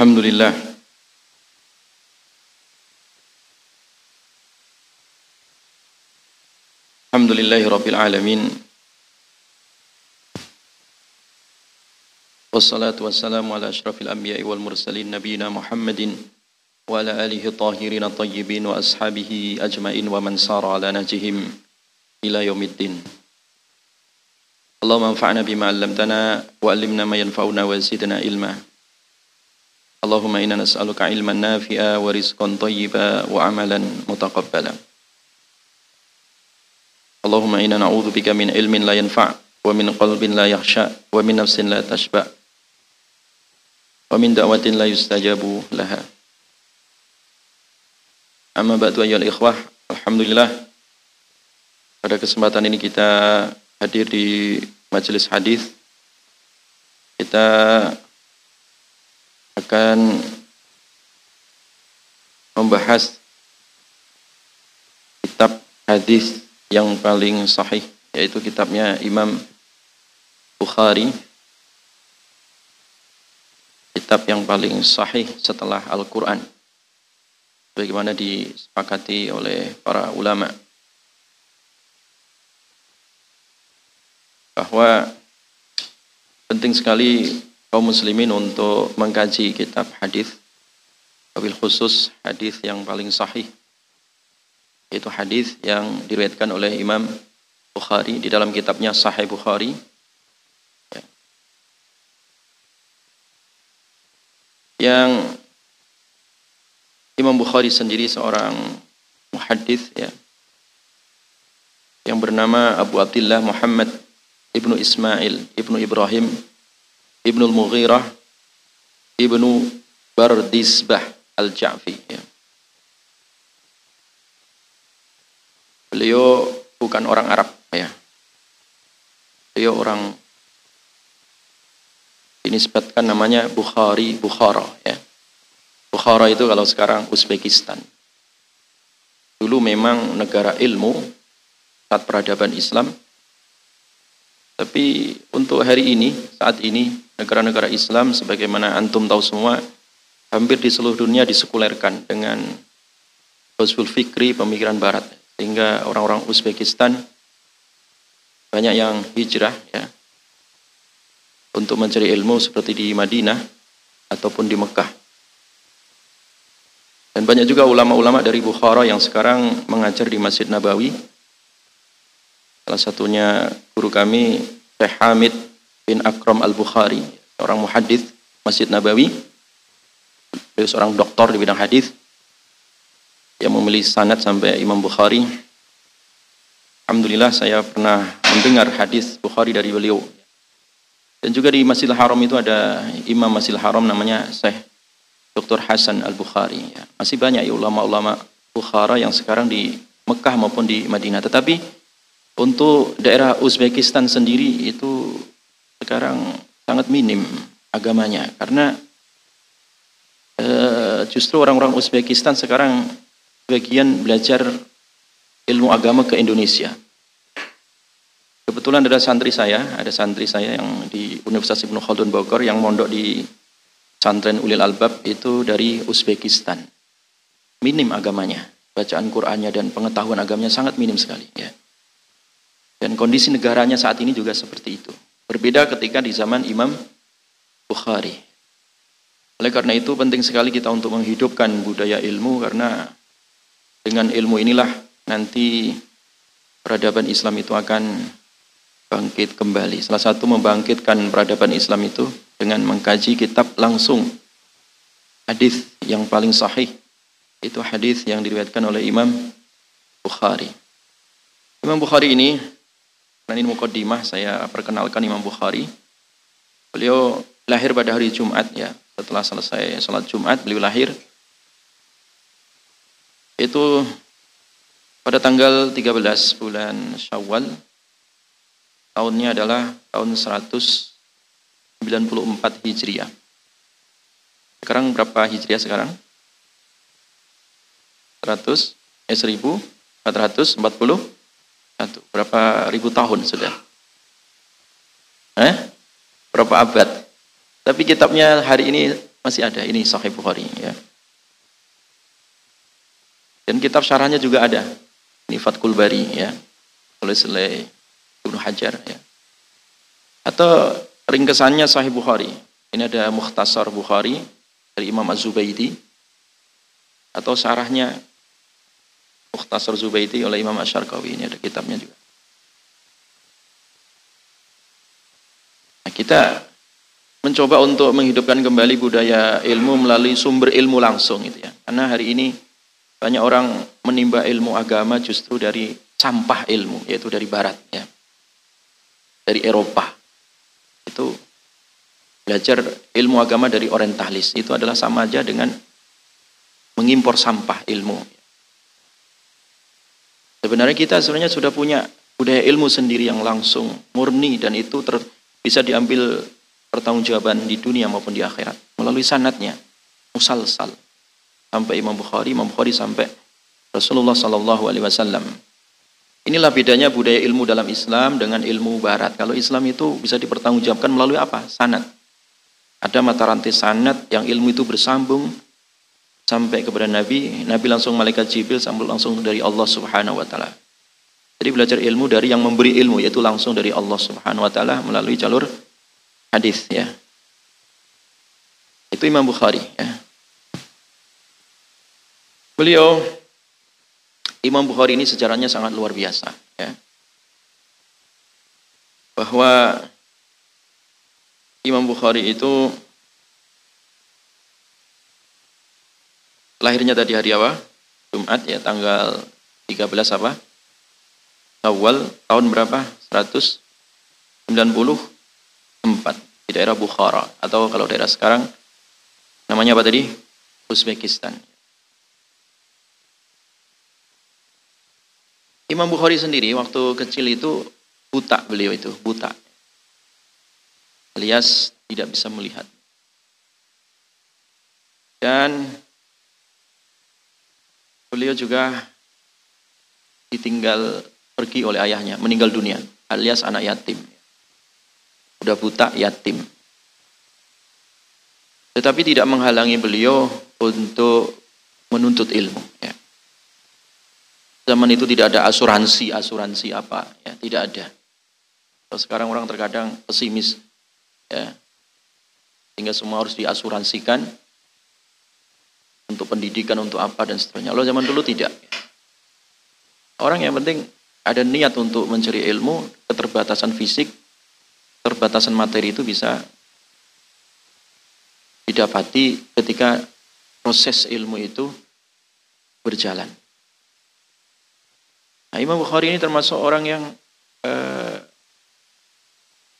الحمد لله. الحمد لله رب العالمين. والصلاة والسلام على أشرف الأنبياء والمرسلين نبينا محمد وعلى آله الطاهرين الطيبين وأصحابه أجمعين ومن سار على نهجهم إلى يوم الدين. اللهم انفعنا بما علمتنا وعلمنا ما ينفعنا وزدنا علما. Allahumma inna nas'aluka ilman nafi'a wa rizqan tayyiba wa amalan mutaqabbala. Allahumma inna na'udhu bika min ilmin la yanfa' wa min qalbin la yahsha wa min nafsin la tashba' wa min da'watin la yustajabu laha. Amma ba'du ayyuhal ikhwah, alhamdulillah pada kesempatan ini kita hadir di majelis hadis. Kita akan membahas kitab hadis yang paling sahih yaitu kitabnya Imam Bukhari. Kitab yang paling sahih setelah Al-Quran. Bagaimana disepakati oleh para ulama. Bahwa penting sekali kaum muslimin untuk mengkaji kitab hadis wabil khusus hadis yang paling sahih. Yaitu hadis yang diriwayatkan oleh Imam Bukhari di dalam kitabnya Sahih Bukhari. Ya. yang Imam Bukhari sendiri seorang muhaddis ya. Yang bernama Abu Abdullah Muhammad ibnu Ismail ibnu Ibrahim ibnu Al-Mughirah ibnu Bardisbah Al-Ja'fi ya. Beliau bukan orang Arab ya. Beliau orang ini sebutkan namanya Bukhari Bukhara ya. Bukhara itu kalau sekarang Uzbekistan. Dulu memang negara ilmu saat peradaban Islam tapi untuk hari ini, saat ini, negara-negara Islam sebagaimana antum tahu semua, hampir di seluruh dunia disekulerkan dengan Husbul Fikri, pemikiran barat. Sehingga orang-orang Uzbekistan banyak yang hijrah ya untuk mencari ilmu seperti di Madinah ataupun di Mekah. Dan banyak juga ulama-ulama dari Bukhara yang sekarang mengajar di Masjid Nabawi Salah satunya guru kami Syekh Hamid bin Akram Al-Bukhari, seorang muhadis Masjid Nabawi. Beliau seorang doktor di bidang hadis yang memilih sanad sampai Imam Bukhari. Alhamdulillah saya pernah mendengar hadis Bukhari dari beliau. Dan juga di Masjidil Haram itu ada Imam Masjidil Haram namanya Syekh Dr. Hasan Al-Bukhari. Masih banyak ya ulama-ulama Bukhara yang sekarang di Mekah maupun di Madinah. Tetapi untuk daerah Uzbekistan sendiri itu sekarang sangat minim agamanya karena e, justru orang-orang Uzbekistan sekarang bagian belajar ilmu agama ke Indonesia. Kebetulan ada santri saya, ada santri saya yang di Universitas Ibnu Khaldun Bogor yang mondok di Santren Ulil Albab itu dari Uzbekistan. Minim agamanya, bacaan Qur'annya dan pengetahuan agamanya sangat minim sekali ya. Dan kondisi negaranya saat ini juga seperti itu. Berbeda ketika di zaman Imam Bukhari. Oleh karena itu penting sekali kita untuk menghidupkan budaya ilmu karena dengan ilmu inilah nanti peradaban Islam itu akan bangkit kembali. Salah satu membangkitkan peradaban Islam itu dengan mengkaji kitab langsung hadis yang paling sahih itu hadis yang diriwayatkan oleh Imam Bukhari. Imam Bukhari ini dan ini mukaddimah saya perkenalkan Imam Bukhari. Beliau lahir pada hari Jumat ya. Setelah selesai sholat Jumat beliau lahir. Itu pada tanggal 13 bulan Syawal. Tahunnya adalah tahun 194 Hijriah. Sekarang berapa Hijriah sekarang? 100 eh 1440 satu. Berapa ribu tahun sudah? Eh? Berapa abad? Tapi kitabnya hari ini masih ada. Ini Sahih Bukhari ya. Dan kitab syarahnya juga ada. Ini Fathul Bari ya. Tulis oleh Ibnu Hajar ya. Atau ringkesannya Sahih Bukhari. Ini ada Mukhtasar Bukhari dari Imam Az-Zubaidi atau syarahnya Mukhtasar Zubaidi oleh Imam Asyarkawi. Ini ada kitabnya juga. Nah, kita mencoba untuk menghidupkan kembali budaya ilmu melalui sumber ilmu langsung gitu ya. Karena hari ini banyak orang menimba ilmu agama justru dari sampah ilmu, yaitu dari barat ya. Dari Eropa. Itu belajar ilmu agama dari orientalis. Itu adalah sama aja dengan mengimpor sampah ilmu. Sebenarnya kita sebenarnya sudah punya budaya ilmu sendiri yang langsung murni dan itu ter, bisa diambil pertanggungjawaban di dunia maupun di akhirat melalui sanatnya musalsal sampai Imam Bukhari, Imam Bukhari sampai Rasulullah Sallallahu Alaihi Wasallam. Inilah bedanya budaya ilmu dalam Islam dengan ilmu Barat. Kalau Islam itu bisa dipertanggungjawabkan melalui apa? Sanat. Ada mata rantai sanat yang ilmu itu bersambung sampai kepada Nabi. Nabi langsung malaikat Jibril sambil langsung dari Allah Subhanahu Wa Taala. Jadi belajar ilmu dari yang memberi ilmu yaitu langsung dari Allah Subhanahu Wa Taala melalui jalur hadis ya. Itu Imam Bukhari ya. Beliau Imam Bukhari ini sejarahnya sangat luar biasa ya. Bahwa Imam Bukhari itu lahirnya tadi hari apa? Jumat ya tanggal 13 apa? Awal tahun berapa? 194 di daerah Bukhara atau kalau daerah sekarang namanya apa tadi? Uzbekistan. Imam Bukhari sendiri waktu kecil itu buta beliau itu, buta. Alias tidak bisa melihat. Dan beliau juga ditinggal pergi oleh ayahnya, meninggal dunia, alias anak yatim. Sudah buta, yatim. Tetapi tidak menghalangi beliau untuk menuntut ilmu. Ya. Zaman itu tidak ada asuransi, asuransi apa, ya tidak ada. Sekarang orang terkadang pesimis, ya, sehingga semua harus diasuransikan untuk pendidikan, untuk apa dan seterusnya. Kalau zaman dulu tidak. Orang yang penting ada niat untuk mencari ilmu, keterbatasan fisik, keterbatasan materi itu bisa didapati ketika proses ilmu itu berjalan. Nah, Imam Bukhari ini termasuk orang yang uh,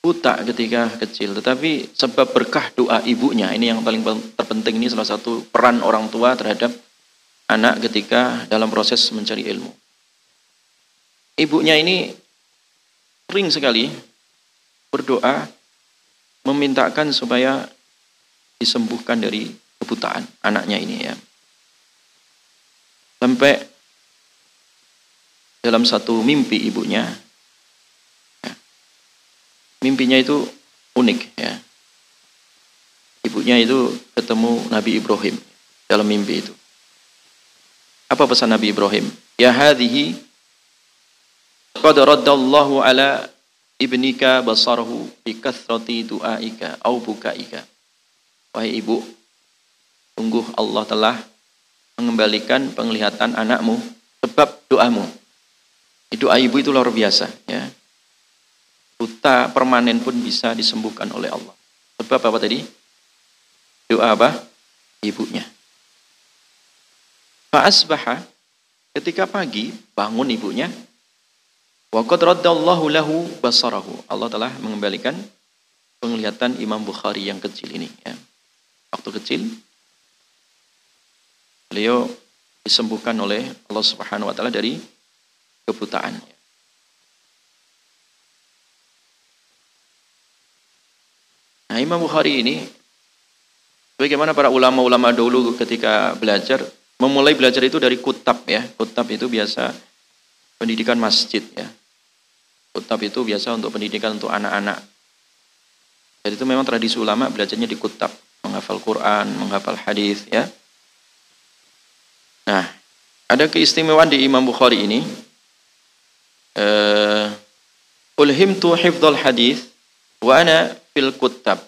buta ketika kecil, tetapi sebab berkah doa ibunya ini yang paling terpenting ini salah satu peran orang tua terhadap anak ketika dalam proses mencari ilmu. Ibunya ini sering sekali berdoa memintakan supaya disembuhkan dari kebutaan anaknya ini ya. Sampai dalam satu mimpi ibunya. Ya. Mimpinya itu unik ya. Ibunya itu ketemu Nabi Ibrahim dalam mimpi itu. Apa pesan Nabi Ibrahim? Ya hadhihi qad raddallahu ala ibnika basarahu bi kathrati du'aika au bukaika. Wahai ibu, sungguh Allah telah mengembalikan penglihatan anakmu sebab doamu. Doa ibu itu luar biasa ya. Buta permanen pun bisa disembuhkan oleh Allah. Sebab apa tadi? Doa apa? Ibunya. Fa'asbaha ketika pagi bangun ibunya wa qad raddallahu lahu basarahu. Allah telah mengembalikan penglihatan Imam Bukhari yang kecil ini ya. Waktu kecil beliau disembuhkan oleh Allah Subhanahu wa taala dari kebutaan. Nah Imam Bukhari ini, bagaimana para ulama-ulama dulu ketika belajar, memulai belajar itu dari kutab ya. Kutab itu biasa pendidikan masjid ya. Kutab itu biasa untuk pendidikan untuk anak-anak. Jadi itu memang tradisi ulama belajarnya di kutab. menghafal Quran, menghafal hadis ya. Nah, ada keistimewaan di Imam Bukhari ini. Uh, Ulhimtu hifdzal hadis wa ana fil kutab.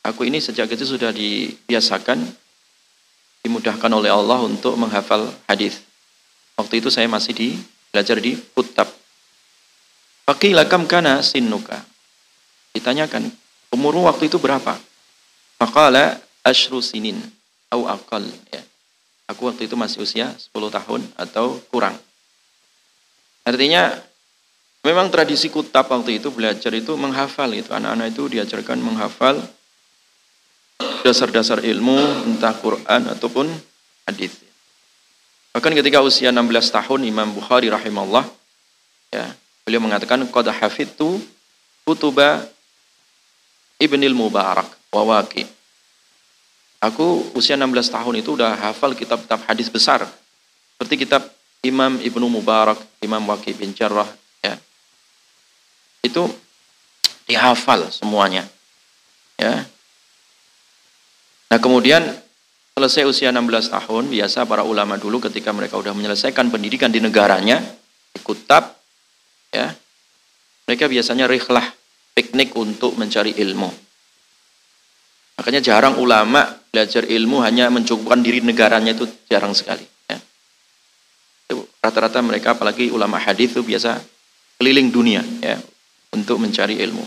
Aku ini sejak kecil sudah dibiasakan dimudahkan oleh Allah untuk menghafal hadis. Waktu itu saya masih di belajar di kutab. Faqila kam kana sinnuka? Ditanyakan, umurmu waktu itu berapa? Faqala ashru sinin au aqal ya. Aku waktu itu masih usia 10 tahun atau kurang. Artinya memang tradisi kutab waktu itu belajar itu menghafal itu. Anak-anak itu diajarkan menghafal dasar-dasar ilmu entah Quran ataupun hadis. Bahkan ketika usia 16 tahun Imam Bukhari rahimahullah ya, beliau mengatakan qad hafidtu kutuba Ibnil Mubarak wawaki. Aku usia 16 tahun itu udah hafal kitab-kitab hadis besar. Seperti kitab Imam Ibnu Mubarak, Imam Waqi bin Jarrah ya. Itu dihafal semuanya. Ya. Nah, kemudian selesai usia 16 tahun, biasa para ulama dulu ketika mereka sudah menyelesaikan pendidikan di negaranya, di kutab ya. Mereka biasanya rihlah piknik untuk mencari ilmu. Makanya jarang ulama belajar ilmu hanya mencukupkan diri negaranya itu jarang sekali. Ya. Rata-rata mereka apalagi ulama hadis itu biasa keliling dunia ya untuk mencari ilmu.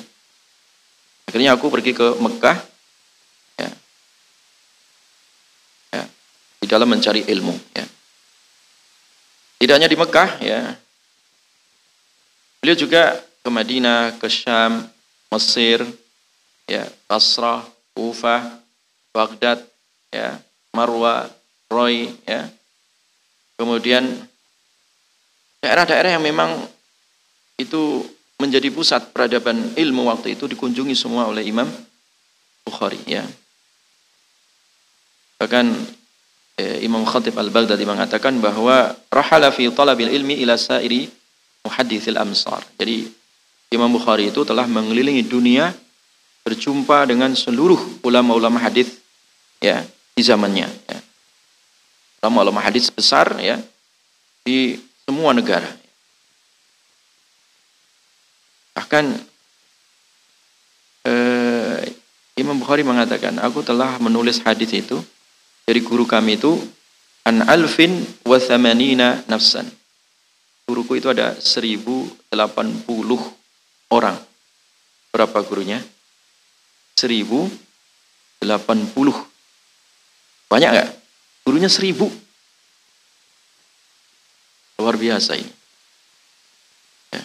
Akhirnya aku pergi ke Mekah ya, ya di dalam mencari ilmu. Ya. Tidak hanya di Mekah ya, beliau juga ke Madinah, ke Syam, Mesir, ya Basrah, Kufah, Baghdad, ya, Marwa, Roy, ya. Kemudian daerah-daerah yang memang itu menjadi pusat peradaban ilmu waktu itu dikunjungi semua oleh Imam Bukhari, ya. Bahkan Imam Khatib Al-Baghdadi mengatakan bahwa rahala fi talabil ilmi ila sairi muhaddithil amsar. Jadi Imam Bukhari itu telah mengelilingi dunia berjumpa dengan seluruh ulama-ulama hadis ya di zamannya ya. ulama-ulama hadis besar ya di semua negara bahkan eh, Imam Bukhari mengatakan aku telah menulis hadis itu dari guru kami itu an alfin wa thamanina nafsan guruku itu ada 1080 orang berapa gurunya 1080. Banyak nggak? Gurunya 1000. Luar biasa ini. Ya.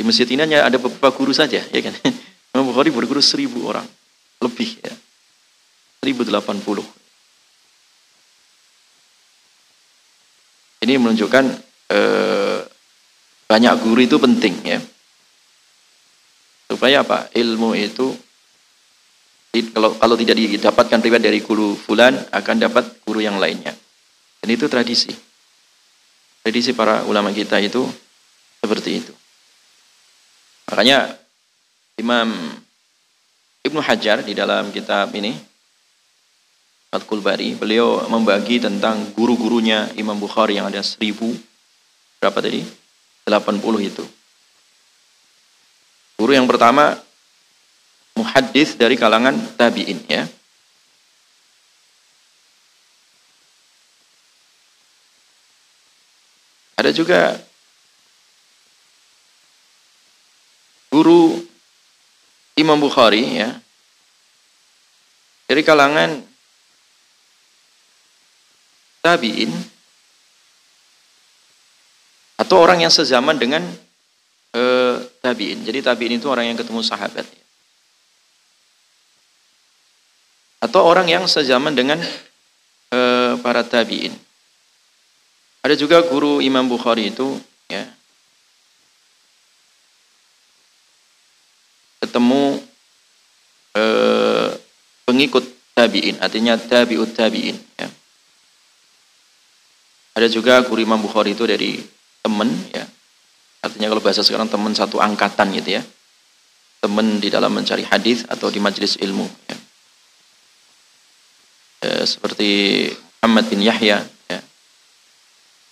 Di masjid ini hanya ada beberapa guru saja, ya kan? Imam Bukhari berguru 1000 orang. Lebih ya. 1080. Ini menunjukkan eh, banyak guru itu penting ya. Supaya apa? Ilmu itu kalau kalau tidak didapatkan riwayat dari guru fulan akan dapat guru yang lainnya. Dan itu tradisi. Tradisi para ulama kita itu seperti itu. Makanya Imam Ibnu Hajar di dalam kitab ini Fathul Bari, beliau membagi tentang guru-gurunya Imam Bukhari yang ada seribu berapa tadi? 80 itu. Guru yang pertama muhaddis dari kalangan tabi'in ya. Ada juga guru Imam Bukhari ya. Dari kalangan tabi'in atau orang yang sezaman dengan eh, tabiin. Jadi tabiin itu orang yang ketemu sahabat. Atau orang yang sezaman dengan eh, para tabiin. Ada juga guru Imam Bukhari itu ya ketemu eh, pengikut tabiin, artinya tabiut tabiin. Ya. Ada juga guru Imam Bukhari itu dari teman ya Artinya kalau bahasa sekarang teman satu angkatan gitu ya. teman di dalam mencari hadis atau di majelis ilmu. Ya. E, seperti Muhammad bin Yahya, ya.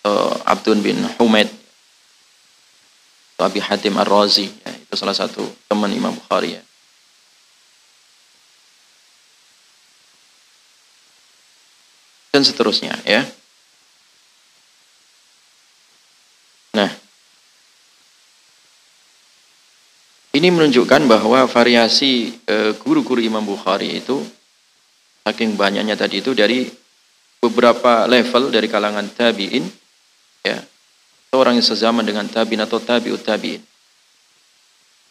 atau Abdun bin Humaid, atau Abi Hatim Ar-Razi, ya. itu salah satu teman Imam Bukhari. Ya. Dan seterusnya ya. Nah, ini menunjukkan bahwa variasi eh, guru-guru Imam Bukhari itu saking banyaknya tadi itu dari beberapa level dari kalangan tabi'in ya orang yang sezaman dengan tabi'in atau tabi'ut tabi'in.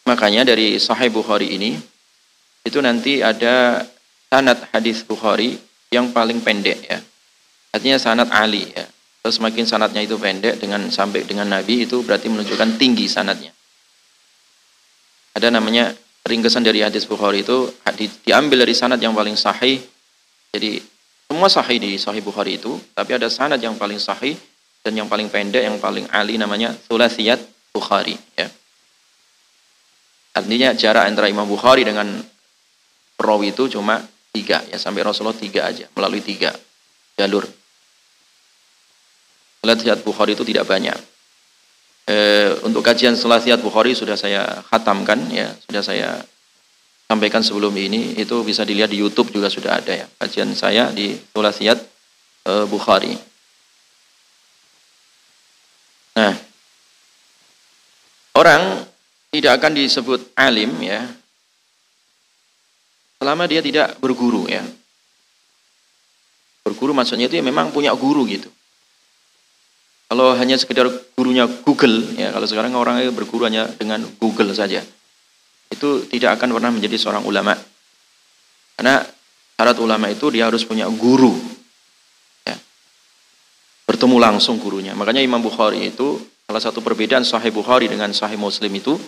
Makanya dari sahih Bukhari ini itu nanti ada sanad hadis Bukhari yang paling pendek ya. Artinya sanad Ali ya. Terus semakin sanatnya itu pendek dengan sampai dengan Nabi itu berarti menunjukkan tinggi sanatnya. Ada namanya ringkesan dari hadis Bukhari itu di, diambil dari sanad yang paling sahih. Jadi semua sahih di Sahih Bukhari itu, tapi ada sanad yang paling sahih dan yang paling pendek, yang paling ali namanya Thulasiyat Bukhari. Ya. Artinya jarak antara Imam Bukhari dengan perawi itu cuma tiga ya sampai Rasulullah tiga aja melalui tiga jalur Salasiat Bukhari itu tidak banyak. E, untuk kajian Salasiat Bukhari sudah saya khatamkan ya, sudah saya sampaikan sebelum ini itu bisa dilihat di YouTube juga sudah ada ya kajian saya di Salasiat e, Bukhari. Nah, orang tidak akan disebut alim ya selama dia tidak berguru ya. Berguru maksudnya itu ya memang punya guru gitu. Kalau hanya sekedar gurunya Google, ya kalau sekarang orang berguru hanya dengan Google saja, itu tidak akan pernah menjadi seorang ulama. Karena syarat ulama itu dia harus punya guru, ya. bertemu langsung gurunya. Makanya Imam Bukhari itu salah satu perbedaan Sahih Bukhari dengan Sahih Muslim itu,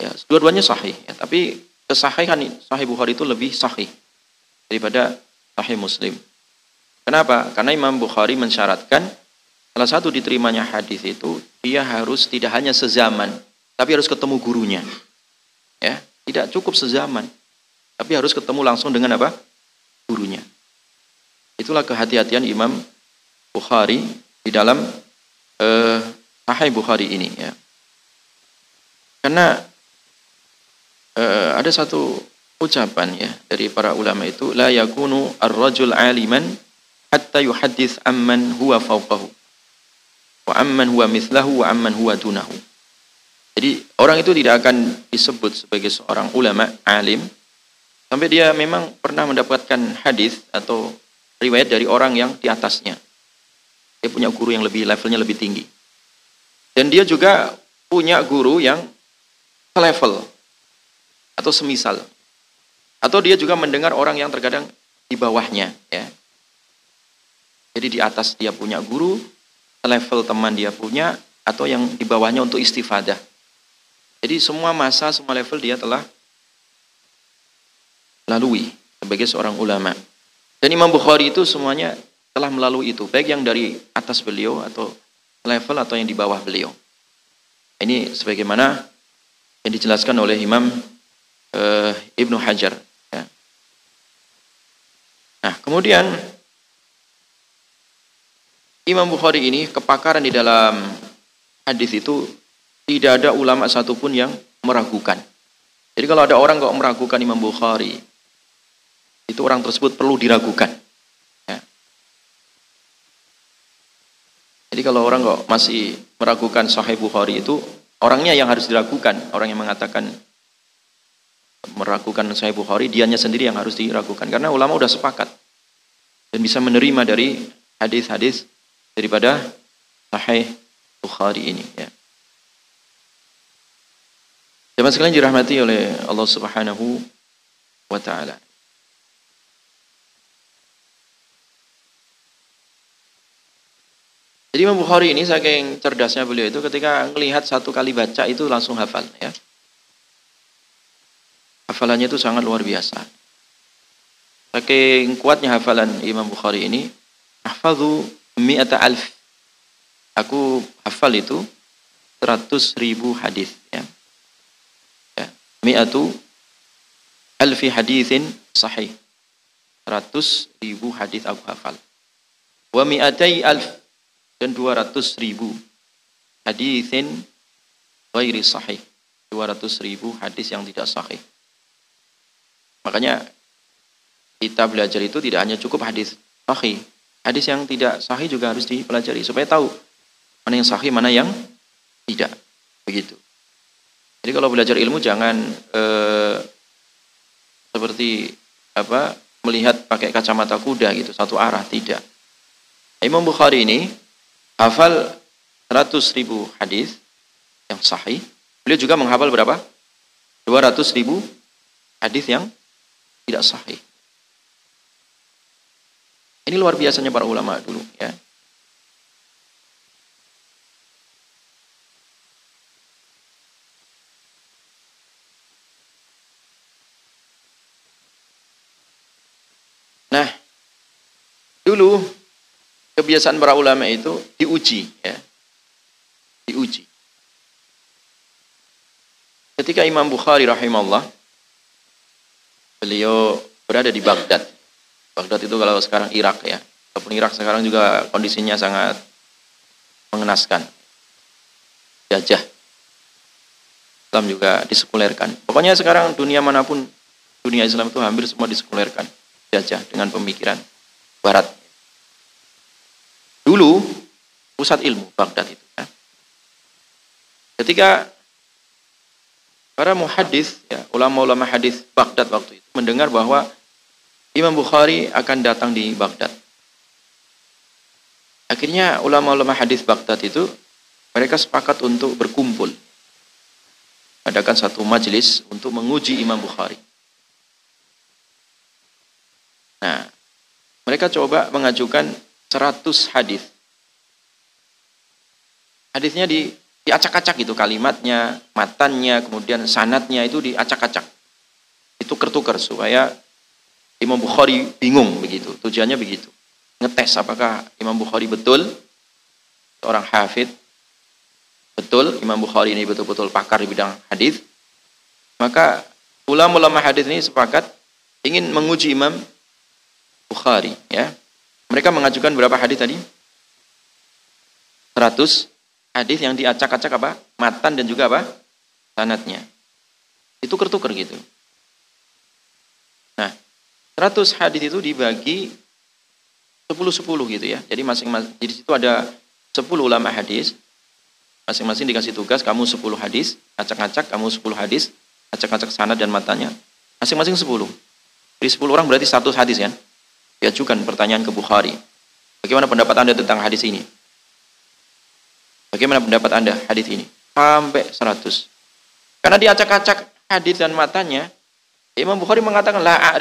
ya dua-duanya sahih. Ya. Tapi kesahihan Sahih Bukhari itu lebih sahih daripada Sahih Muslim. Kenapa? Karena Imam Bukhari mensyaratkan Salah satu diterimanya hadis itu dia harus tidak hanya sezaman, tapi harus ketemu gurunya. Ya, tidak cukup sezaman, tapi harus ketemu langsung dengan apa? Gurunya. Itulah kehati-hatian Imam Bukhari di dalam eh, Sahih Bukhari ini ya. Karena eh, ada satu ucapan ya dari para ulama itu la yakunu ar-rajul aliman hatta yuhaddits amman huwa fawqahu wa amman huwa mithlahu wa amman huwa dunahu. Jadi orang itu tidak akan disebut sebagai seorang ulama alim sampai dia memang pernah mendapatkan hadis atau riwayat dari orang yang di atasnya. Dia punya guru yang lebih levelnya lebih tinggi. Dan dia juga punya guru yang level atau semisal. Atau dia juga mendengar orang yang terkadang di bawahnya ya. Jadi di atas dia punya guru, level teman dia punya atau yang di bawahnya untuk istifadah. Jadi semua masa, semua level dia telah lalui sebagai seorang ulama. Dan Imam Bukhari itu semuanya telah melalui itu, baik yang dari atas beliau atau level atau yang di bawah beliau. Ini sebagaimana yang dijelaskan oleh Imam uh, Ibnu Hajar. Ya. Nah, kemudian Imam Bukhari ini kepakaran di dalam hadis itu tidak ada ulama satupun yang meragukan. Jadi kalau ada orang kok meragukan Imam Bukhari, itu orang tersebut perlu diragukan. Ya. Jadi kalau orang kok masih meragukan Sahih Bukhari itu orangnya yang harus diragukan, orang yang mengatakan meragukan Sahih Bukhari, dianya sendiri yang harus diragukan karena ulama sudah sepakat dan bisa menerima dari hadis-hadis daripada Sahih Bukhari ini ya. Jemaah sekalian dirahmati oleh Allah Subhanahu wa taala. Jadi Imam Bukhari ini saking cerdasnya beliau itu ketika melihat satu kali baca itu langsung hafal ya. Hafalannya itu sangat luar biasa. Saking kuatnya hafalan Imam Bukhari ini, hafadhu mi'ata alf. Aku hafal itu 100 ribu hadis ya. ya. mi'atu alfi hadithin sahih. 100 ribu hadis aku hafal. Wa mi'atai alf dan 200 ribu hadithin ghairi sahih. 200 ribu hadis yang tidak sahih. Makanya kita belajar itu tidak hanya cukup hadis sahih. Hadis yang tidak sahih juga harus dipelajari supaya tahu mana yang sahih, mana yang tidak. Begitu. Jadi kalau belajar ilmu jangan eh, seperti apa melihat pakai kacamata kuda gitu satu arah tidak. Imam Bukhari ini hafal 100 ribu hadis yang sahih. Beliau juga menghafal berapa? 200 ribu hadis yang tidak sahih. Ini luar biasanya para ulama dulu ya. Nah, dulu kebiasaan para ulama itu diuji ya. Diuji. Ketika Imam Bukhari rahimahullah beliau berada di Baghdad. Baghdad itu kalau sekarang Irak ya. Walaupun Irak sekarang juga kondisinya sangat mengenaskan. Jajah. Islam juga disekulerkan. Pokoknya sekarang dunia mana pun dunia Islam itu hampir semua disekulerkan. Jajah dengan pemikiran barat. Dulu pusat ilmu Baghdad itu ya. Ketika para muhadis ya, ulama-ulama hadis Baghdad waktu itu mendengar bahwa Imam Bukhari akan datang di Baghdad. Akhirnya ulama-ulama hadis Baghdad itu mereka sepakat untuk berkumpul. Adakan satu majelis untuk menguji Imam Bukhari. Nah, mereka coba mengajukan 100 hadis. Hadisnya di diacak-acak gitu kalimatnya, matannya, kemudian sanatnya itu diacak-acak. Itu kertukar supaya Imam Bukhari bingung begitu. Tujuannya begitu. Ngetes apakah Imam Bukhari betul seorang hafid betul Imam Bukhari ini betul-betul pakar di bidang hadis. Maka ulama-ulama hadis ini sepakat ingin menguji Imam Bukhari ya. Mereka mengajukan berapa hadis tadi? 100 hadis yang diacak-acak apa? Matan dan juga apa? Sanatnya. Itu kertuker gitu. Nah, 100 hadis itu dibagi 10-10 gitu ya. Jadi masing-masing di situ ada 10 ulama hadis. Masing-masing dikasih tugas kamu 10 hadis, acak-acak kamu 10 hadis, acak-acak sanad dan matanya. Masing-masing 10. Jadi 10 orang berarti satu hadis kan? Diajukan pertanyaan ke Bukhari. Bagaimana pendapat Anda tentang hadis ini? Bagaimana pendapat Anda hadis ini? Sampai 100. Karena diacak-acak hadis dan matanya, Imam Bukhari mengatakan la.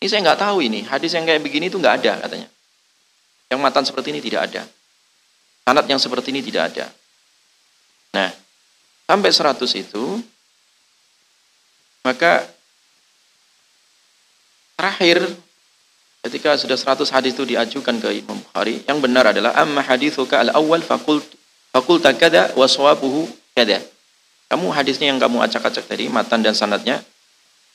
Ini saya nggak tahu ini, hadis yang kayak begini itu nggak ada katanya. Yang matan seperti ini tidak ada. Sanat yang seperti ini tidak ada. Nah, sampai 100 itu maka terakhir ketika sudah 100 hadis itu diajukan ke Imam Bukhari, yang benar adalah amma hadithuka al-awwal faqultu Fakulta kada waswabuhu kada. Kamu hadisnya yang kamu acak-acak tadi, matan dan sanatnya,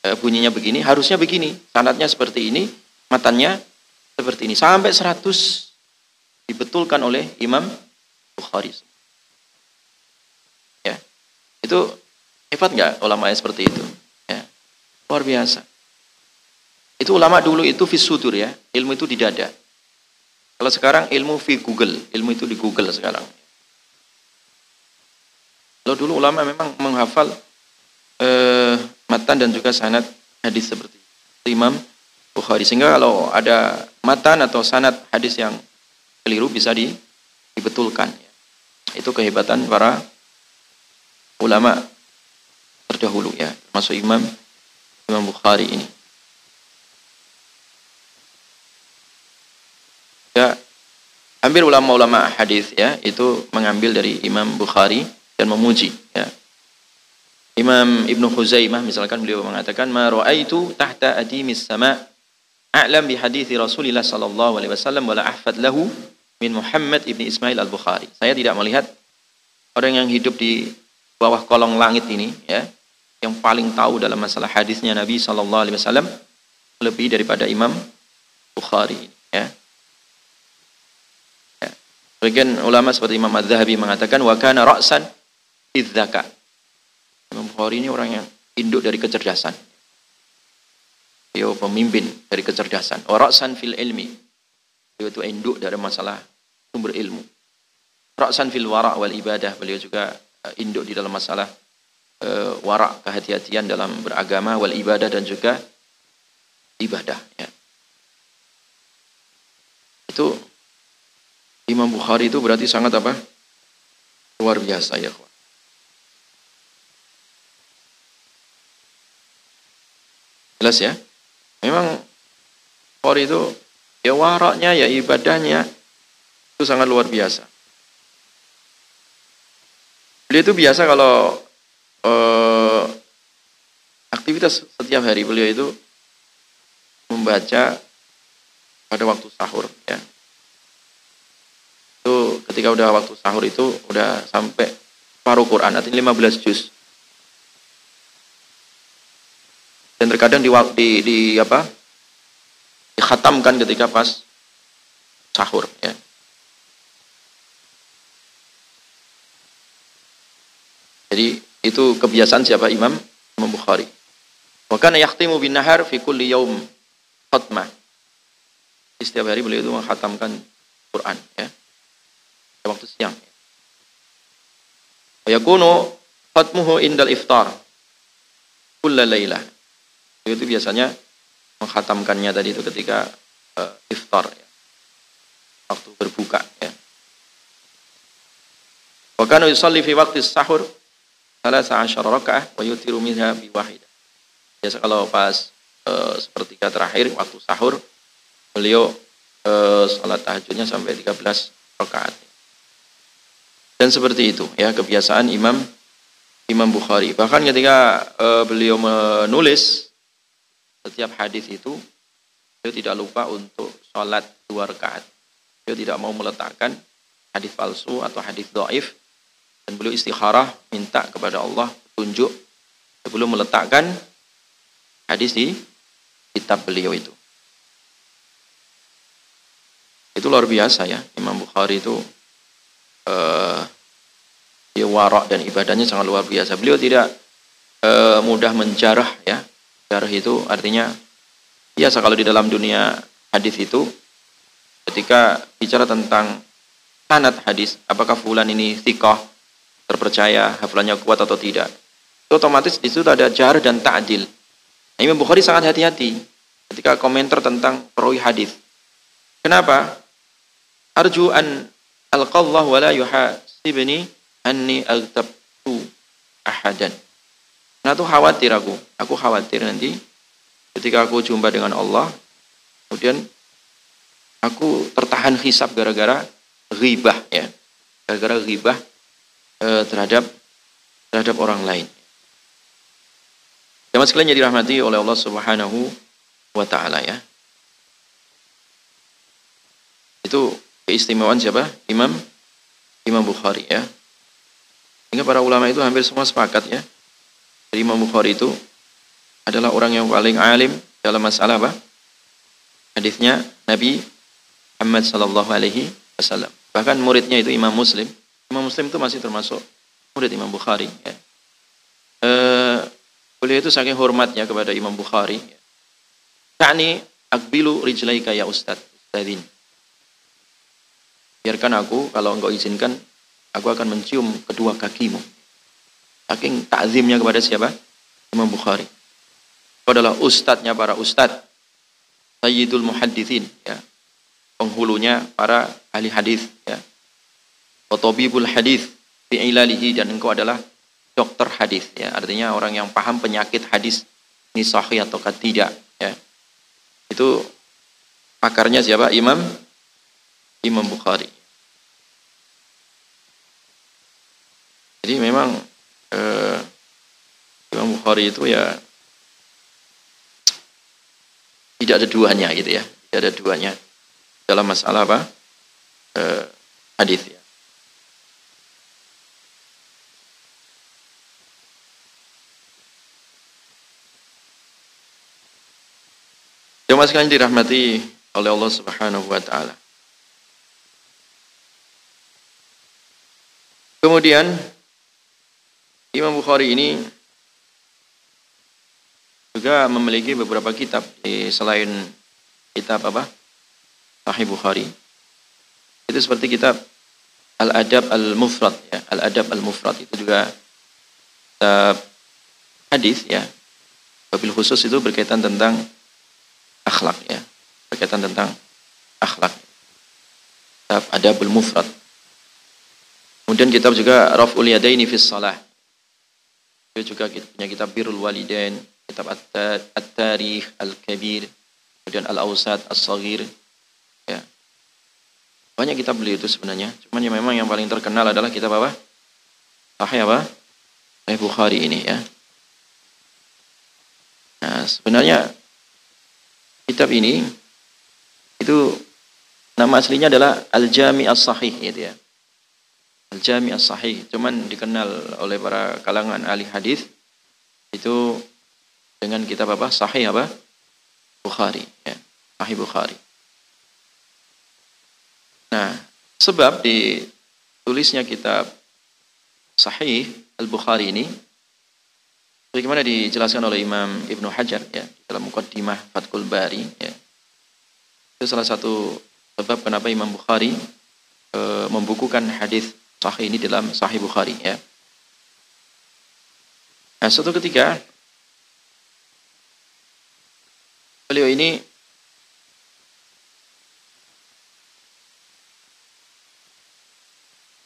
e, bunyinya begini, harusnya begini. Sanatnya seperti ini, matannya seperti ini. Sampai 100 dibetulkan oleh Imam Bukhari. Ya, itu hebat nggak ulama yang seperti itu? Ya, luar biasa. Itu ulama dulu itu fisudur ya, ilmu itu di dada. Kalau sekarang ilmu di Google, ilmu itu di Google sekarang. Kalau dulu ulama memang menghafal eh, matan dan juga sanad hadis seperti Imam Bukhari. Sehingga kalau ada matan atau sanad hadis yang keliru bisa di, dibetulkan. Itu kehebatan para ulama terdahulu ya, termasuk Imam Imam Bukhari ini. Ya, hampir ulama-ulama hadis ya itu mengambil dari Imam Bukhari dan memuji ya. Imam Ibnu Khuzaimah misalkan beliau mengatakan ma raaitu tahta adimis sama a'lam bi hadithi Rasulillah sallallahu alaihi wasallam wala ahfad lahu min Muhammad ibni Ismail al-Bukhari. Saya tidak melihat orang yang hidup di bawah kolong langit ini ya yang paling tahu dalam masalah hadisnya Nabi Shallallahu Alaihi Wasallam lebih daripada Imam Bukhari. Ya. ya. Bagian ulama seperti Imam Az-Zahabi mengatakan wa kana ra'san idzaka. Imam Bukhari ini orang yang induk dari kecerdasan. Beliau pemimpin dari kecerdasan. Wa ra'san fil ilmi. Beliau itu induk dari masalah sumber ilmu. Ra'san fil wara' wal ibadah. Beliau juga eh, induk di dalam masalah uh, wara' kehati-hatian dalam beragama wal ibadah dan juga ibadah ya. Itu Imam Bukhari itu berarti sangat apa? Luar biasa ya. Jelas ya? Memang Bukhari itu ya waraknya ya ibadahnya itu sangat luar biasa. Beliau itu biasa kalau eh, aktivitas setiap hari beliau itu membaca pada waktu sahur ya. Itu ketika udah waktu sahur itu udah sampai paruh Quran, artinya 15 juz. Dan terkadang di, di, di apa? dikhatamkan ketika pas sahur ya. Jadi itu kebiasaan siapa Imam Imam Bukhari. Wa kana bin nahar fi kulli yaum khatmah. Setiap hari beliau itu menghatamkan Quran ya. Waktu siang. Wa yakunu khatmuhu indal iftar kulla lailah. Itu biasanya menghatamkannya tadi itu ketika uh, iftar ya. Waktu berbuka ya. Wa kana yusalli fi waqti sahur salah asyara rakaah wa yutiru minha bi wahidah. Biasa kalau pas e, sepertiga terakhir waktu sahur beliau e, salat tahajudnya sampai 13 rakaat. Dan seperti itu ya kebiasaan Imam Imam Bukhari. Bahkan ketika e, beliau menulis setiap hadis itu beliau tidak lupa untuk sholat dua rakaat. Beliau tidak mau meletakkan hadis palsu atau hadis doif dan beliau istikharah minta kepada Allah tunjuk sebelum meletakkan hadis di kitab beliau itu. Itu luar biasa ya Imam Bukhari itu uh, dia warak dan ibadahnya sangat luar biasa. Beliau tidak uh, mudah menjarah ya. Jarah itu artinya biasa kalau di dalam dunia hadis itu ketika bicara tentang sanad hadis, apakah fulan ini thikoh, terpercaya, hafalannya kuat atau tidak. Itu otomatis di situ ada jar dan ta'dil. Nah, Imam Bukhari sangat hati-hati ketika komentar tentang perawi hadis. Kenapa? Arju an alqallah wa la yuhasibni anni agtabtu ahadan. Nah itu khawatir aku. Aku khawatir nanti ketika aku jumpa dengan Allah, kemudian aku tertahan hisap gara-gara ghibah ya. Gara-gara ghibah eh, terhadap terhadap orang lain. Jamaah sekalian jadi dirahmati oleh Allah Subhanahu wa taala ya. Itu keistimewaan siapa? Imam Imam Bukhari ya. Sehingga para ulama itu hampir semua sepakat ya. Imam Bukhari itu adalah orang yang paling alim dalam masalah apa? Hadisnya Nabi Muhammad sallallahu alaihi wasallam. Bahkan muridnya itu Imam Muslim Imam Muslim itu masih termasuk murid Imam Bukhari. Ya. E, beliau itu saking hormatnya kepada Imam Bukhari. Ta'ni akbilu rijlaika ya Ustad, Ustadin. Biarkan aku, kalau engkau izinkan, aku akan mencium kedua kakimu. Saking takzimnya kepada siapa? Imam Bukhari. Itu adalah ustadznya para ustadz. Sayyidul Muhaddithin. Ya. Penghulunya para ahli hadis. Ya Otobibul hadis fi ilalihi dan engkau adalah dokter hadis ya artinya orang yang paham penyakit hadis ini sahih atau tidak ya itu pakarnya siapa Imam Imam Bukhari jadi memang Bukhari itu ya. Tidak ada duanya gitu ya. Tidak ada duanya dalam masalah apa? Eh, hadis ya. Masih sekalian dirahmati oleh Allah Subhanahu wa taala. Kemudian Imam Bukhari ini juga memiliki beberapa kitab selain kitab apa? Sahih Bukhari. Itu seperti kitab Al-Adab Al-Mufrad ya. Al-Adab Al-Mufrad itu juga kitab hadis ya. Wabil khusus itu berkaitan tentang akhlak ya. Berkaitan tentang akhlak. Kitab Adabul Mufrad. Kemudian kitab juga Raf'ul Yadaini fi Salah. Itu juga punya kitab Birrul Walidain, kitab At-Tarikh Al-Kabir, kemudian Al-Awsat As-Saghir. Ya. Banyak kitab beliau itu sebenarnya. Cuman yang memang yang paling terkenal adalah kitab apa? Sahih apa? Sahih Bukhari ini ya. Nah, sebenarnya kitab ini itu nama aslinya adalah Al-Jami As-Sahih gitu ya. Al-Jami As-Sahih cuman dikenal oleh para kalangan ahli hadis itu dengan kitab apa? Sahih apa? Bukhari ya. Sahih Bukhari. Nah, sebab di tulisnya kitab Sahih Al-Bukhari ini bagaimana dijelaskan oleh Imam Ibnu Hajar ya dalam Muqaddimah Fathul Bari ya. Itu salah satu sebab kenapa Imam Bukhari e, membukukan hadis sahih ini dalam Sahih Bukhari ya. Nah, suatu ketika beliau ini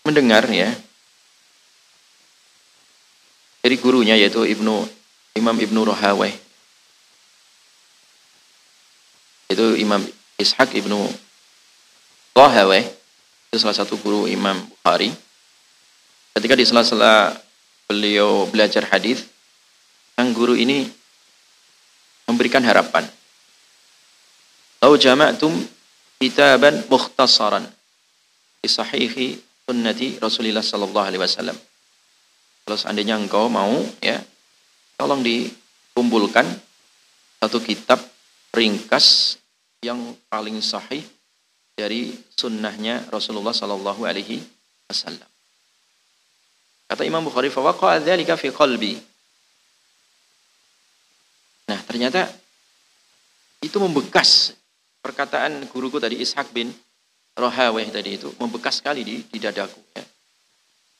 mendengar ya dari gurunya yaitu Ibnu Imam Ibnu Rohawai itu Imam Ishaq Ibnu Rohawai itu salah satu guru Imam Bukhari Ketika di sela-sela beliau belajar hadis, sang guru ini memberikan harapan. Lau jama'tum kitaban mukhtasaran di sahihi sunnati Rasulullah sallallahu alaihi wasallam. Kalau seandainya engkau mau ya, tolong dikumpulkan satu kitab ringkas yang paling sahih dari sunnahnya Rasulullah sallallahu alaihi wasallam. Kata Imam Bukhari, "Fawaqa'a dzalika fi qalbi." Nah, ternyata itu membekas perkataan guruku tadi Ishaq bin Rohaweh tadi itu membekas sekali di, di dadaku ya.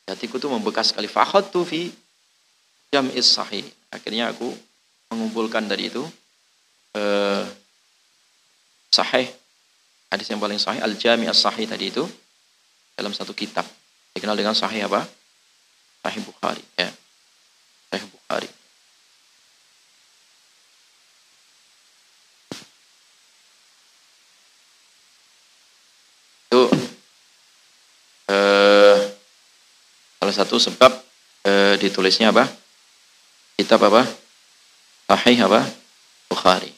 Hatiku itu membekas sekali. Fakhadtu fi jam'is sahih. Akhirnya aku mengumpulkan tadi itu eh, sahih hadis yang paling sahih al-jami as-sahih tadi itu dalam satu kitab dikenal dengan sahih apa? Sahih Bukhari ya. Sahih Bukhari. Itu eh, salah satu sebab eh, ditulisnya apa? Kitab apa? Sahih apa? Bukhari.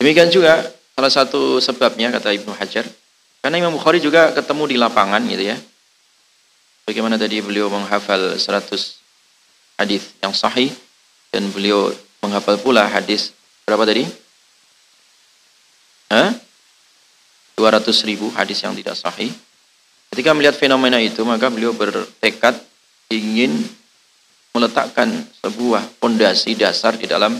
Demikian juga Salah satu sebabnya kata Ibnu Hajar, karena Imam Bukhari juga ketemu di lapangan gitu ya. Bagaimana tadi beliau menghafal 100 hadis yang sahih dan beliau menghafal pula hadis berapa tadi? Hah? 200 ribu hadis yang tidak sahih. Ketika melihat fenomena itu, maka beliau bertekad ingin meletakkan sebuah fondasi dasar di dalam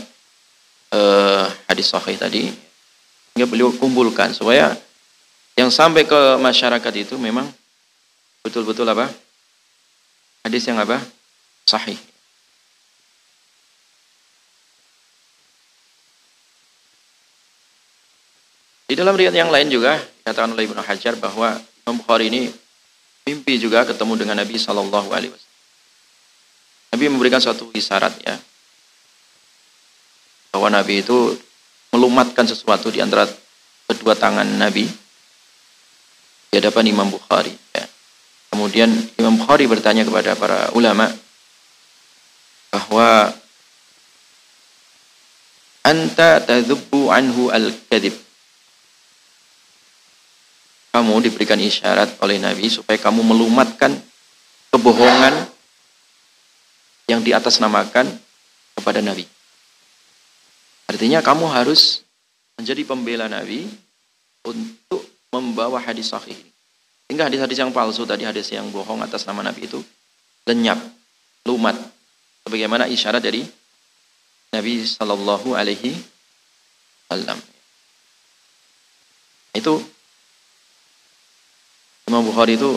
uh, hadis sahih tadi Sehingga beliau kumpulkan supaya yang sampai ke masyarakat itu memang betul-betul apa? Hadis yang apa? Sahih. Di dalam riwayat yang lain juga dikatakan oleh Ibnu Hajar bahwa Imam Bukhari ini mimpi juga ketemu dengan Nabi Shallallahu Alaihi Wasallam. Nabi memberikan suatu isyarat ya bahwa Nabi itu melumatkan sesuatu di antara kedua tangan Nabi di hadapan Imam Bukhari. Ya. Kemudian Imam Bukhari bertanya kepada para ulama bahwa anta tadhubbu anhu al-kadhib. Kamu diberikan isyarat oleh Nabi supaya kamu melumatkan kebohongan yang di atas namakan kepada Nabi. Artinya kamu harus menjadi pembela Nabi untuk membawa hadis sahih. Sehingga hadis-hadis yang palsu tadi, hadis yang bohong atas nama Nabi itu lenyap, lumat. Sebagaimana isyarat dari Nabi Shallallahu Alaihi Wasallam. Itu Imam Bukhari itu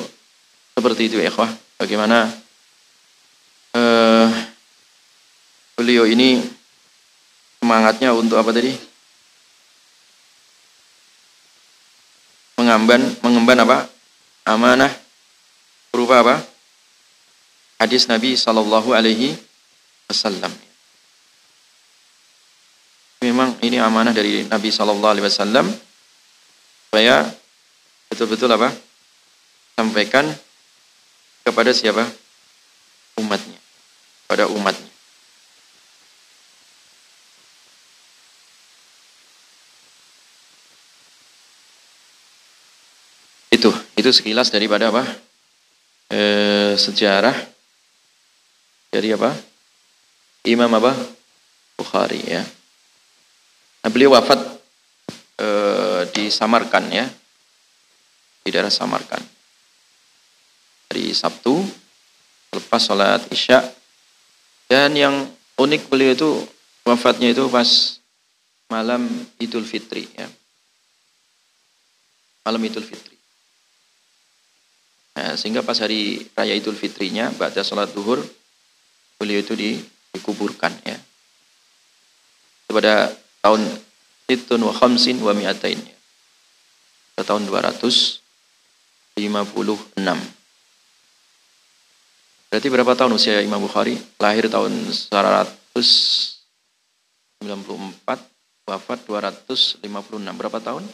seperti itu ya, ikhwah. Bagaimana uh, beliau ini semangatnya untuk apa tadi? Mengemban, mengemban apa? Amanah berupa apa? Hadis Nabi Sallallahu Alaihi Wasallam. Memang ini amanah dari Nabi Sallallahu Alaihi Wasallam supaya betul-betul apa? Sampaikan kepada siapa? Umatnya. Pada umatnya. Itu, itu sekilas daripada apa? E, sejarah dari apa? Imam apa? Bukhari ya. Nah, beliau wafat e, di Samarkan ya. Di daerah Samarkan hari Sabtu lepas sholat isya. Dan yang unik beliau itu wafatnya itu pas malam Idul Fitri ya. Malam Idul Fitri. Nah, sehingga pas hari raya Idul Fitrinya baca sholat duhur beliau itu di, dikuburkan ya. Pada tahun Situn wa khamsin wa mi'atain ya. pada tahun 256 Berarti berapa tahun usia Imam Bukhari? Lahir tahun 194, wafat 256. Berapa tahun?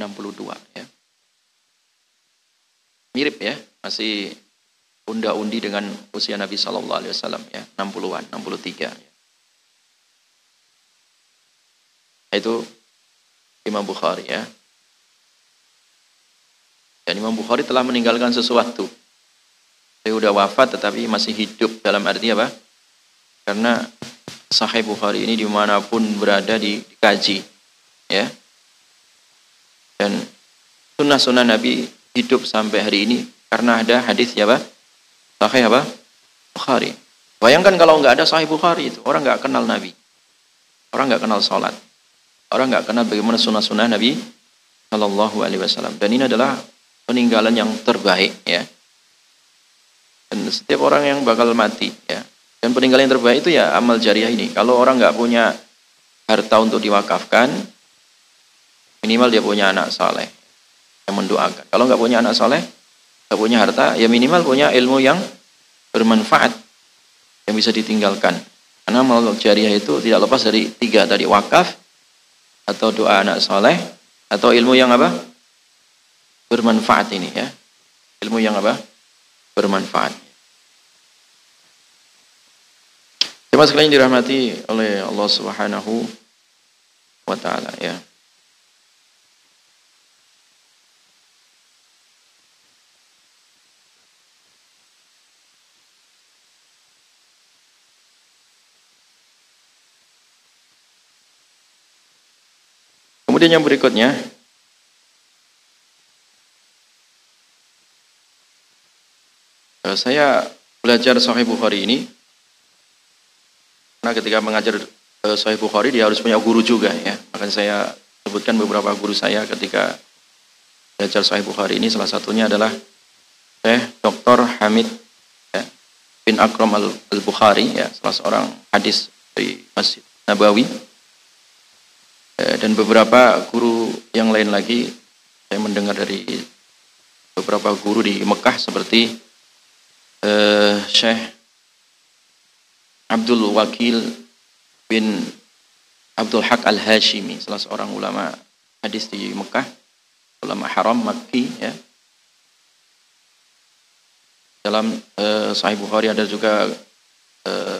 62 ya. Mirip ya, masih unda-undi dengan usia Nabi Shallallahu Alaihi Wasallam ya, 60-an, 63. Ya. Itu Imam Bukhari ya. Dan Imam Bukhari telah meninggalkan sesuatu saya sudah wafat tetapi masih hidup dalam arti apa? Karena Sahih Bukhari ini di mana pun berada di, dikaji, ya. Dan sunnah-sunnah Nabi hidup sampai hari ini karena ada hadis ya, Pak? Sahih apa? Bukhari. Bayangkan kalau nggak ada Sahih Bukhari itu orang nggak kenal Nabi, orang nggak kenal sholat, orang nggak kenal bagaimana sunnah-sunnah Nabi Shallallahu Alaihi Wasallam. Dan ini adalah peninggalan yang terbaik, ya dan setiap orang yang bakal mati ya. Dan peninggalan yang terbaik itu ya amal jariah ini. Kalau orang nggak punya harta untuk diwakafkan, minimal dia punya anak saleh yang mendoakan. Kalau nggak punya anak saleh, nggak punya harta, ya minimal punya ilmu yang bermanfaat yang bisa ditinggalkan. Karena amal jariah itu tidak lepas dari tiga tadi wakaf atau doa anak saleh atau ilmu yang apa bermanfaat ini ya ilmu yang apa bermanfaat Jemaah sekalian dirahmati oleh Allah Subhanahu wa taala ya. Kemudian yang berikutnya eh, saya belajar Sahih Bukhari ini karena ketika mengajar uh, Sahih Bukhari dia harus punya guru juga ya. Makanya saya sebutkan beberapa guru saya ketika belajar Sahih Bukhari ini salah satunya adalah Syekh Dr. Hamid ya, bin Akram Al-Bukhari ya, salah seorang hadis dari Masjid Nabawi. Ya, dan beberapa guru yang lain lagi saya mendengar dari beberapa guru di Mekah seperti uh, Syekh Abdul Wakil bin Abdul Haq Al-Hashimi, salah seorang ulama hadis di Mekah, ulama haram Makki ya. Dalam uh, Sahih Bukhari ada juga uh,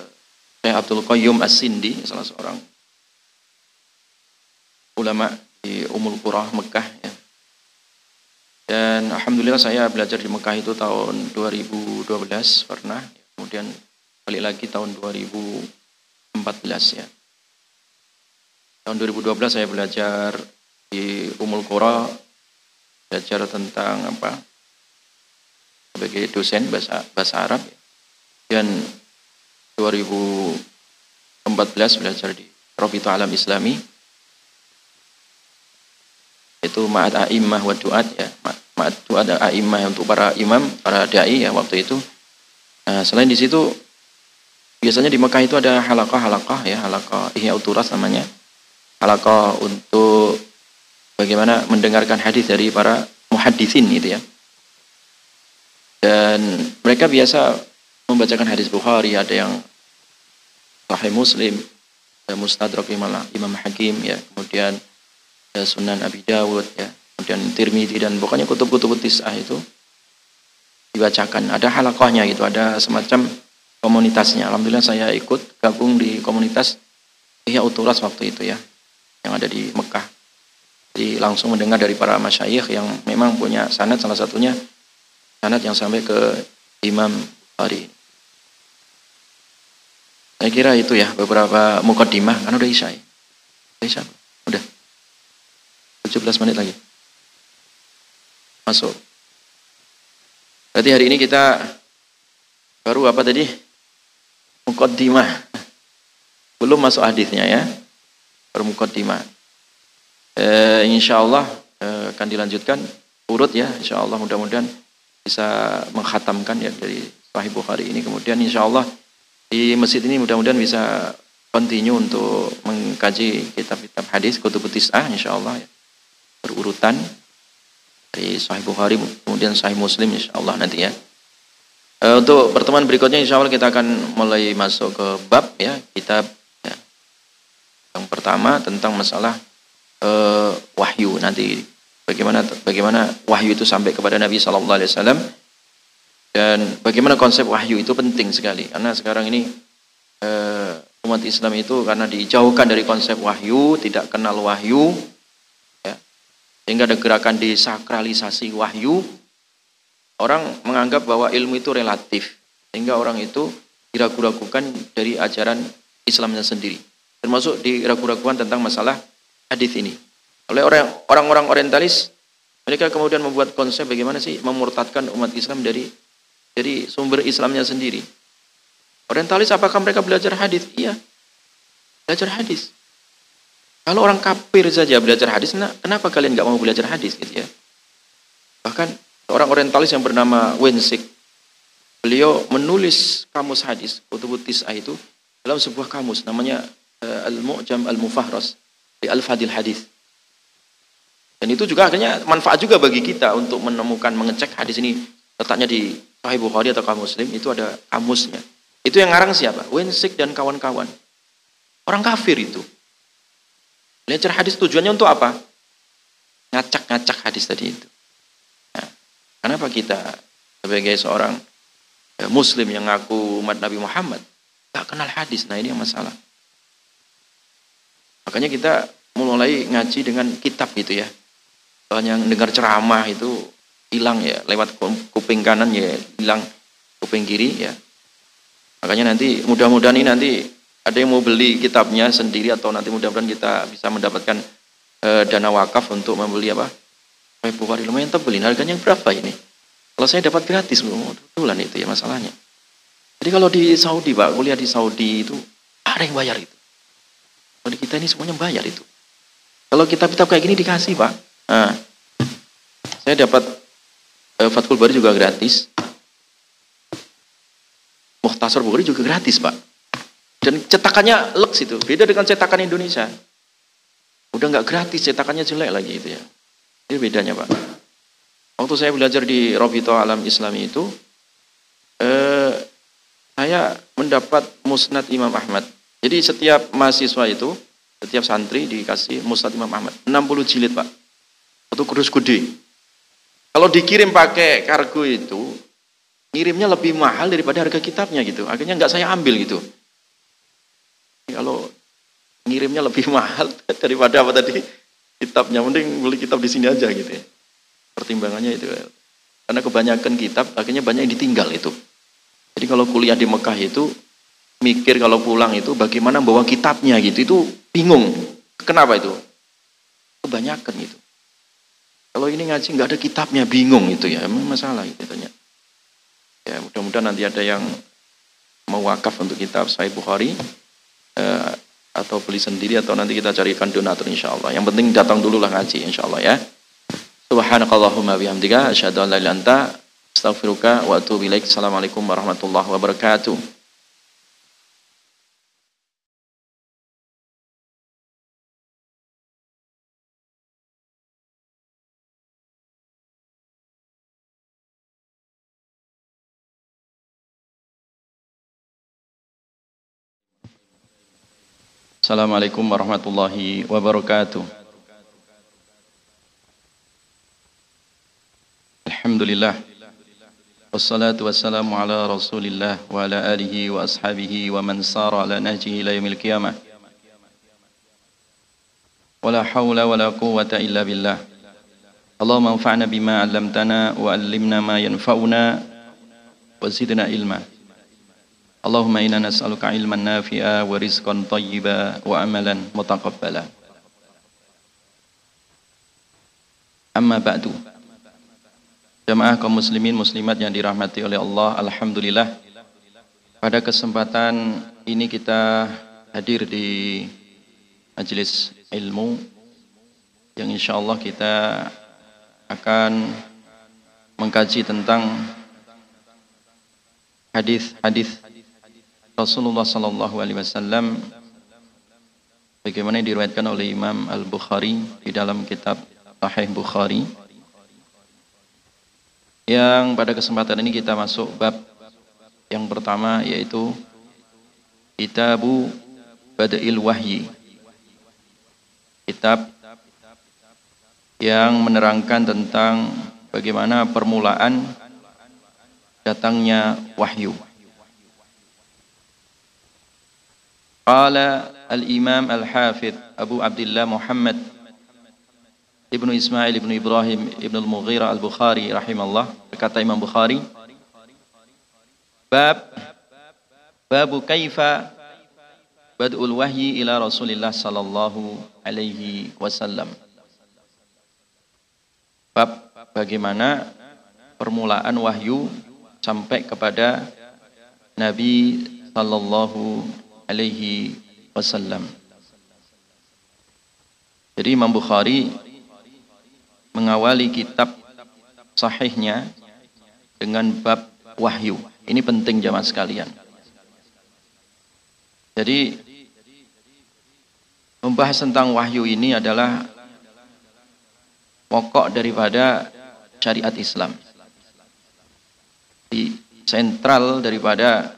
Syekh Abdul Qayyum As-Sindi, salah seorang ulama di Umul Qura Mekah ya. Dan alhamdulillah saya belajar di Mekah itu tahun 2012 pernah, kemudian balik lagi tahun 2014 ya. Tahun 2012 saya belajar di Umul Qura belajar tentang apa sebagai dosen bahasa bahasa Arab. Dan 2014 belajar di Profito Alam Islami. Itu ma'at a'immah wa du'at ya. Ma'at du'at a'immah untuk para imam para dai ya waktu itu. Nah, selain di situ biasanya di Mekah itu ada halakah-halakah ya halakah ihya uturas namanya halakah untuk bagaimana mendengarkan hadis dari para muhaddisin gitu ya. Dan mereka biasa membacakan hadis Bukhari, ada yang Sahih Muslim, Mustadrak Imam, Hakim ya, kemudian Sunan Abi Dawud ya, kemudian Tirmidzi dan pokoknya kutub-kutub tis'ah itu dibacakan. Ada halakahnya gitu, ada semacam komunitasnya. Alhamdulillah saya ikut gabung di komunitas Ihya Uturas waktu itu ya, yang ada di Mekah. Jadi langsung mendengar dari para masyayikh yang memang punya sanad salah satunya sanad yang sampai ke Imam Bukhari. Saya kira itu ya beberapa mukadimah kan udah isya ya. Isya. Udah. 17 menit lagi. Masuk. Berarti hari ini kita baru apa tadi? Mukaddimah. Belum masuk hadisnya ya. Baru mukaddimah eh, insya Allah eh, akan dilanjutkan urut ya insya Allah mudah-mudahan bisa menghatamkan ya dari Sahih Bukhari ini kemudian insya Allah di masjid ini mudah-mudahan bisa continue untuk mengkaji kitab-kitab hadis kutub tis'ah insya Allah ya. berurutan dari Sahih Bukhari kemudian Sahih Muslim insya Allah nanti ya e, untuk pertemuan berikutnya insya Allah kita akan mulai masuk ke bab ya kitab ya. yang pertama tentang masalah uh, wahyu nanti. Bagaimana bagaimana wahyu itu sampai kepada Nabi Shallallahu Alaihi Wasallam. Dan bagaimana konsep wahyu itu penting sekali. Karena sekarang ini uh, umat Islam itu karena dijauhkan dari konsep wahyu tidak kenal wahyu ya, sehingga ada gerakan desakralisasi wahyu orang menganggap bahwa ilmu itu relatif sehingga orang itu diragu-ragukan dari ajaran Islamnya sendiri termasuk diragu-ragukan tentang masalah hadis ini. Oleh orang orang orientalis mereka kemudian membuat konsep bagaimana sih memurtadkan umat Islam dari dari sumber Islamnya sendiri. Orientalis apakah mereka belajar hadis? Iya. Belajar hadis. Kalau orang kafir saja belajar hadis, nah, kenapa kalian nggak mau belajar hadis gitu ya? Bahkan orang orientalis yang bernama Wensik, beliau menulis kamus hadis, kutubut tis'ah itu dalam sebuah kamus namanya uh, Al-Mu'jam Al-Mufahras di Al-Fadil Hadis. Dan itu juga akhirnya manfaat juga bagi kita untuk menemukan, mengecek hadis ini letaknya di Sahih Bukhari atau kamus Muslim, itu ada kamusnya. Itu yang ngarang siapa? Wensik dan kawan-kawan. Orang kafir itu. Belajar hadis tujuannya untuk apa? Ngacak-ngacak hadis tadi itu. Kenapa kita sebagai seorang ya, muslim yang ngaku umat Nabi Muhammad gak kenal hadis? Nah ini yang masalah. Makanya kita mulai ngaji dengan kitab gitu ya. Soalnya dengar ceramah itu hilang ya, lewat kuping kanan ya hilang kuping kiri ya. Makanya nanti mudah-mudahan ini nanti ada yang mau beli kitabnya sendiri atau nanti mudah-mudahan kita bisa mendapatkan e, dana wakaf untuk membeli apa? Sahih Bukhari lumayan tebel ini harganya berapa ini? Kalau saya dapat gratis, kebetulan itu ya masalahnya. Jadi kalau di Saudi Pak, kuliah di Saudi itu ada yang bayar itu. Kalau kita ini semuanya bayar itu. Kalau kitab-kitab kayak gini dikasih Pak. Nah, saya dapat uh, Fathul Bari juga gratis. Muhtasar Bukhari juga gratis Pak. Dan cetakannya leks itu. Beda dengan cetakan Indonesia. Udah nggak gratis, cetakannya jelek lagi itu ya. Itu bedanya Pak. Waktu saya belajar di Robito Alam Islami itu, eh, saya mendapat musnad Imam Ahmad jadi setiap mahasiswa itu, setiap santri dikasih Musnad Imam Ahmad. 60 jilid Pak. Itu kudus gede. Kalau dikirim pakai kargo itu, ngirimnya lebih mahal daripada harga kitabnya gitu. Akhirnya nggak saya ambil gitu. Kalau ngirimnya lebih mahal daripada apa tadi kitabnya, mending beli kitab di sini aja gitu ya. Pertimbangannya itu. Karena kebanyakan kitab akhirnya banyak yang ditinggal itu. Jadi kalau kuliah di Mekah itu mikir kalau pulang itu bagaimana bawa kitabnya gitu. Itu bingung. Kenapa itu? Kebanyakan itu. Kalau ini ngaji nggak ada kitabnya bingung itu ya, emang masalah gitu tanya. Ya mudah-mudahan nanti ada yang mau wakaf untuk kitab Sahih Bukhari eh, atau beli sendiri atau nanti kita carikan donatur insya Allah. Yang penting datang dulu lah ngaji insya Allah ya. Subhanakallahumma bihamdika asyhadu an la astaghfiruka wa atubu ilaik. Assalamualaikum warahmatullahi wabarakatuh. Assalamualaikum warahmatullahi wabarakatuh. Alhamdulillah. Wassalatu wassalamu ala rasulillah wa ala alihi wa ashabihi wa man sara ala nahjihi ila yamil qiyamah. Wala hawla wala quwwata illa billah. Allahumma anfa'na bima 'allamtana wa 'allimna ma yanfa'una wa zidna ilma. Allahumma inna nas'aluka ilman nafi'a wa rizqan tayyiba wa amalan mutaqabbala. Amma ba'du. Jamaah kaum muslimin muslimat yang dirahmati oleh Allah, alhamdulillah pada kesempatan ini kita hadir di majelis ilmu yang insyaallah kita akan mengkaji tentang hadis-hadis Rasulullah Sallallahu Alaihi Wasallam bagaimana diriwayatkan oleh Imam Al Bukhari di dalam kitab Sahih Bukhari. Yang pada kesempatan ini kita masuk bab yang pertama yaitu Kitabu Bada'il Wahyi. Kitab yang menerangkan tentang bagaimana permulaan datangnya wahyu Qala al-Imam al-Hafidh Abu Abdullah Muhammad Ibnu Ismail Ibnu Ibrahim Ibnu Al-Mughira Al-Bukhari rahimallah berkata Imam Bukhari. Bab babu kaifa bad'ul wahyi ila Rasulillah sallallahu alaihi wasallam. Bab bagaimana permulaan wahyu sampai kepada Nabi sallallahu alaihi wasallam. Jadi Imam Bukhari mengawali kitab sahihnya dengan bab wahyu. Ini penting jamaah sekalian. Jadi membahas tentang wahyu ini adalah pokok daripada syariat Islam. Di sentral daripada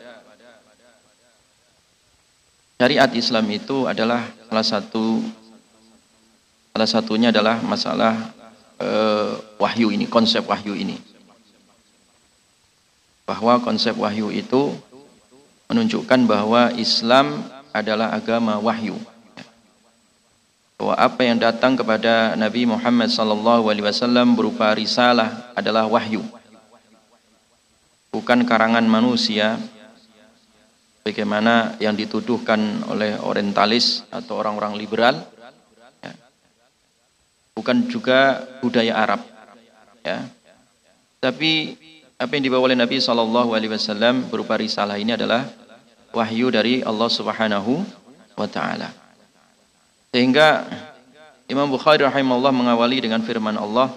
Syariat Islam itu adalah salah satu salah satunya adalah masalah uh, wahyu ini, konsep wahyu ini. Bahwa konsep wahyu itu menunjukkan bahwa Islam adalah agama wahyu. Bahwa apa yang datang kepada Nabi Muhammad SAW berupa risalah adalah wahyu. Bukan karangan manusia, bagaimana yang dituduhkan oleh orientalis atau orang-orang liberal ya. bukan juga budaya Arab ya. Tapi apa yang dibawa oleh Nabi Shallallahu Alaihi Wasallam berupa risalah ini adalah wahyu dari Allah Subhanahu wa taala. Sehingga Imam Bukhari rahimahullah mengawali dengan firman Allah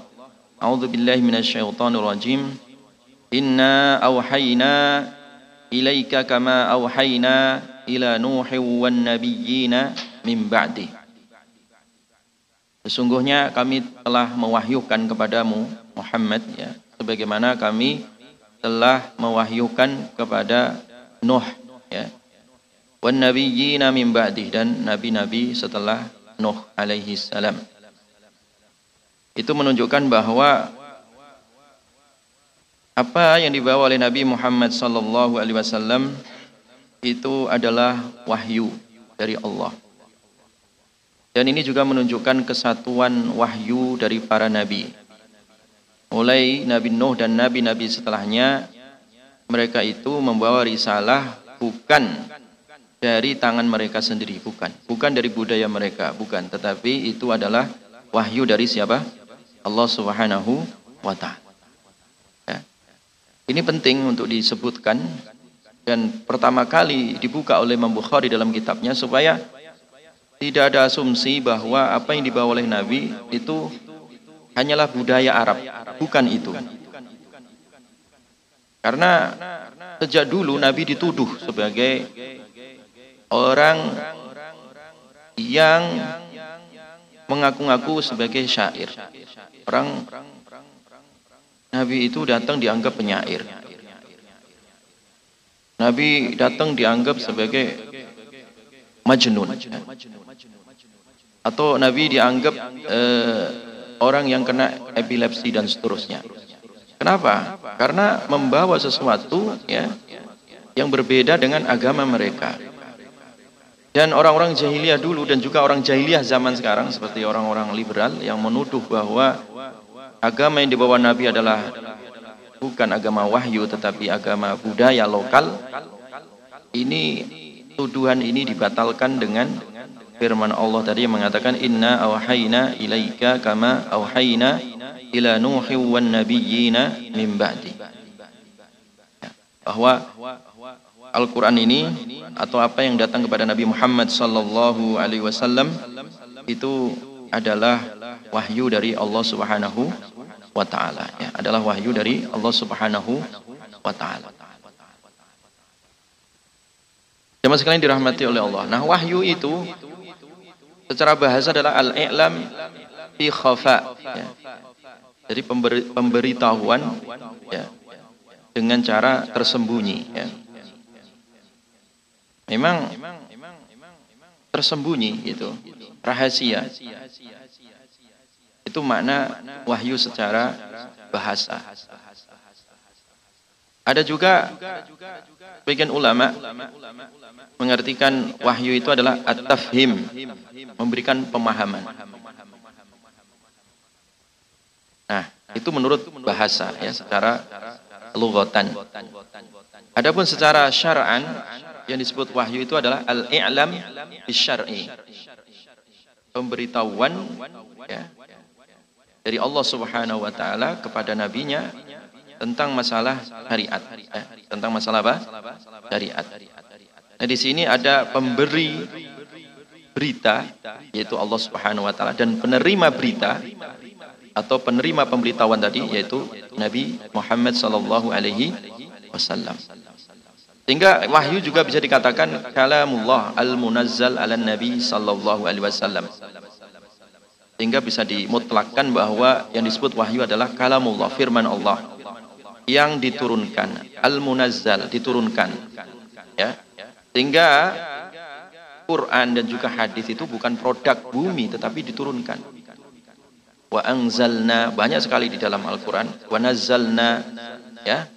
A'udzu billahi minasyaitonir rajim Inna auhayna ilaika kama auhayna ila nuhi wan nabiyyina min ba'di Sesungguhnya kami telah mewahyukan kepadamu Muhammad ya sebagaimana kami telah mewahyukan kepada Nuh ya wan nabiyyina min ba'di dan nabi-nabi setelah Nuh alaihi salam. Itu menunjukkan bahwa apa yang dibawa oleh Nabi Muhammad sallallahu alaihi wasallam itu adalah wahyu dari Allah. Dan ini juga menunjukkan kesatuan wahyu dari para nabi. Mulai Nabi Nuh dan nabi-nabi setelahnya mereka itu membawa risalah bukan dari tangan mereka sendiri, bukan. Bukan dari budaya mereka, bukan. Tetapi itu adalah wahyu dari siapa? Allah Subhanahu wa taala. Ini penting untuk disebutkan dan pertama kali dibuka oleh Imam Bukhari dalam kitabnya supaya tidak ada asumsi bahwa apa yang dibawa oleh Nabi itu hanyalah budaya Arab, bukan itu. Karena sejak dulu Nabi dituduh sebagai orang yang mengaku-ngaku sebagai syair. Orang Nabi itu datang dianggap penyair. Nabi datang dianggap sebagai majnun. Atau Nabi dianggap eh, orang yang kena epilepsi dan seterusnya. Kenapa? Karena membawa sesuatu ya yang berbeda dengan agama mereka. Dan orang-orang jahiliyah dulu dan juga orang jahiliyah zaman sekarang seperti orang-orang liberal yang menuduh bahwa agama yang dibawa Nabi adalah bukan agama wahyu tetapi agama budaya lokal. Ini tuduhan ini dibatalkan dengan firman Allah tadi yang mengatakan inna awhayna ilaika kama awhayna ila nuhi wan nabiyyina min ba'di. Bahwa Al-Quran ini atau apa yang datang kepada Nabi Muhammad sallallahu alaihi wasallam itu adalah wahyu dari Allah Subhanahu wa taala ya, adalah wahyu dari Allah Subhanahu wa taala. Jemaah sekalian dirahmati oleh Allah. Nah, wahyu itu secara bahasa adalah al-i'lam fi khafa ya. Jadi pemberi, pemberitahuan ya, dengan cara tersembunyi. Ya. Memang tersembunyi itu rahasia. Itu makna wahyu secara bahasa. Ada juga bagian ulama mengartikan wahyu itu adalah at-tafhim, memberikan pemahaman. Nah, itu menurut bahasa ya secara lughatan. Adapun secara syar'an yang disebut wahyu itu adalah al-i'lam bisyar'i. Pemberitahuan ya, dari Allah Subhanahu wa taala kepada nabinya tentang masalah syariat, ya, tentang masalah apa? Syariat. Nah, di sini ada pemberi berita yaitu Allah Subhanahu wa taala dan penerima berita atau penerima pemberitahuan tadi yaitu Nabi Muhammad sallallahu alaihi wasallam. Sehingga wahyu juga bisa dikatakan kalamullah al-munazzal ala Nabi sallallahu alaihi wasallam. Sehingga bisa dimutlakkan bahwa yang disebut wahyu adalah kalamullah, firman Allah yang diturunkan, al-munazzal diturunkan. Ya. Sehingga Quran dan juga hadis itu bukan produk bumi tetapi diturunkan wa anzalna banyak sekali di dalam Al-Qur'an wa nazzalna ya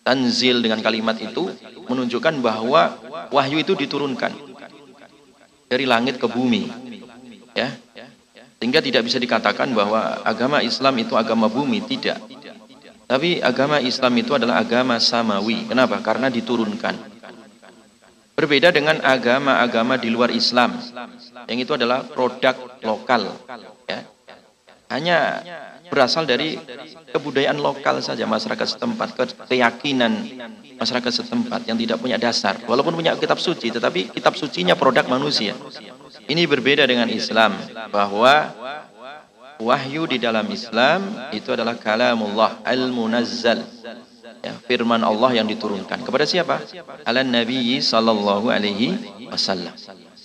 tanzil dengan kalimat itu menunjukkan bahwa wahyu itu diturunkan dari langit ke bumi ya. Sehingga tidak bisa dikatakan bahwa agama Islam itu agama bumi tidak. Tapi agama Islam itu adalah agama samawi. Kenapa? Karena diturunkan. Berbeda dengan agama-agama di luar Islam yang itu adalah produk lokal ya. Hanya berasal dari kebudayaan lokal saja masyarakat setempat, keyakinan masyarakat setempat yang tidak punya dasar. Walaupun punya kitab suci, tetapi kitab sucinya produk manusia. Ini berbeda dengan Islam, bahwa wahyu di dalam Islam itu adalah kalamullah al-munazzal. Ya, firman Allah yang diturunkan kepada siapa? Ala Nabi sallallahu alaihi wasallam.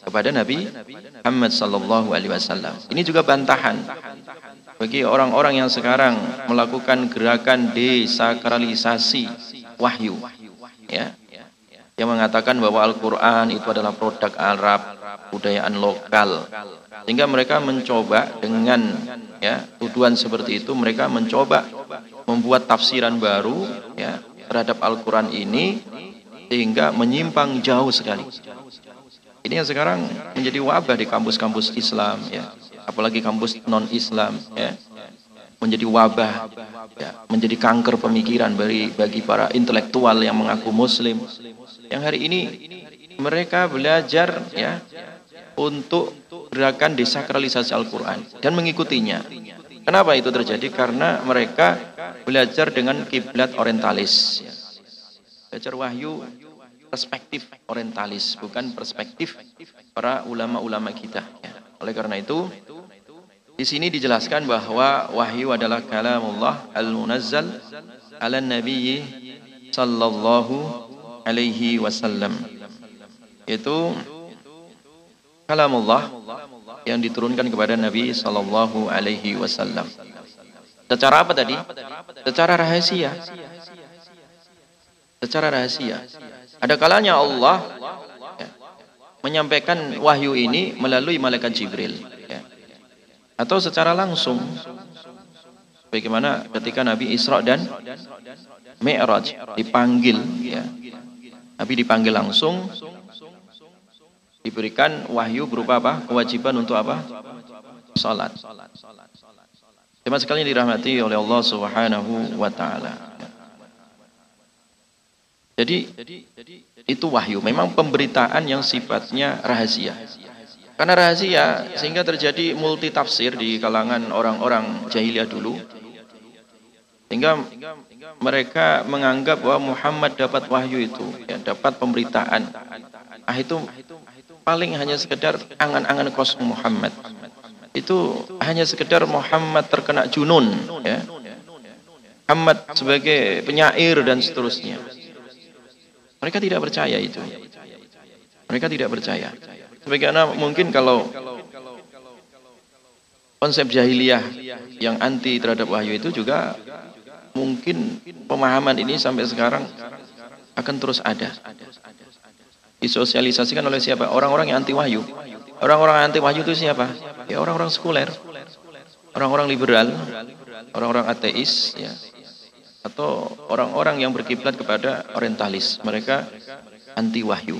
Kepada Nabi Muhammad sallallahu alaihi wasallam. Ini juga bantahan bagi orang-orang yang sekarang melakukan gerakan desakralisasi wahyu ya yang mengatakan bahwa Al-Qur'an itu adalah produk Arab budayaan lokal sehingga mereka mencoba dengan ya tuduhan seperti itu mereka mencoba membuat tafsiran baru ya terhadap Al-Qur'an ini sehingga menyimpang jauh sekali. Ini yang sekarang menjadi wabah di kampus-kampus Islam ya apalagi kampus non Islam ya menjadi wabah ya, menjadi kanker pemikiran bagi bagi para intelektual yang mengaku muslim yang hari ini mereka belajar ya untuk gerakan desakralisasi Al-Quran dan mengikutinya. Kenapa itu terjadi? Karena mereka belajar dengan kiblat orientalis. Belajar wahyu perspektif orientalis, bukan perspektif para ulama-ulama kita. Ya. Oleh karena itu, di sini dijelaskan bahwa wahyu adalah kalamullah al-munazzal ala nabiyyi sallallahu alaihi wasallam. Itu kalamullah yang diturunkan kepada Nabi Sallallahu Alaihi Wasallam. Secara apa tadi? Secara rahasia. Secara rahasia. Ada kalanya Allah ya, menyampaikan wahyu ini melalui malaikat Jibril. Atau secara langsung. Bagaimana ketika Nabi Isra dan Mi'raj dipanggil. Ya. Nabi dipanggil langsung diberikan wahyu berupa apa? Kewajiban untuk apa? Salat. Terima sekali dirahmati oleh Allah Subhanahu wa taala. Jadi itu wahyu, memang pemberitaan yang sifatnya rahasia. Karena rahasia sehingga terjadi multi tafsir di kalangan orang-orang jahiliyah dulu. Sehingga mereka menganggap bahwa Muhammad dapat wahyu itu, ya, dapat pemberitaan. Ah itu paling hanya sekedar angan-angan kosong Muhammad. Itu hanya sekedar Muhammad terkena junun, ya. Muhammad sebagai penyair dan seterusnya. Mereka tidak percaya itu. Mereka tidak percaya. Sebagaimana mungkin kalau konsep jahiliyah yang anti terhadap wahyu itu juga mungkin pemahaman ini sampai sekarang akan terus ada disosialisasikan oleh siapa? Orang-orang yang anti wahyu. Orang-orang anti wahyu itu siapa? Ya orang-orang sekuler, orang-orang liberal, orang-orang ateis, ya, atau orang-orang yang berkiblat kepada orientalis. Mereka anti wahyu.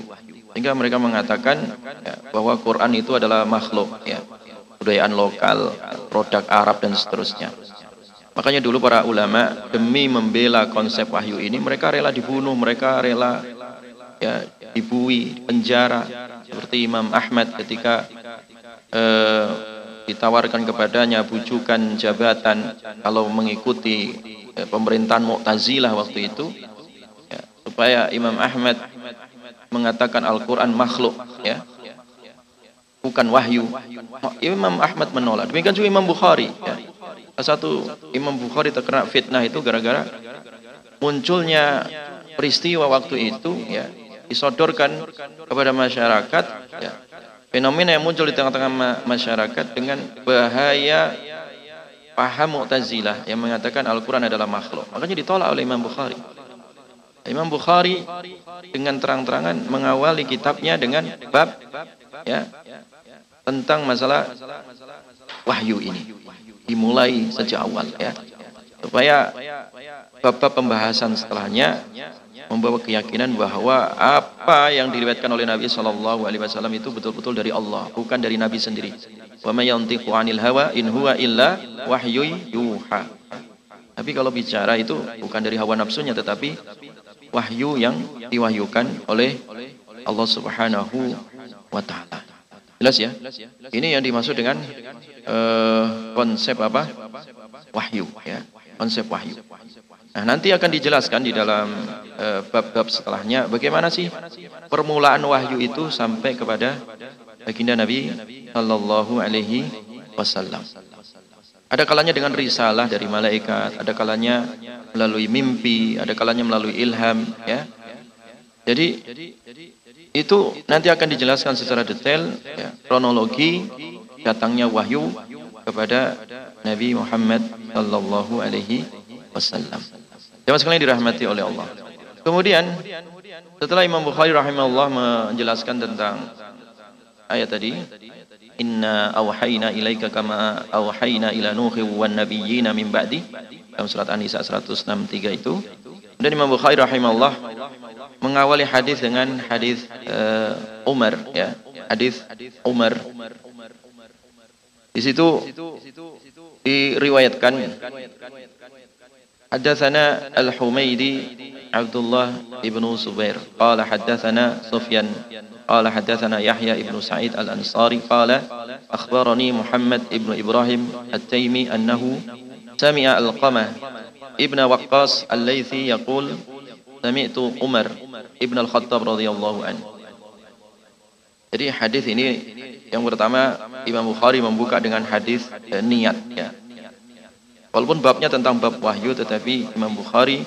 Sehingga mereka mengatakan ya, bahwa Quran itu adalah makhluk, ya, budayaan lokal, produk Arab dan seterusnya. Makanya dulu para ulama demi membela konsep wahyu ini mereka rela dibunuh, mereka rela ya dibui, penjara seperti Imam Ahmad ketika eh, ditawarkan kepadanya bujukan jabatan kalau mengikuti eh, pemerintahan Mu'tazilah waktu itu ya, supaya Imam Ahmad mengatakan Al-Quran makhluk ya bukan wahyu Imam Ahmad menolak demikian juga Imam Bukhari ya. satu Imam Bukhari terkena fitnah itu gara-gara munculnya peristiwa waktu itu ya disodorkan kepada masyarakat ya, fenomena yang muncul di tengah-tengah masyarakat dengan bahaya paham Mu'tazilah yang mengatakan Al-Quran adalah makhluk. Makanya ditolak oleh Imam Bukhari. Imam Bukhari dengan terang-terangan mengawali kitabnya dengan bab ya tentang masalah wahyu ini dimulai sejak awal ya supaya bab-bab pembahasan setelahnya membawa keyakinan bahwa apa yang diriwayatkan oleh Nabi Shallallahu Alaihi Wasallam itu betul-betul dari Allah, bukan dari Nabi sendiri. 'anil hawa. Tapi kalau bicara itu bukan dari hawa nafsunya tetapi wahyu yang diwahyukan oleh Allah Subhanahu wa taala. Jelas ya? Ini yang dimaksud dengan uh, konsep apa? Wahyu ya. Konsep wahyu. Nah, nanti akan dijelaskan di dalam eh, bab-bab uh, setelahnya bagaimana sih permulaan wahyu itu sampai kepada baginda Nabi sallallahu alaihi wasallam. Ada kalanya dengan risalah dari malaikat, ada kalanya melalui mimpi, ada kalanya melalui ilham, ya. Jadi itu nanti akan dijelaskan secara detail ya, kronologi datangnya wahyu kepada Nabi Muhammad sallallahu alaihi wasallam. Jemaah sekalian dirahmati oleh Allah. Kemudian setelah Imam Bukhari rahimahullah menjelaskan tentang ayat tadi, Inna awhayna ilaika kama awhayna ila nuhi wan nabiyyina min ba'di dalam surat An-Nisa 163 itu. Dan Imam Bukhari rahimahullah mengawali hadis dengan hadis uh, Umar ya, hadis Umar. Di situ diriwayatkan حدثنا الحميدي عبد الله بن زبير قال حدثنا سفيان قال حدثنا يحيى بن سعيد الأنصاري قال أخبرني محمد بن إبراهيم التيمي أنه سمع القمة ابن وقاص الليثي يقول سمعت عمر ابن الخطاب رضي الله عنه Jadi hadis ini yang pertama Imam Bukhari membuka dengan hadis eh, niat ya. Walaupun babnya tentang bab wahyu tetapi Imam Bukhari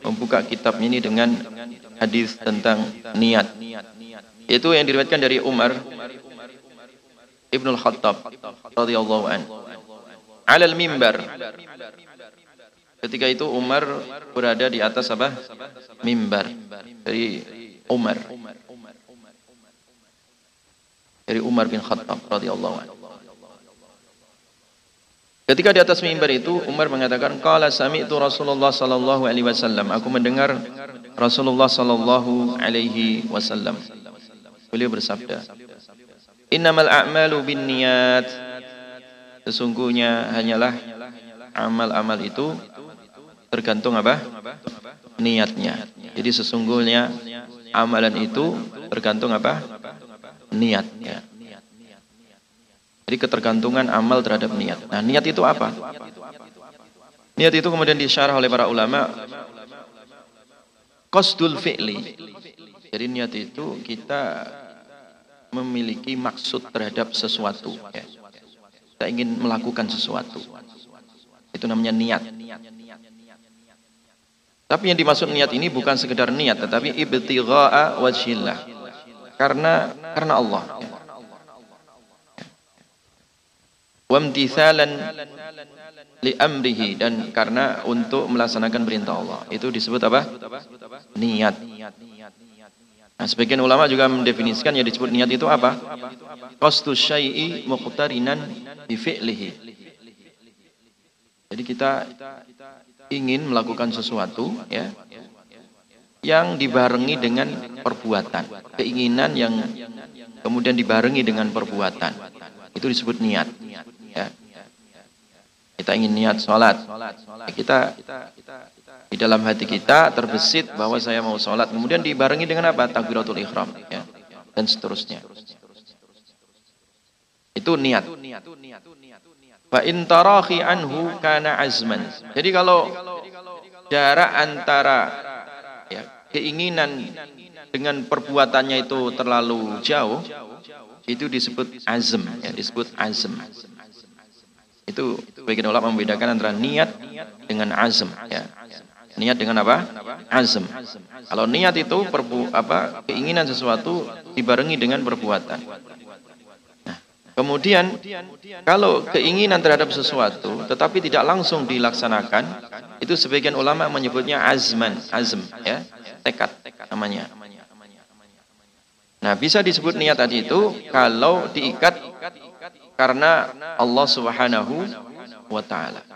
membuka kitab ini dengan hadis tentang niat. Itu yang diriwayatkan dari Umar Ibnu Khattab radhiyallahu an. Alal mimbar. Ketika itu Umar berada di atas apa? Mimbar. Dari Umar dari Umar bin Khattab radhiyallahu anhu. Ketika di atas mimbar itu Umar mengatakan qala sami'tu Rasulullah sallallahu alaihi wasallam. Aku mendengar Rasulullah sallallahu alaihi wasallam. Beliau bersabda Innamal a'malu binniyat. Sesungguhnya hanyalah amal-amal itu tergantung apa? Niatnya. Jadi sesungguhnya amalan itu tergantung apa? Niat ya. Jadi ketergantungan amal terhadap niat. Nah, niat itu apa? Niat itu kemudian disyarah oleh para ulama qasdul fi'li. Jadi niat itu kita memiliki maksud terhadap sesuatu ya. Kita ingin melakukan sesuatu. Itu namanya niat. Tapi yang dimaksud niat ini bukan sekedar niat tetapi ibtigha'a wajhillah karena karena Allah. Wamtithalan li amrihi dan karena untuk melaksanakan perintah Allah. Itu disebut apa? Niat. Nah, sebagian ulama juga mendefinisikan yang disebut niat itu apa? Qasdu syai'i muqtarinan bi fi'lihi. Jadi kita ingin melakukan sesuatu ya yang dibarengi dengan perbuatan. Keinginan yang kemudian dibarengi dengan perbuatan. Itu disebut niat. Ya. Kita ingin niat sholat. Kita di dalam hati kita terbesit bahwa saya mau sholat. Kemudian dibarengi dengan apa? Takbiratul ikhram. Ya. Dan seterusnya. Itu niat. Fa in anhu kana azman. Jadi kalau jarak antara ya, keinginan dengan perbuatannya itu terlalu jauh, itu disebut azm, ya, disebut azm. Itu bagian ulama membedakan antara niat dengan azm, ya. Niat dengan apa? Azm. Kalau niat itu perbu, apa keinginan sesuatu dibarengi dengan perbuatan. Nah, kemudian kalau keinginan terhadap sesuatu tetapi tidak langsung dilaksanakan, itu sebagian ulama menyebutnya azman, azm, ya, tekad namanya. Nah, bisa disebut niat tadi itu kalau diikat karena Allah Subhanahu wa taala.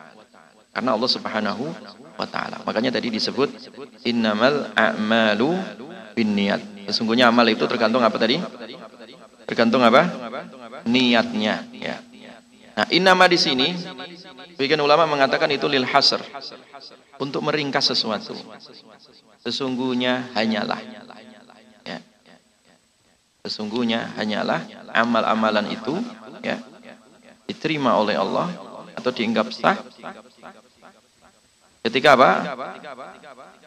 Karena Allah Subhanahu wa taala. Makanya tadi disebut innamal a'malu binniyat. Sesungguhnya amal itu tergantung apa tadi? Tergantung apa? Niatnya, ya. Nah, innama di sini Bagian ulama mengatakan itu lil hasr untuk meringkas sesuatu. Sesungguhnya hanyalah ya. Sesungguhnya hanyalah amal-amalan itu diterima oleh Allah atau dianggap sah ketika apa?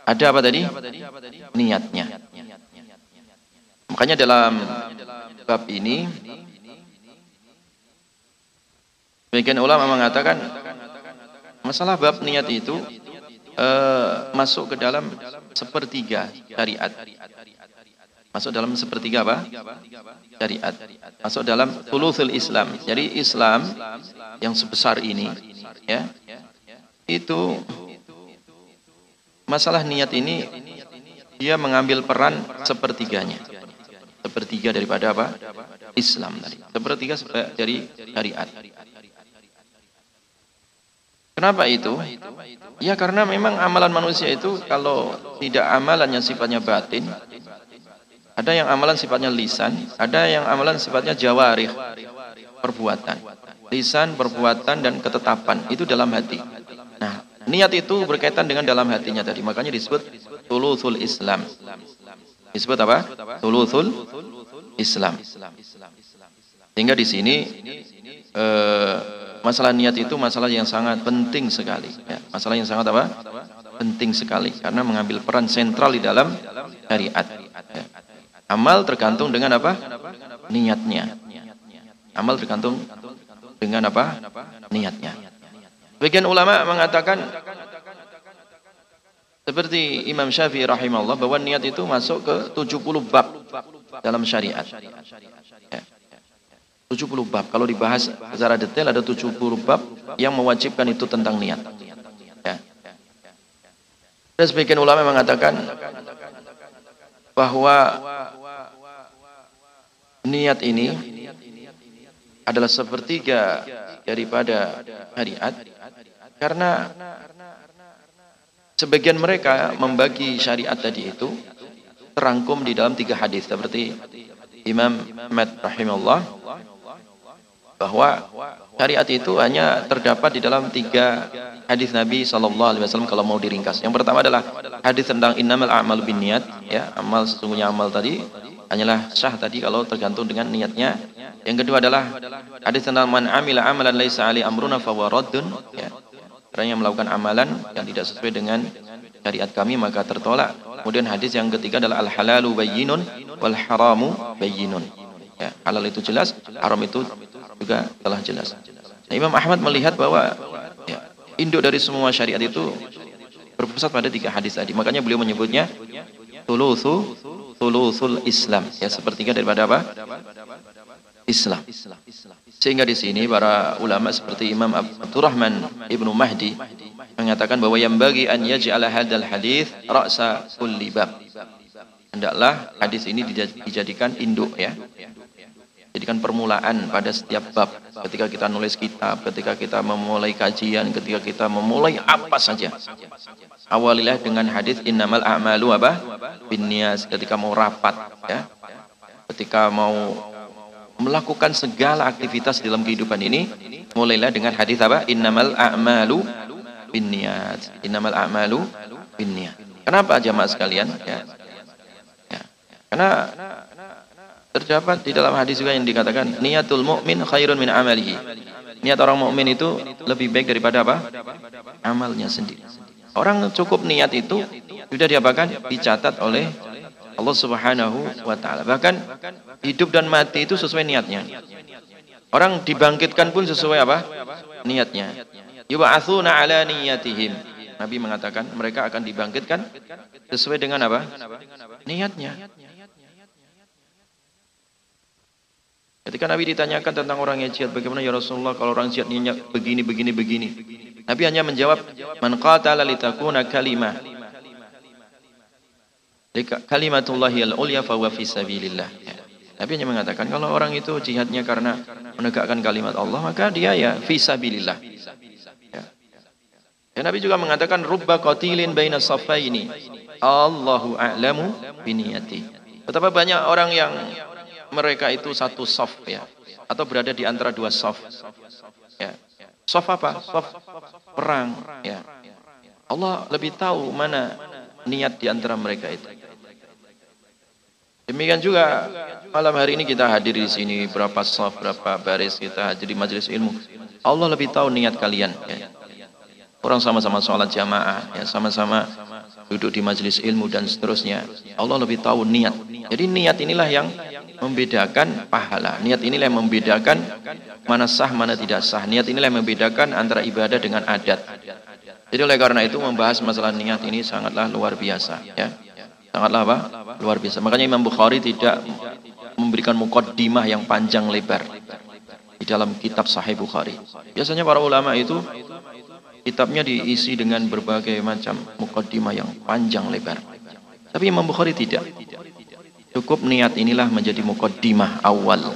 Ada apa tadi? Niatnya. Makanya dalam bab ini Bagian ulama mengatakan masalah bab niat itu uh, masuk ke dalam sepertiga syariat. Masuk dalam sepertiga apa? Syariat. Masuk dalam tuluthul Islam. Jadi Islam yang sebesar ini ya itu masalah niat ini dia mengambil peran sepertiganya. Sepertiga daripada apa? Islam tadi. Sepertiga dari syariat. Kenapa itu? Ya karena memang amalan manusia itu kalau tidak amalan yang sifatnya batin, ada yang amalan sifatnya lisan, ada yang amalan sifatnya jawarih, perbuatan. Lisan, perbuatan, dan ketetapan, itu dalam hati. Nah, Niat itu berkaitan dengan dalam hatinya tadi. Makanya disebut tulusul Islam. Disebut apa? Tulusul Islam. Sehingga di sini eh, masalah niat itu masalah yang sangat penting sekali. Ya. Masalah yang sangat apa? Penting sekali karena mengambil peran sentral di dalam syariat. Ya. Amal tergantung dengan apa? Niatnya. Amal tergantung dengan apa? Niatnya. Bagian ulama mengatakan seperti Imam Syafi'i rahimahullah bahwa niat itu masuk ke 70 bab dalam syariat. Ya. 70 bab. Kalau dibahas secara detail ada 70 bab yang mewajibkan itu tentang niat. Ya. Sebagian ulama mengatakan bahwa niat ini adalah sepertiga daripada syariat karena sebagian mereka membagi syariat tadi itu terangkum di dalam tiga hadis seperti Imam Ahmad rahimahullah bahwa syariat itu hanya terdapat di dalam tiga hadis Nabi Shallallahu Alaihi kalau mau diringkas. Yang pertama adalah hadis tentang innamal a'mal bin niat, ya amal sesungguhnya amal tadi hanyalah sah tadi kalau tergantung dengan niatnya. Yang kedua adalah hadis tentang man amila amalan laisa ali amruna fawaradun, ya Orang yang melakukan amalan yang tidak sesuai dengan syariat kami maka tertolak. Kemudian hadis yang ketiga adalah al halalu bayyinun wal haramu bayyinun. Ya, halal itu jelas, haram itu juga telah jelas. Nah, Imam Ahmad melihat bahwa ya, induk dari semua syariat itu berpusat pada tiga hadis tadi. Makanya beliau menyebutnya tulusu tulusul Islam. Ya, sepertiga daripada apa? Islam. Sehingga di sini para ulama seperti Imam Abdurrahman Ibnu Mahdi mengatakan bahwa yang bagi an yaj'ala hadal hadis ra'sa kulli bab. Hendaklah hadis ini dijadikan induk ya. Jadikan permulaan pada setiap bab. Ketika kita nulis kitab, ketika kita memulai kajian, ketika kita memulai apa saja. Awalilah dengan hadis innamal a'malu apa? Binniyas ketika mau rapat ya. Ketika mau melakukan segala aktivitas dalam kehidupan ini mulailah dengan hadis apa innamal a'malu binniyat innamal a'malu binniyat kenapa jamaah sekalian ya, ya. karena terdapat di dalam hadis juga yang dikatakan niatul mu'min khairun min amalihi niat orang mukmin itu lebih baik daripada apa amalnya sendiri orang cukup niat itu sudah diapakan dicatat oleh Allah Subhanahu wa taala. Bahkan hidup dan mati itu sesuai niatnya. Orang dibangkitkan pun sesuai apa? Niatnya. Yub'atsuna ala niyatihim. Nabi mengatakan mereka akan dibangkitkan sesuai dengan apa? Niatnya. Ketika Nabi ditanyakan tentang orang yang jihad, bagaimana ya Rasulullah kalau orang jihad begini, begini, begini. Nabi hanya menjawab, Man qatala litakuna kalimah kalimatullahi al-ulya fa fi sabilillah. Ya. Nabi hanya mengatakan kalau orang itu jihadnya karena menegakkan kalimat Allah maka dia ya fi sabilillah. Ya. Dan Nabi juga mengatakan rubba qatilin baina saffaini. Allahu a'lamu biniyati. Betapa banyak orang yang mereka itu satu saf ya atau berada di antara dua saf. Ya. Saf apa? Saf perang ya. Allah lebih tahu mana niat di antara mereka itu. Demikian juga malam hari ini kita hadir di sini berapa saf, berapa baris kita hadir di majelis ilmu. Allah lebih tahu niat kalian. Ya. Orang sama-sama sholat jamaah, ya sama-sama duduk di majelis ilmu dan seterusnya. Allah lebih tahu niat. Jadi niat inilah yang membedakan pahala. Niat inilah yang membedakan mana sah, mana tidak sah. Niat inilah yang membedakan antara ibadah dengan adat. Jadi oleh karena itu membahas masalah niat ini sangatlah luar biasa. Ya. Sangatlah apa? Luar biasa. Makanya Imam Bukhari tidak memberikan mukaddimah yang panjang lebar di dalam kitab Sahih Bukhari. Biasanya para ulama itu kitabnya diisi dengan berbagai macam mukaddimah yang panjang lebar. Tapi Imam Bukhari tidak. Cukup niat inilah menjadi mukaddimah awal.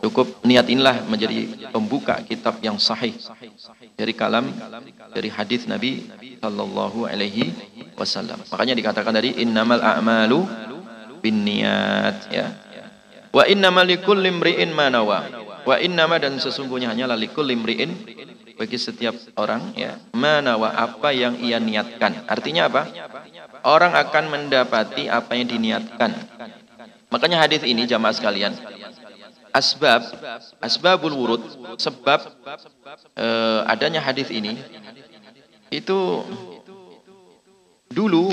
Cukup niat inilah menjadi pembuka kitab yang sahih dari kalam dari hadis Nabi sallallahu alaihi wasallam. Makanya dikatakan tadi innamal a'malu binniyat ya. Wa innamal likulli imri'in ma nawa. Wa innama dan sesungguhnya hanyalah likulli imri'in bagi setiap orang ya mana wa apa yang ia niatkan. Artinya apa? Orang akan mendapati apa yang diniatkan. Makanya hadis ini jamaah sekalian, asbab asbabul wurud sebab uh, adanya hadis ini itu dulu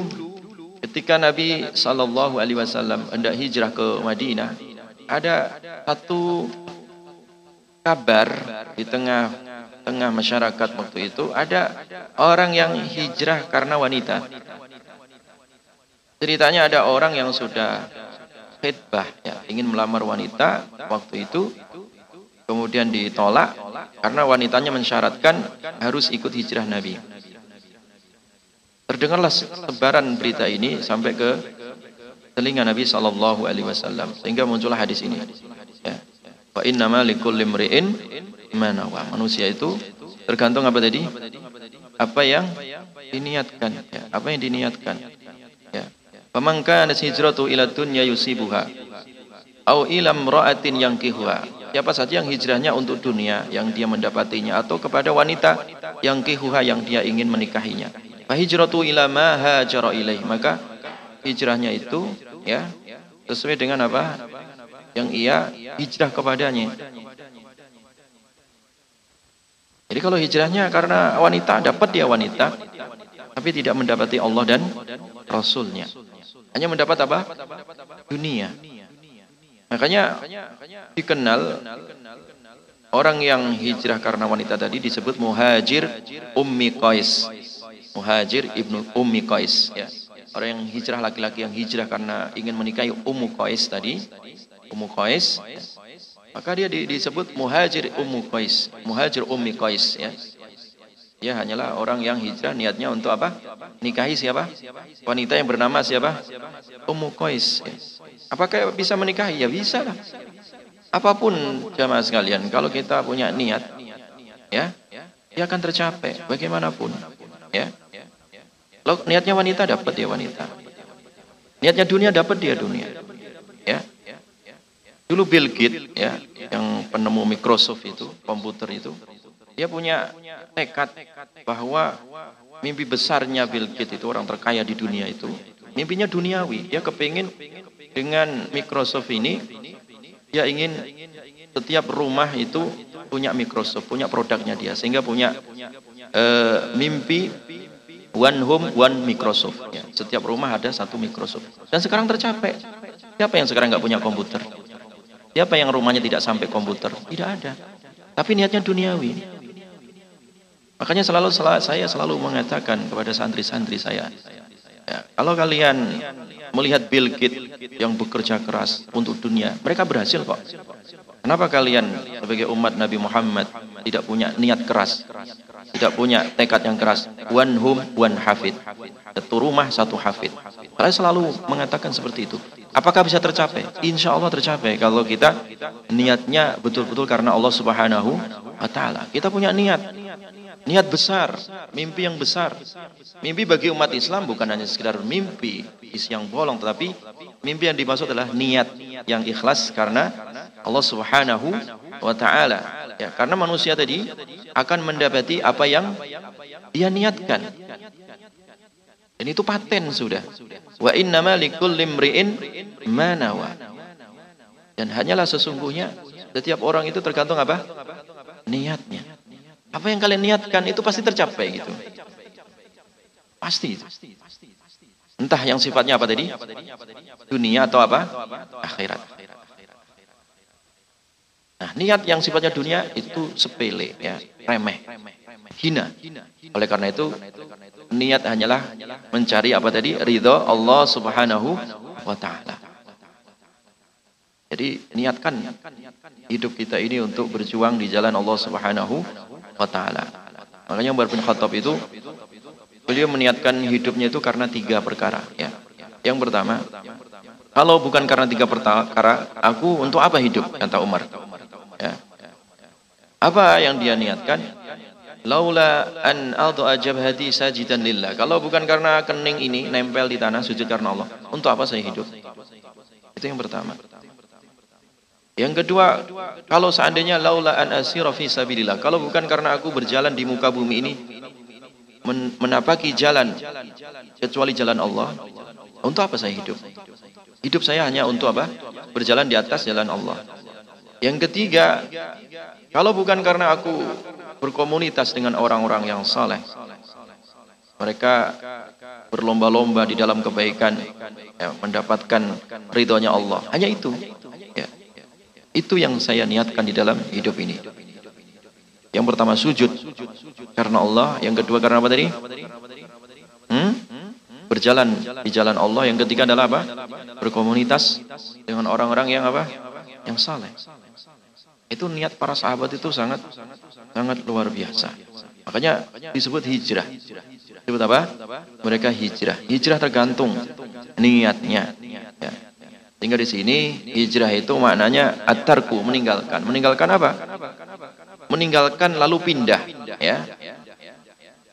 ketika Nabi Shallallahu Alaihi Wasallam hendak hijrah ke Madinah ada satu kabar di tengah tengah masyarakat waktu itu ada orang yang hijrah karena wanita ceritanya ada orang yang sudah khidbah ya, ingin melamar wanita waktu itu kemudian ditolak karena wanitanya mensyaratkan harus ikut hijrah Nabi. Terdengarlah sebaran berita ini sampai ke telinga Nabi Shallallahu Alaihi Wasallam sehingga muncullah hadis ini. Ya. Wa innama likulli imri'in manawa. Manusia itu tergantung apa tadi? Apa yang diniatkan, ya. apa yang diniatkan. Faman kana hijratu ila dunya yusibuha au ila imra'atin yankihuha. Siapa saja yang hijrahnya untuk dunia yang dia mendapatinya atau kepada wanita yang kihuha yang dia ingin menikahinya. Fa hijratu ila ma hajara ilaih. Maka hijrahnya itu ya sesuai dengan apa? Yang ia hijrah kepadanya. Jadi kalau hijrahnya karena wanita dapat dia wanita tapi tidak mendapati Allah dan Rasulnya. Hanya mendapat apa? Dunia. Makanya dikenal orang yang hijrah karena wanita tadi disebut muhajir ummi qais. Muhajir ibnu ummi qais. Ya. Orang yang hijrah laki-laki yang hijrah karena ingin menikahi ummu qais tadi. Ummu qais. Maka dia disebut muhajir ummu qais. Muhajir ummi qais. Ya. Ya hanyalah orang yang hijrah niatnya untuk apa? Nikahi siapa? Wanita yang bernama siapa? Ummu Qais. Apakah bisa menikahi? Ya bisa lah. Apa pun jamaah sekalian, kalau kita punya niat, ya, dia akan tercapai bagaimanapun. Ya. Kalau niatnya wanita dapat dia wanita. Niatnya dunia dapat dia dunia. Ya. Dulu Bill Gates ya, yang penemu Microsoft itu, komputer itu, dia punya tekad bahwa mimpi besarnya Bill Gates itu orang terkaya di dunia itu. Mimpinya duniawi. Dia kepingin dengan Microsoft ini, dia ingin setiap rumah itu punya Microsoft, punya produknya dia. Sehingga punya uh, mimpi one home, one Microsoft. Ya, setiap rumah ada satu Microsoft. Dan sekarang tercapai. Siapa yang sekarang nggak punya komputer? Siapa yang rumahnya tidak sampai komputer? Tidak ada. Tapi niatnya duniawi. Makanya selalu saya selalu mengatakan kepada santri-santri saya, ya, kalau kalian melihat Bill Gates yang bekerja keras untuk dunia, mereka berhasil kok. Kenapa kalian sebagai umat Nabi Muhammad tidak punya niat keras, tidak punya tekad yang keras? One home, one hafid. Satu rumah, satu hafid. Saya selalu mengatakan seperti itu. Apakah bisa tercapai? Insya Allah tercapai kalau kita niatnya betul-betul karena Allah Subhanahu wa Ta'ala. Kita punya niat, Niat besar, mimpi yang besar. Mimpi bagi umat Islam bukan hanya sekedar mimpi yang bolong, tetapi mimpi yang dimaksud adalah niat yang ikhlas karena Allah Subhanahu wa taala. Ya, karena manusia tadi akan mendapati apa yang dia niatkan. Dan itu paten sudah. Wa innama likulli imri'in manawa. Dan hanyalah sesungguhnya setiap orang itu tergantung apa? Niatnya. Apa yang kalian niatkan itu pasti tercapai gitu. Pasti. Entah yang sifatnya apa tadi? Dunia atau apa? Akhirat. Nah, niat yang sifatnya dunia itu sepele ya, remeh, hina. Oleh karena itu, niat hanyalah mencari apa tadi? Ridho Allah Subhanahu wa taala. Jadi niatkan hidup kita ini untuk berjuang di jalan Allah Subhanahu wa taala. Makanya Umar bin Khattab itu beliau meniatkan hidupnya itu karena tiga perkara ya. Yang pertama, kalau bukan karena tiga perkara, aku untuk apa hidup kata Umar. Ya. Apa yang dia niatkan? Laula an adha jabhati sajidan lillah. Kalau bukan karena kening ini nempel di tanah sujud karena Allah, untuk apa saya hidup? Itu yang pertama. Yang kedua, kalau seandainya laula an asira fi sabilillah, kalau bukan karena aku berjalan di muka bumi ini menapaki jalan kecuali jalan Allah, untuk apa saya hidup? Hidup saya hanya untuk apa? Berjalan di atas jalan Allah. Yang ketiga, kalau bukan karena aku berkomunitas dengan orang-orang yang saleh, mereka berlomba-lomba di dalam kebaikan, ya, mendapatkan ridhonya Allah. Hanya itu. Ya. Itu yang saya niatkan di dalam hidup ini. Yang pertama sujud karena Allah, yang kedua karena apa tadi? Hmm? Berjalan di jalan Allah. Yang ketiga adalah apa? Berkomunitas dengan orang-orang yang apa? Yang saleh. Itu niat para sahabat itu sangat sangat luar biasa. Makanya disebut hijrah. Disebut apa? Mereka hijrah. Hijrah tergantung niatnya. Ya. Tinggal di sini hijrah itu maknanya atarku meninggalkan. Meninggalkan apa? meninggalkan lalu pindah ya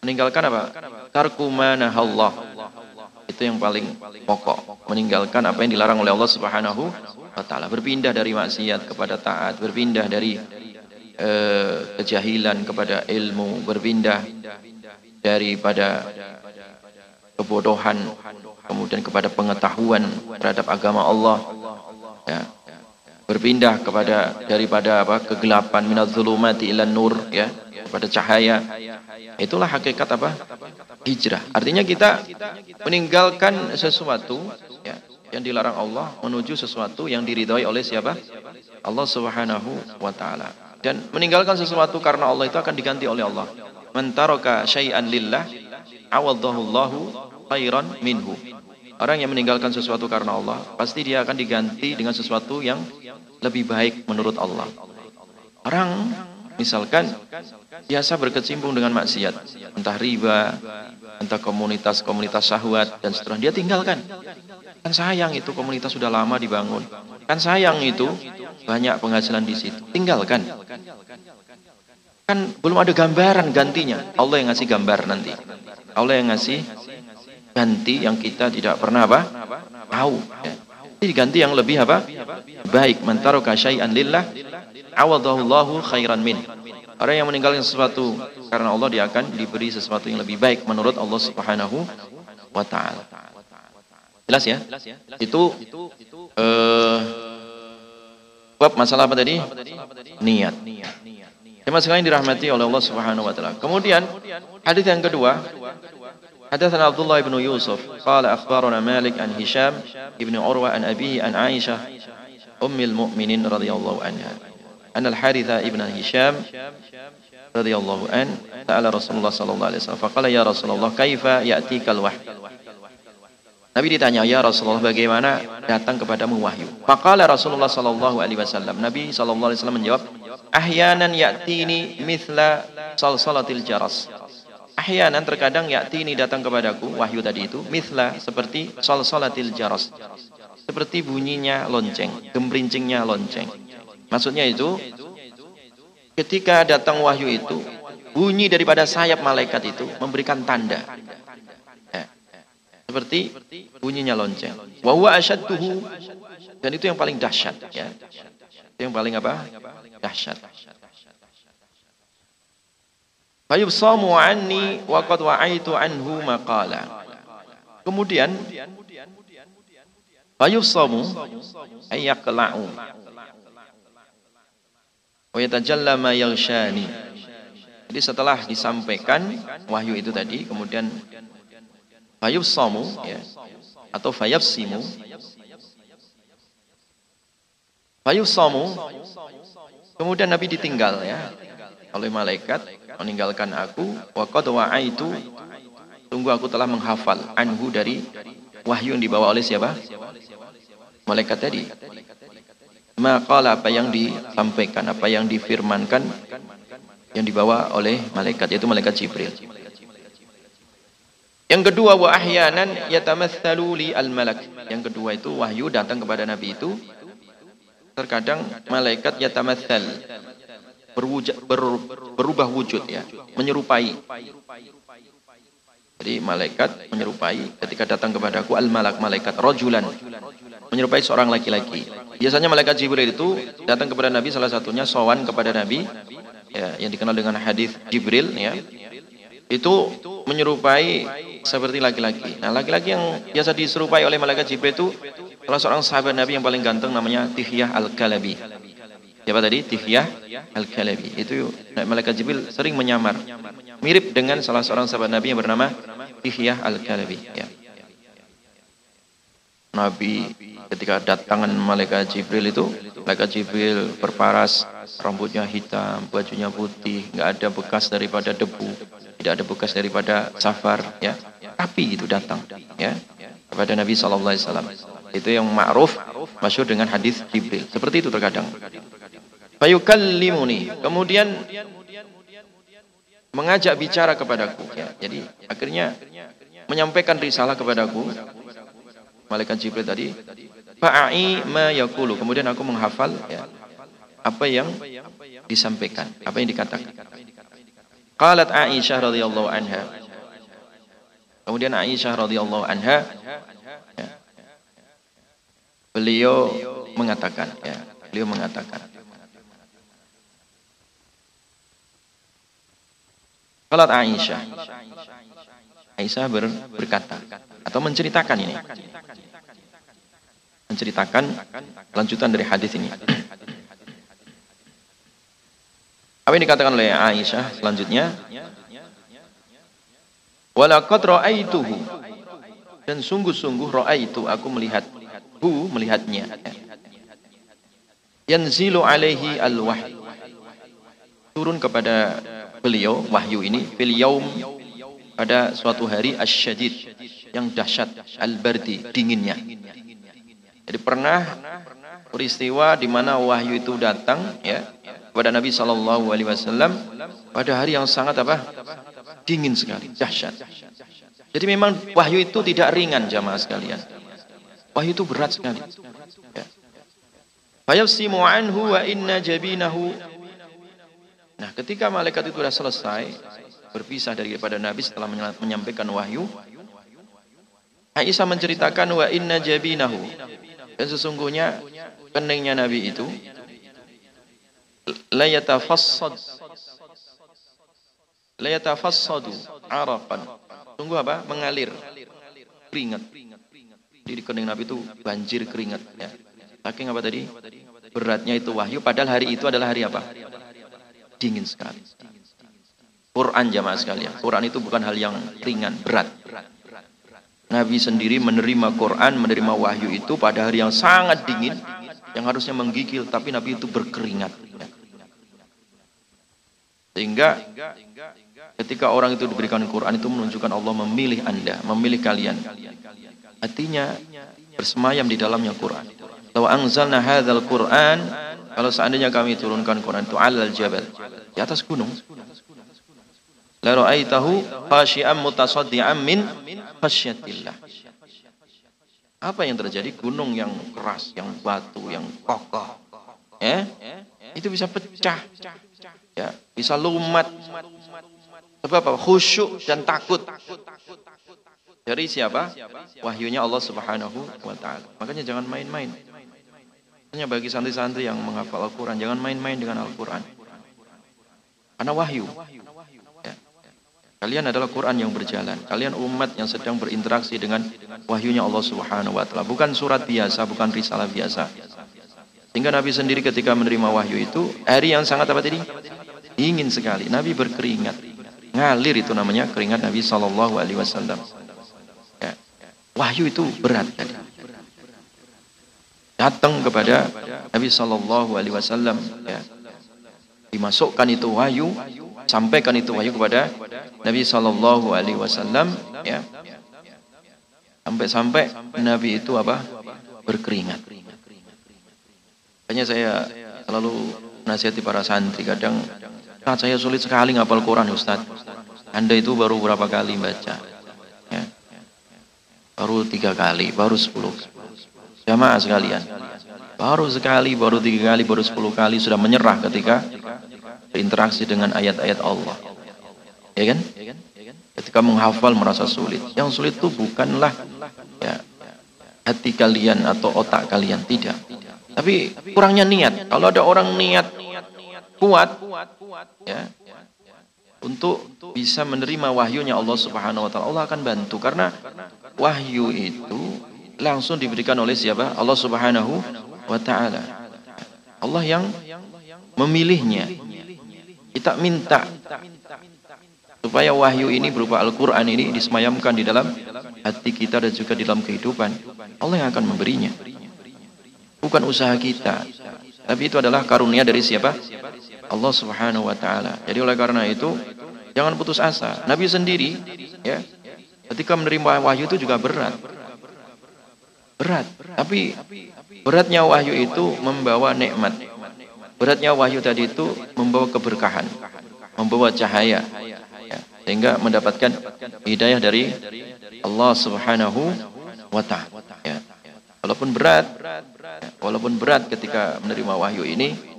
meninggalkan apa tarku Allah itu yang paling pokok meninggalkan apa yang dilarang oleh Allah Subhanahu wa taala berpindah dari maksiat kepada taat berpindah dari uh, kejahilan kepada ilmu berpindah daripada kebodohan kemudian kepada pengetahuan terhadap agama Allah. Ya. Berpindah kepada daripada apa kegelapan minaz zulumati ilan nur ya kepada cahaya. Itulah hakikat apa? Hijrah. Artinya kita meninggalkan sesuatu ya yang dilarang Allah menuju sesuatu yang diridhoi oleh siapa? Allah Subhanahu wa taala dan meninggalkan sesuatu karena Allah itu akan diganti oleh Allah mentaraka syai'an lillah awaddahu Allahu khairan minhu Orang yang meninggalkan sesuatu karena Allah, pasti dia akan diganti dengan sesuatu yang lebih baik menurut Allah. Orang misalkan biasa berkecimpung dengan maksiat, entah riba, entah komunitas-komunitas syahwat dan seterusnya, dia tinggalkan. Kan sayang itu komunitas sudah lama dibangun. Kan sayang itu banyak penghasilan di situ. Tinggalkan. Kan belum ada gambaran gantinya. Allah yang ngasih gambar nanti. Allah yang ngasih ganti yang kita tidak pernah apa? Tahu. Ya. Ini diganti yang lebih apa? Baik. Mantaroka syai'an lillah awadahullahu khairan min. Orang yang meninggalkan sesuatu karena Allah dia akan diberi sesuatu yang lebih baik menurut Allah Subhanahu wa taala. Jelas ya? Itu uh, bab masalah apa tadi? Niat. Jemaah sekalian dirahmati oleh Allah Subhanahu wa taala. Kemudian hadis yang kedua حدثنا عبد الله بن يوسف قال أخبرنا مالك عن هشام بن عروة عن أبيه عن عائشة أم المؤمنين رضي الله عنها أن الحارث ابن هشام رضي الله عنه سأل رسول الله صلى الله عليه وسلم فقال يا رسول الله كيف يأتيك الوحي Nabi ditanya, ya Rasulullah bagaimana datang kepadamu wahyu? Faqala Rasulullah sallallahu alaihi wasallam. Nabi sallallahu alaihi wasallam menjawab, ahyanan ya'tini mithla salsalatil jaras. Ahyanan terkadang yakti ini datang kepadaku, wahyu tadi itu, mithla seperti sol solatil jaros. Seperti bunyinya lonceng, gembrincingnya lonceng. Maksudnya itu, ketika datang wahyu itu, bunyi daripada sayap malaikat itu memberikan tanda. Seperti bunyinya lonceng. Wahuwa asyadduhu. Dan itu yang paling dahsyat. Ya. Itu yang paling apa? Dahsyat. Fayubsamu anni wa qad wa'aitu anhu maqala. Kemudian fayubsamu ayyakla'u wa yatajalla ma yaghshani. Jadi setelah disampaikan wahyu itu tadi kemudian fayubsamu ya atau fayabsimu fayubsamu kemudian Nabi ditinggal ya oleh malaikat meninggalkan aku wa qad wa'aitu tunggu aku telah menghafal anhu dari wahyu yang dibawa oleh siapa? Malaikat tadi. Maqala apa yang disampaikan, apa yang difirmankan yang dibawa oleh malaikat yaitu malaikat Jibril. Yang kedua wa ahyanan yatamatsalu li al-malak. Yang kedua itu wahyu datang kepada nabi itu terkadang malaikat yatamatsal berwujud, ber, berubah wujud ya, menyerupai. Jadi malaikat menyerupai ketika datang kepadaku al-malak malaikat rojulan menyerupai seorang laki-laki. Biasanya malaikat Jibril itu datang kepada Nabi salah satunya sowan kepada Nabi ya, yang dikenal dengan hadis Jibril ya. Itu menyerupai seperti laki-laki. Nah, laki-laki yang biasa diserupai oleh malaikat Jibril itu salah seorang sahabat Nabi yang paling ganteng namanya Tihyah Al-Kalabi. Siapa tadi? Tihyah Al-Kalabi. Itu malaikat Jibril sering menyamar. Mirip dengan salah seorang sahabat Nabi yang bernama Tihyah Al-Kalabi. Ya. Nabi ketika datangan malaikat Jibril itu, malaikat Jibril berparas, rambutnya hitam, bajunya putih, nggak ada bekas daripada debu, tidak ada bekas daripada safar, ya. Tapi itu datang, ya, kepada Nabi Wasallam. Itu yang ma'ruf, masyur dengan hadis Jibril. Seperti itu terkadang. Fayukallimuni. Kemudian mengajak bicara kepadaku. Ya. Jadi akhirnya menyampaikan risalah kepadaku malaikat Jibril tadi fa'i ma yaqulu kemudian aku menghafal ya, apa yang disampaikan apa yang dikatakan qalat Aisyah radhiyallahu anha. Kemudian Aisyah radhiyallahu anha ya, beliau mengatakan ya beliau mengatakan qalat Aisyah. Aisyah ber, berkata atau menceritakan ini. Menceritakan lanjutan dari hadis ini. Apa yang dikatakan oleh Aisyah selanjutnya? Walaqad ra'aituhu. Dan sungguh-sungguh ra'aitu aku melihat hu melihatnya. Yanzilu alaihi al-wahyu. Turun kepada beliau wahyu ini fil yaum pada suatu hari asyadid yang dahsyat al-bardi dinginnya jadi pernah peristiwa di mana wahyu itu datang ya kepada Nabi Shallallahu Alaihi Wasallam pada hari yang sangat apa dingin sekali dahsyat. Jadi memang wahyu itu tidak ringan jamaah sekalian. Wahyu itu berat sekali. Ya. Anhu wa inna jabinahu. Nah, ketika malaikat itu sudah selesai berpisah daripada Nabi setelah menyampaikan wahyu, Aisyah menceritakan wa inna jabinahu dan sesungguhnya keningnya Nabi itu la yatafassad la. Sungguh apa? Mengalir keringat. Di kening Nabi itu banjir keringat ya. Saking apa tadi? Beratnya itu wahyu padahal hari itu adalah hari apa? Dingin sekali. Quran jamaah sekalian. Quran itu bukan hal yang ringan, berat. Nabi sendiri menerima Quran, menerima wahyu itu pada hari yang sangat dingin, yang harusnya menggigil, tapi Nabi itu berkeringat. Sehingga ketika orang itu diberikan Quran itu menunjukkan Allah memilih anda, memilih kalian. Artinya bersemayam di dalamnya Quran. Kalau anzalna hadzal Quran, kalau seandainya kami turunkan Quran itu alal jabal, di atas gunung, la ra'aitahu khashi'an mutasaddian min khasyatillah. Apa yang terjadi? Gunung yang keras, yang batu, yang kokoh. Ya? Itu bisa pecah. Ya, bisa lumat. Sebab apa? Khusyuk dan takut. Dari siapa? Wahyunya Allah Subhanahu wa taala. Makanya jangan main-main. Hanya bagi santri-santri yang menghafal Al-Qur'an, jangan main-main dengan Al-Qur'an. Karena wahyu. Kalian adalah Quran yang berjalan. Kalian umat yang sedang berinteraksi dengan wahyunya Allah Subhanahu wa taala. Bukan surat biasa, bukan risalah biasa. Sehingga Nabi sendiri ketika menerima wahyu itu, hari yang sangat apa tadi? Ingin sekali. Nabi berkeringat. Ngalir itu namanya keringat Nabi Shallallahu alaihi wasallam. Ya. Wahyu itu berat tadi. Datang kepada Nabi Shallallahu alaihi wasallam ya. Dimasukkan itu wahyu, sampaikan itu wahyu kepada Nabi Shallallahu Alaihi Wasallam ya sampai-sampai Nabi itu apa berkeringat. Hanya saya selalu nasihati para santri kadang saat saya sulit sekali ngapal Quran Ustaz. Anda itu baru berapa kali baca? Ya. Baru tiga kali, baru sepuluh. Jamaah sekalian. Baru sekali, baru tiga kali, baru sepuluh kali sudah menyerah ketika berinteraksi dengan ayat-ayat Allah. Ya kan? Ketika menghafal merasa sulit. Yang sulit itu bukanlah ya hati kalian atau otak kalian tidak. Tapi kurangnya niat. Kalau ada orang niat kuat ya untuk bisa menerima wahyunya Allah Subhanahu wa taala, Allah akan bantu karena wahyu itu langsung diberikan oleh siapa? Allah Subhanahu wa taala. Allah yang memilihnya. Kita minta supaya wahyu ini berupa Al-Qur'an ini disemayamkan di dalam hati kita dan juga di dalam kehidupan. Allah yang akan memberinya. Bukan usaha kita. Tapi itu adalah karunia dari siapa? Allah Subhanahu wa taala. Jadi oleh karena itu jangan putus asa. Nabi sendiri ya ketika menerima wahyu itu juga berat. Berat. Tapi beratnya wahyu itu membawa nikmat. Beratnya wahyu tadi itu membawa keberkahan, membawa cahaya, ya, sehingga mendapatkan hidayah dari Allah Subhanahu wa taala. Ya. Walaupun berat, ya, walaupun berat ketika menerima wahyu ini.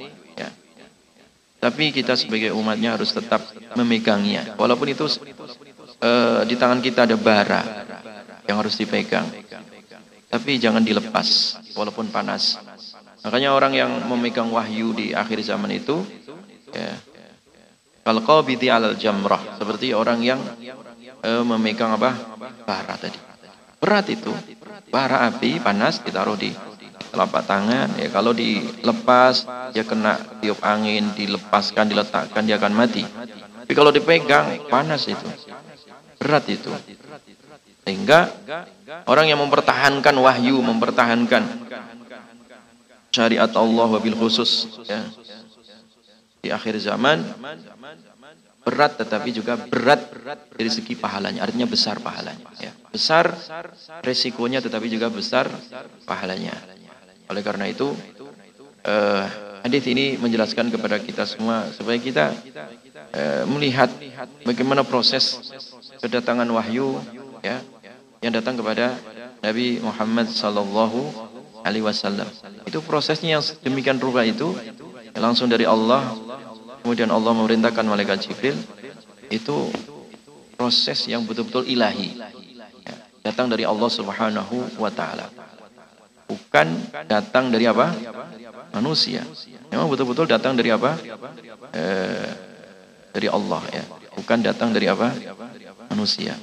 Tapi kita sebagai umatnya harus tetap memegangnya. Walaupun itu uh, di tangan kita ada bara yang harus dipegang. Tapi jangan dilepas walaupun panas. Makanya orang yang memegang wahyu di akhir zaman itu ya, kalau qabiti alal jamrah seperti orang yang eh, memegang apa? bara tadi. Berat itu. Bara api panas ditaruh di telapak tangan ya kalau dilepas dia kena tiup angin dilepaskan diletakkan dia akan mati. Tapi kalau dipegang panas itu. Berat itu. Sehingga orang yang mempertahankan wahyu mempertahankan syariat Allah wabil khusus ya. di akhir zaman berat tetapi juga berat dari segi pahalanya. Artinya besar pahalanya ya. besar resikonya tetapi juga besar pahalanya oleh karena itu uh, hadis ini menjelaskan kepada kita semua supaya kita uh, melihat bagaimana proses kedatangan wahyu ya yang datang kepada Nabi Muhammad sallallahu alaihi wasallam. Itu prosesnya yang demikian rupa itu langsung dari Allah. Kemudian Allah memerintahkan malaikat Jibril itu proses yang betul-betul ilahi. Ya, datang dari Allah Subhanahu wa taala. Bukan datang dari apa? Manusia. Memang betul-betul datang dari apa? Eh, dari Allah ya. Bukan datang dari apa? Manusia.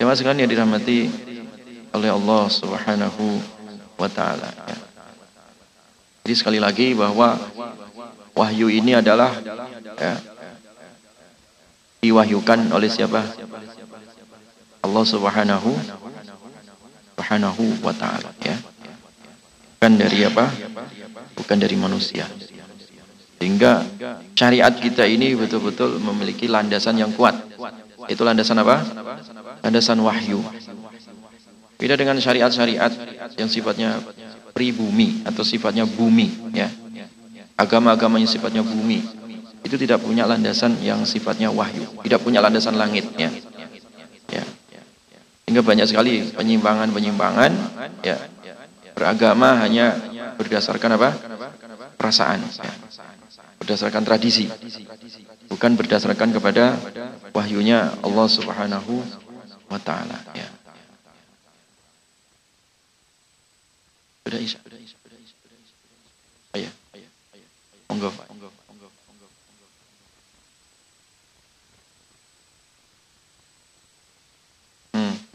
Jemaah sekalian yang dirahmati oleh Allah Subhanahu wa taala ya. Jadi sekali lagi bahwa wahyu ini adalah ya, diwahyukan oleh siapa? Allah Subhanahu Subhanahu wa taala ya. Bukan dari apa? Bukan dari manusia. Sehingga syariat kita ini betul-betul memiliki landasan yang kuat. Itu landasan apa? Landasan wahyu. Beda dengan syariat-syariat yang sifatnya pribumi atau sifatnya bumi ya. Agama-agama yang sifatnya bumi itu tidak punya landasan yang sifatnya wahyu, tidak punya landasan langit ya. Hingga banyak sekali penyimpangan-penyimpangan ya. Beragama hanya berdasarkan apa? perasaan ya. Berdasarkan tradisi. Bukan berdasarkan kepada wahyunya Allah Subhanahu wa taala ya. Monggo. Hmm.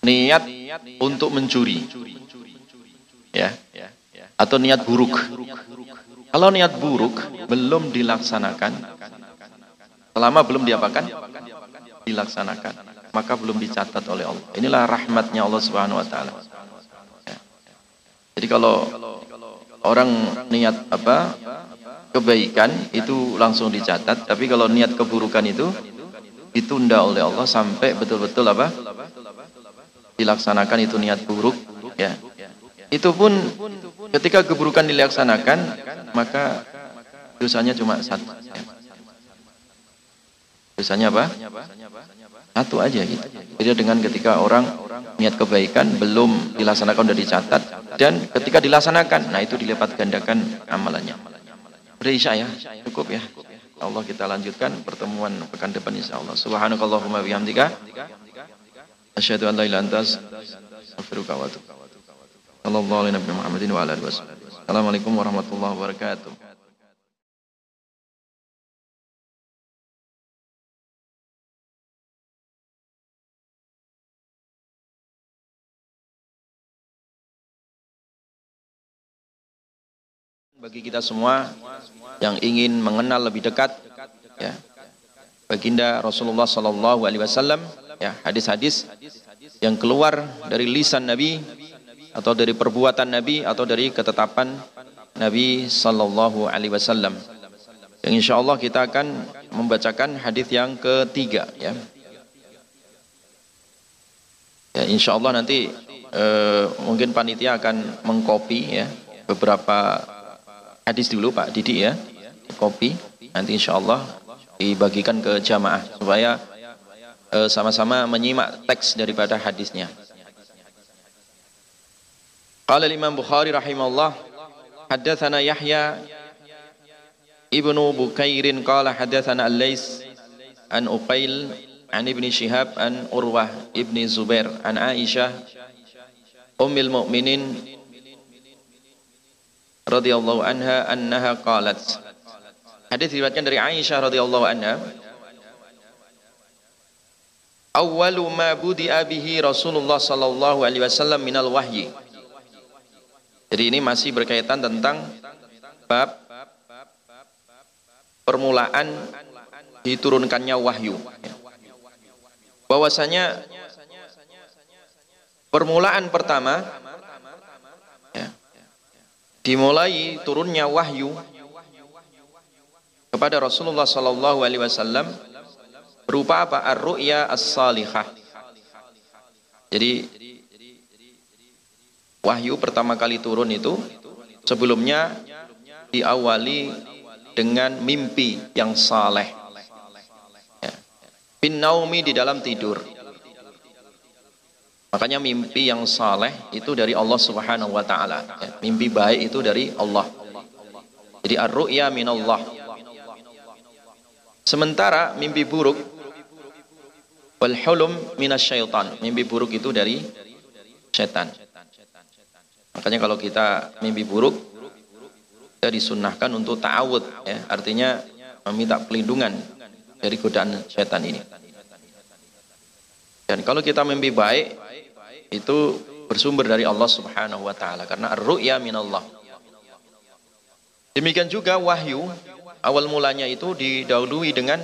Niat untuk mencuri. Ya. Atau niat buruk. Kalau niat buruk belum dilaksanakan selama belum diapakan dilaksanakan. Maka belum dicatat oleh Allah. Inilah rahmatnya Allah Subhanahu wa taala. Ya. jadi kalau orang niat apa kebaikan itu langsung dicatat tapi kalau niat keburukan itu ditunda oleh Allah sampai betul-betul apa dilaksanakan itu niat buruk ya. Itu pun ketika keburukan dilaksanakan maka dosanya cuma satu dosanya apa? Satu aja gitu. Beda dengan ketika orang niat kebaikan belum dilaksanakan sudah dicatat dan ketika dilaksanakan nah itu dilipat gandakan amalannya. Berisya ya cukup ya. Allah kita lanjutkan pertemuan pekan depan insyaallah subhanakallahumma bihamdika asyhadu an la ilaha illa anta astaghfiruka wa atubu Muhammadin wa alihi wasallam. Assalamualaikum warahmatullahi wabarakatuh. Bagi kita semua yang ingin mengenal lebih dekat ya baginda Rasulullah sallallahu alaihi wasallam ya hadis-hadis yang keluar dari lisan Nabi atau dari perbuatan Nabi atau dari ketetapan Nabi sallallahu alaihi wasallam. Yang insya Allah kita akan membacakan hadis yang ketiga ya. Ya insya Allah nanti eh, mungkin panitia akan mengkopi ya beberapa hadis dulu Pak Didi ya. Kopi nanti insya Allah dibagikan ke jamaah supaya Eh, sama-sama menyimak teks daripada hadisnya. Qala Imam Bukhari rahimahullah haddatsana Yahya ibnu Bukairin qala haddatsana Al-Lais an Uqail an Ibni Shihab an Urwah Ibni Zubair an Aisyah Ummil Mu'minin radhiyallahu anha annaha qalat Hadis diriwayatkan dari Aisyah radhiyallahu anha Awwalu ma budi'a bihi Rasulullah sallallahu alaihi wasallam minal wahyi. Jadi ini masih berkaitan tentang bab permulaan diturunkannya wahyu. Bahwasanya permulaan pertama ya, dimulai turunnya wahyu kepada Rasulullah sallallahu alaihi wasallam berupa apa? Ar-ru'ya as-salihah. Jadi Wahyu pertama kali turun itu sebelumnya diawali dengan mimpi yang saleh. Ya. Bin naumi di dalam tidur. Makanya mimpi yang saleh itu dari Allah Subhanahu wa taala. Ya. Mimpi baik itu dari Allah. Jadi ar-ru'ya minallah. Sementara mimpi buruk wal hulum minasyaitan. Mimpi buruk itu dari setan. Makanya kalau kita mimpi buruk, kita disunahkan untuk ta'awud, ya. artinya meminta pelindungan dari godaan setan ini. Dan kalau kita mimpi baik, itu bersumber dari Allah Subhanahu wa taala karena ar-ru'ya minallah. Demikian juga wahyu awal mulanya itu didahului dengan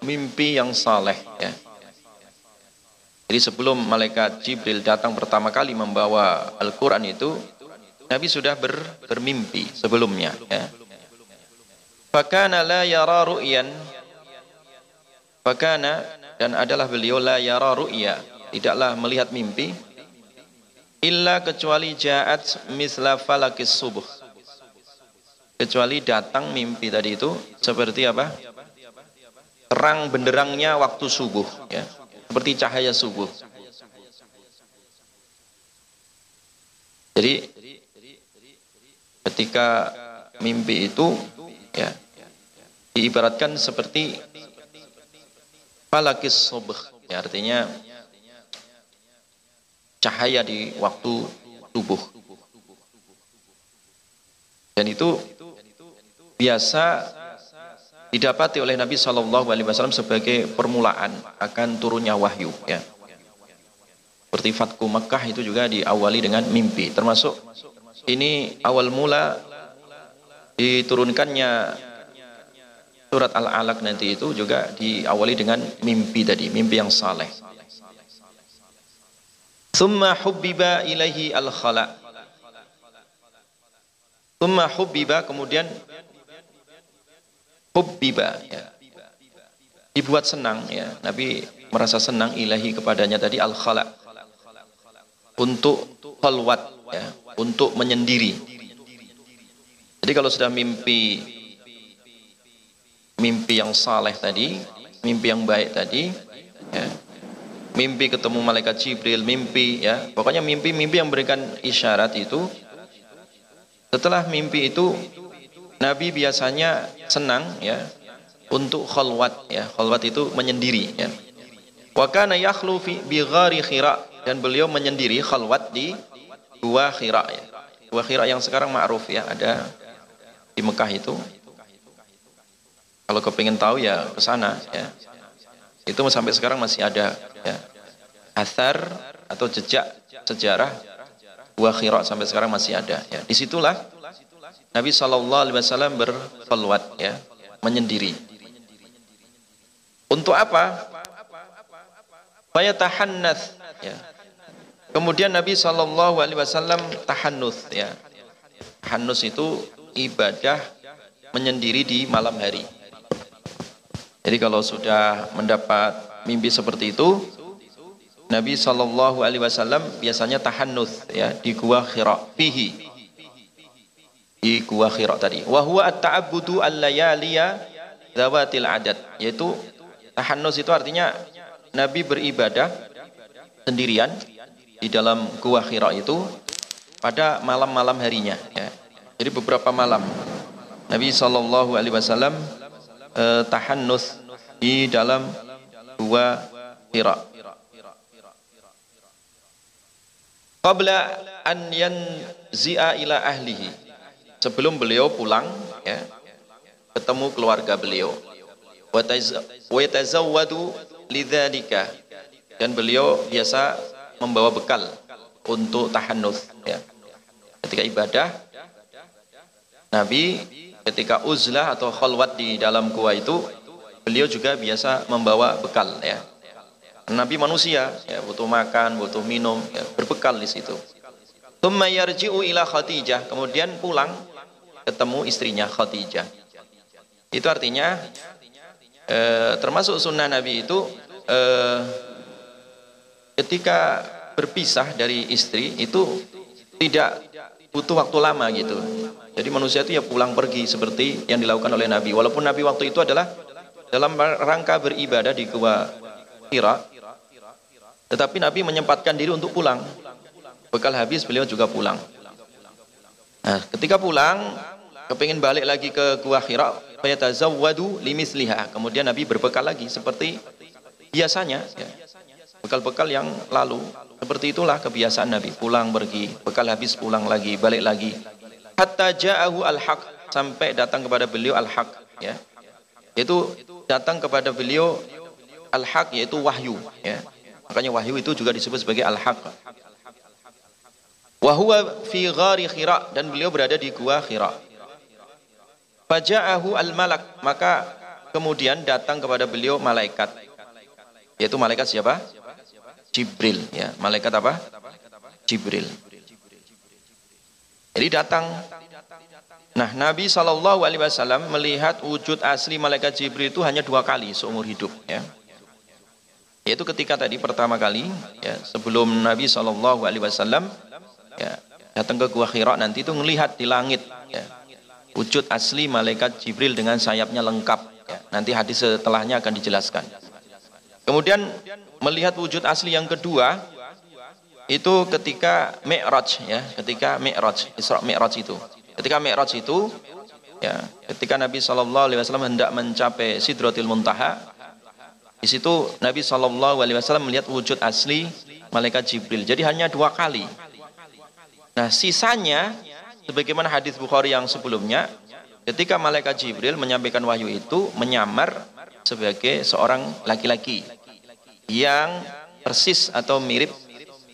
mimpi yang saleh ya. Jadi sebelum malaikat Jibril datang pertama kali membawa Al-Quran itu, Nabi sudah ber, bermimpi sebelumnya. Ya. Fakana la yara ru'yan. Fakana dan adalah beliau la yara ru'ya. Tidaklah melihat mimpi. Illa kecuali ja'at misla falakis subuh. Kecuali datang mimpi tadi itu seperti apa? Terang benderangnya waktu subuh. Ya seperti cahaya subuh. Jadi ketika mimpi itu ya diibaratkan seperti palakis subuh ya artinya cahaya di waktu subuh. Dan itu biasa didapati oleh Nabi Shallallahu Alaihi Wasallam sebagai permulaan akan turunnya wahyu. Ya. Seperti Fatku Mekah itu juga diawali dengan mimpi. Termasuk ini awal mula diturunkannya surat Al-Alaq nanti itu juga diawali dengan mimpi tadi, mimpi yang saleh. Thumma hubbiba ilaihi al-khala. Thumma hubbiba kemudian hubbiba ya. dibuat senang ya Nabi merasa senang ilahi kepadanya tadi al khala untuk khalwat ya, untuk menyendiri. Jadi kalau sudah mimpi mimpi yang saleh tadi, mimpi yang baik tadi, ya, mimpi ketemu malaikat Jibril, mimpi ya, pokoknya mimpi-mimpi yang berikan isyarat itu. Setelah mimpi itu, Nabi biasanya senang ya untuk khalwat ya, khalwat itu menyendiri ya. Wa kana yakhlu fi bi ghari khira dan beliau menyendiri khalwat di gua khira ya. Gua khira yang sekarang ma'ruf ya, ada di Mekah itu kalau kepingin tahu ya ke sana ya. Itu sampai sekarang masih ada ya. Athar atau jejak sejarah buah khira sampai sekarang masih ada ya. Di situlah Nabi Shallallahu Alaihi Wasallam berkhulwat ya, menyendiri. Untuk apa? Faya tahannath ya. Kemudian Nabi Shallallahu Alaihi Wasallam tahannuth ya. Tahannus itu ibadah menyendiri di malam hari. Jadi kalau sudah mendapat mimpi seperti itu, Nabi Shallallahu Alaihi Wasallam biasanya tahannuth ya di gua Hira di gua Hira tadi. Wahwa at-ta'abbudu al-layaliya zawatil adat yaitu tahannus itu artinya Nabi beribadah sendirian di dalam gua Hira itu pada malam-malam harinya ya. Jadi beberapa malam Nabi Shallallahu Alaihi Wasallam uh, tahannus di dalam dua Hira. Qabla an yanzi'a ila ahlihi. Sebelum beliau pulang ya, ketemu keluarga beliau. Dan beliau biasa membawa bekal untuk tahannus ya. Ketika ibadah Nabi ketika uzlah atau khalwat di dalam gua itu beliau juga biasa membawa bekal ya Nabi manusia ya butuh makan butuh minum ya, berbekal di situ ila kemudian pulang ketemu istrinya Khadijah itu artinya eh, termasuk sunnah Nabi itu eh, ketika berpisah dari istri itu tidak butuh waktu lama gitu jadi manusia itu ya pulang pergi seperti yang dilakukan oleh Nabi. Walaupun Nabi waktu itu adalah dalam rangka beribadah di Gua Hira, tetapi Nabi menyempatkan diri untuk pulang. Bekal habis beliau juga pulang. Nah, ketika pulang, kepingin balik lagi ke Gua Hira, fayatazawwadu limisliha. Kemudian Nabi berbekal lagi seperti biasanya ya. Bekal-bekal yang lalu. Seperti itulah kebiasaan Nabi. Pulang pergi bekal habis pulang lagi balik lagi. Hatta ja'ahu al-haq. Sampai datang kepada beliau al-haq ya. Itu datang kepada beliau al-haq yaitu wahyu ya. Makanya wahyu itu juga disebut sebagai al-haq. Wa huwa fi ghari khira. Dan beliau berada di gua khira faja'ahu al-malak. Maka kemudian datang kepada beliau malaikat. Yaitu malaikat siapa? Jibril ya. Malaikat apa? Jibril. Jadi datang. Nah, Nabi Shallallahu Alaihi Wasallam melihat wujud asli malaikat Jibril itu hanya dua kali seumur hidup, ya. Yaitu ketika tadi pertama kali, ya, sebelum Nabi Shallallahu Alaihi Wasallam ya, datang ke Gua Hira nanti itu melihat di langit, ya, wujud asli malaikat Jibril dengan sayapnya lengkap. Ya. Nanti hadis setelahnya akan dijelaskan. Kemudian melihat wujud asli yang kedua, itu ketika Mi'raj ya, ketika Mi'raj, Isra Mi'raj itu. Ketika Mi'raj itu ya, ketika Nabi sallallahu alaihi wasallam hendak mencapai Sidratil Muntaha, di situ Nabi sallallahu alaihi wasallam melihat wujud asli malaikat Jibril. Jadi hanya dua kali. Nah, sisanya sebagaimana hadis Bukhari yang sebelumnya, ketika malaikat Jibril menyampaikan wahyu itu menyamar sebagai seorang laki-laki yang persis atau mirip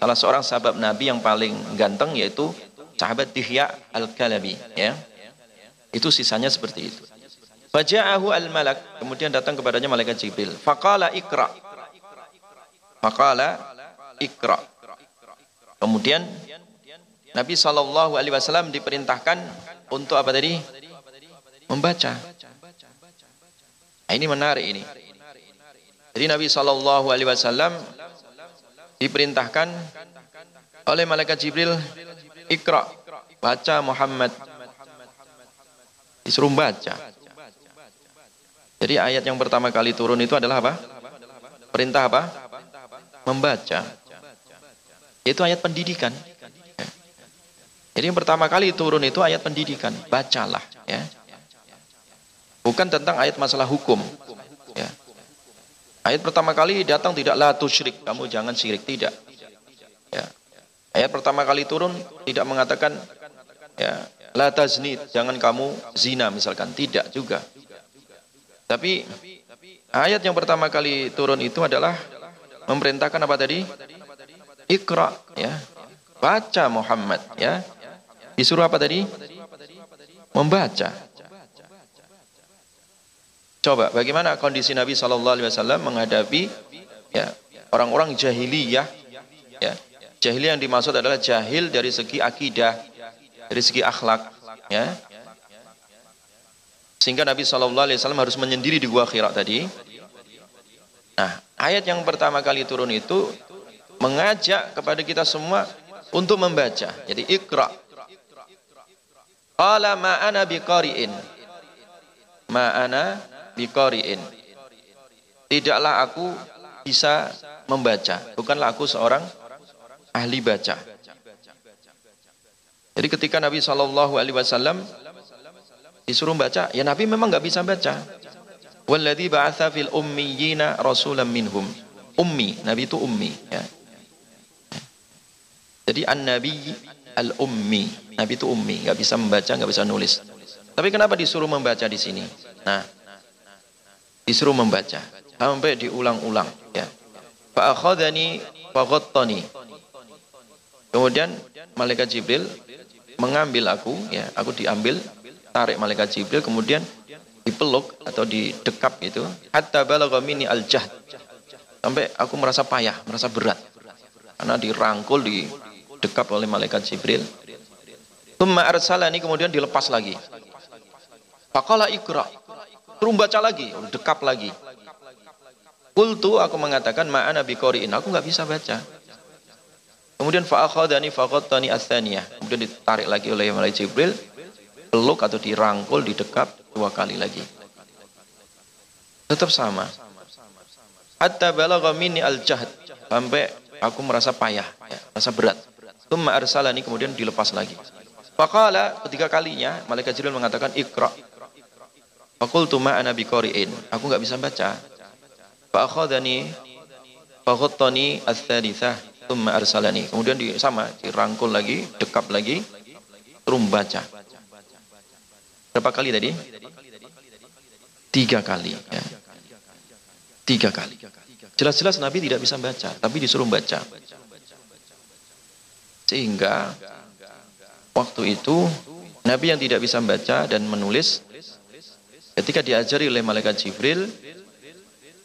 salah seorang sahabat Nabi yang paling ganteng yaitu sahabat Dihya Al-Kalabi ya. Itu sisanya seperti itu. Faja'ahu al-malak, kemudian datang kepadanya malaikat Jibril. Faqala ikra. Faqala ikra. Kemudian Nabi Shallallahu Alaihi Wasallam diperintahkan untuk apa tadi? Membaca. Nah, ini menarik ini. Jadi Nabi Shallallahu Alaihi Wasallam diperintahkan oleh malaikat Jibril Iqra, baca Muhammad. Disuruh baca. Jadi ayat yang pertama kali turun itu adalah apa? Perintah apa? Membaca. Itu ayat pendidikan. Jadi yang pertama kali turun itu ayat pendidikan, bacalah ya. Bukan tentang ayat masalah hukum. Ya. Ayat pertama kali datang tidak la tusyrik, kamu jangan syirik tidak. Ya. Ayat pertama kali turun tidak mengatakan ya la tazni, jangan kamu zina misalkan, tidak juga. Tapi ayat yang pertama kali turun itu adalah memerintahkan apa tadi? Iqra ya. Baca Muhammad ya. Disuruh apa tadi? Membaca. Coba bagaimana kondisi Nabi Shallallahu Alaihi Wasallam menghadapi ya orang-orang jahiliyah? Ya jahiliyah yang dimaksud adalah jahil dari segi akidah dari segi akhlak ya. Sehingga Nabi Shallallahu Alaihi Wasallam harus menyendiri di gua Khira tadi. Nah ayat yang pertama kali turun itu mengajak kepada kita semua untuk membaca. Jadi ikra Qala ma'ana biqari'in. Ma'ana biqari'in. Tidaklah aku bisa membaca. Bukanlah aku seorang ahli baca. Jadi ketika Nabi Shallallahu Alaihi Wasallam disuruh baca, ya Nabi memang nggak bisa baca. Walladhi ba'atha fil ummiyina rasulam minhum. Ummi, Nabi itu ummi. Ya. Jadi an-nabi al-ummi. Nabi itu ummi, nggak bisa membaca, nggak bisa nulis. Tapi kenapa disuruh membaca di sini? Nah, disuruh membaca sampai diulang-ulang. Ya. Fa'akhadhani faghattani. Kemudian malaikat Jibril mengambil aku, ya, aku diambil, tarik malaikat Jibril, kemudian dipeluk atau didekap itu, hatta balagha minni al-jahd. Sampai aku merasa payah, merasa berat. Karena dirangkul, di dekap oleh malaikat Jibril. Tumma arsalani kemudian dilepas lagi. Faqala ikra. Terus baca lagi, dekap lagi. Kultu aku mengatakan ma'ana biqori'in. Aku nggak bisa baca. Kemudian fa'akhadani faqattani atsaniyah. Kemudian ditarik lagi oleh malaikat Jibril, peluk atau dirangkul, didekap dua kali lagi. Tetap sama. Hatta balagha minni al-jahd. Sampai aku merasa payah, ya, merasa berat. Tumma arsalani kemudian dilepas lagi. Faqala ketiga kalinya malaikat Jibril mengatakan ikra. Faqultu ma ana biqari'in. Aku enggak bisa baca. Fa akhadhani fakhattani ats-tsalitsah tumma arsalani. Kemudian di sama dirangkul lagi, dekap lagi, terus baca. Berapa kali tadi? Tiga kali. Ya. Tiga kali. Jelas-jelas Nabi tidak bisa baca, tapi disuruh baca. Sehingga waktu itu Nabi yang tidak bisa membaca dan menulis ketika diajari oleh malaikat Jibril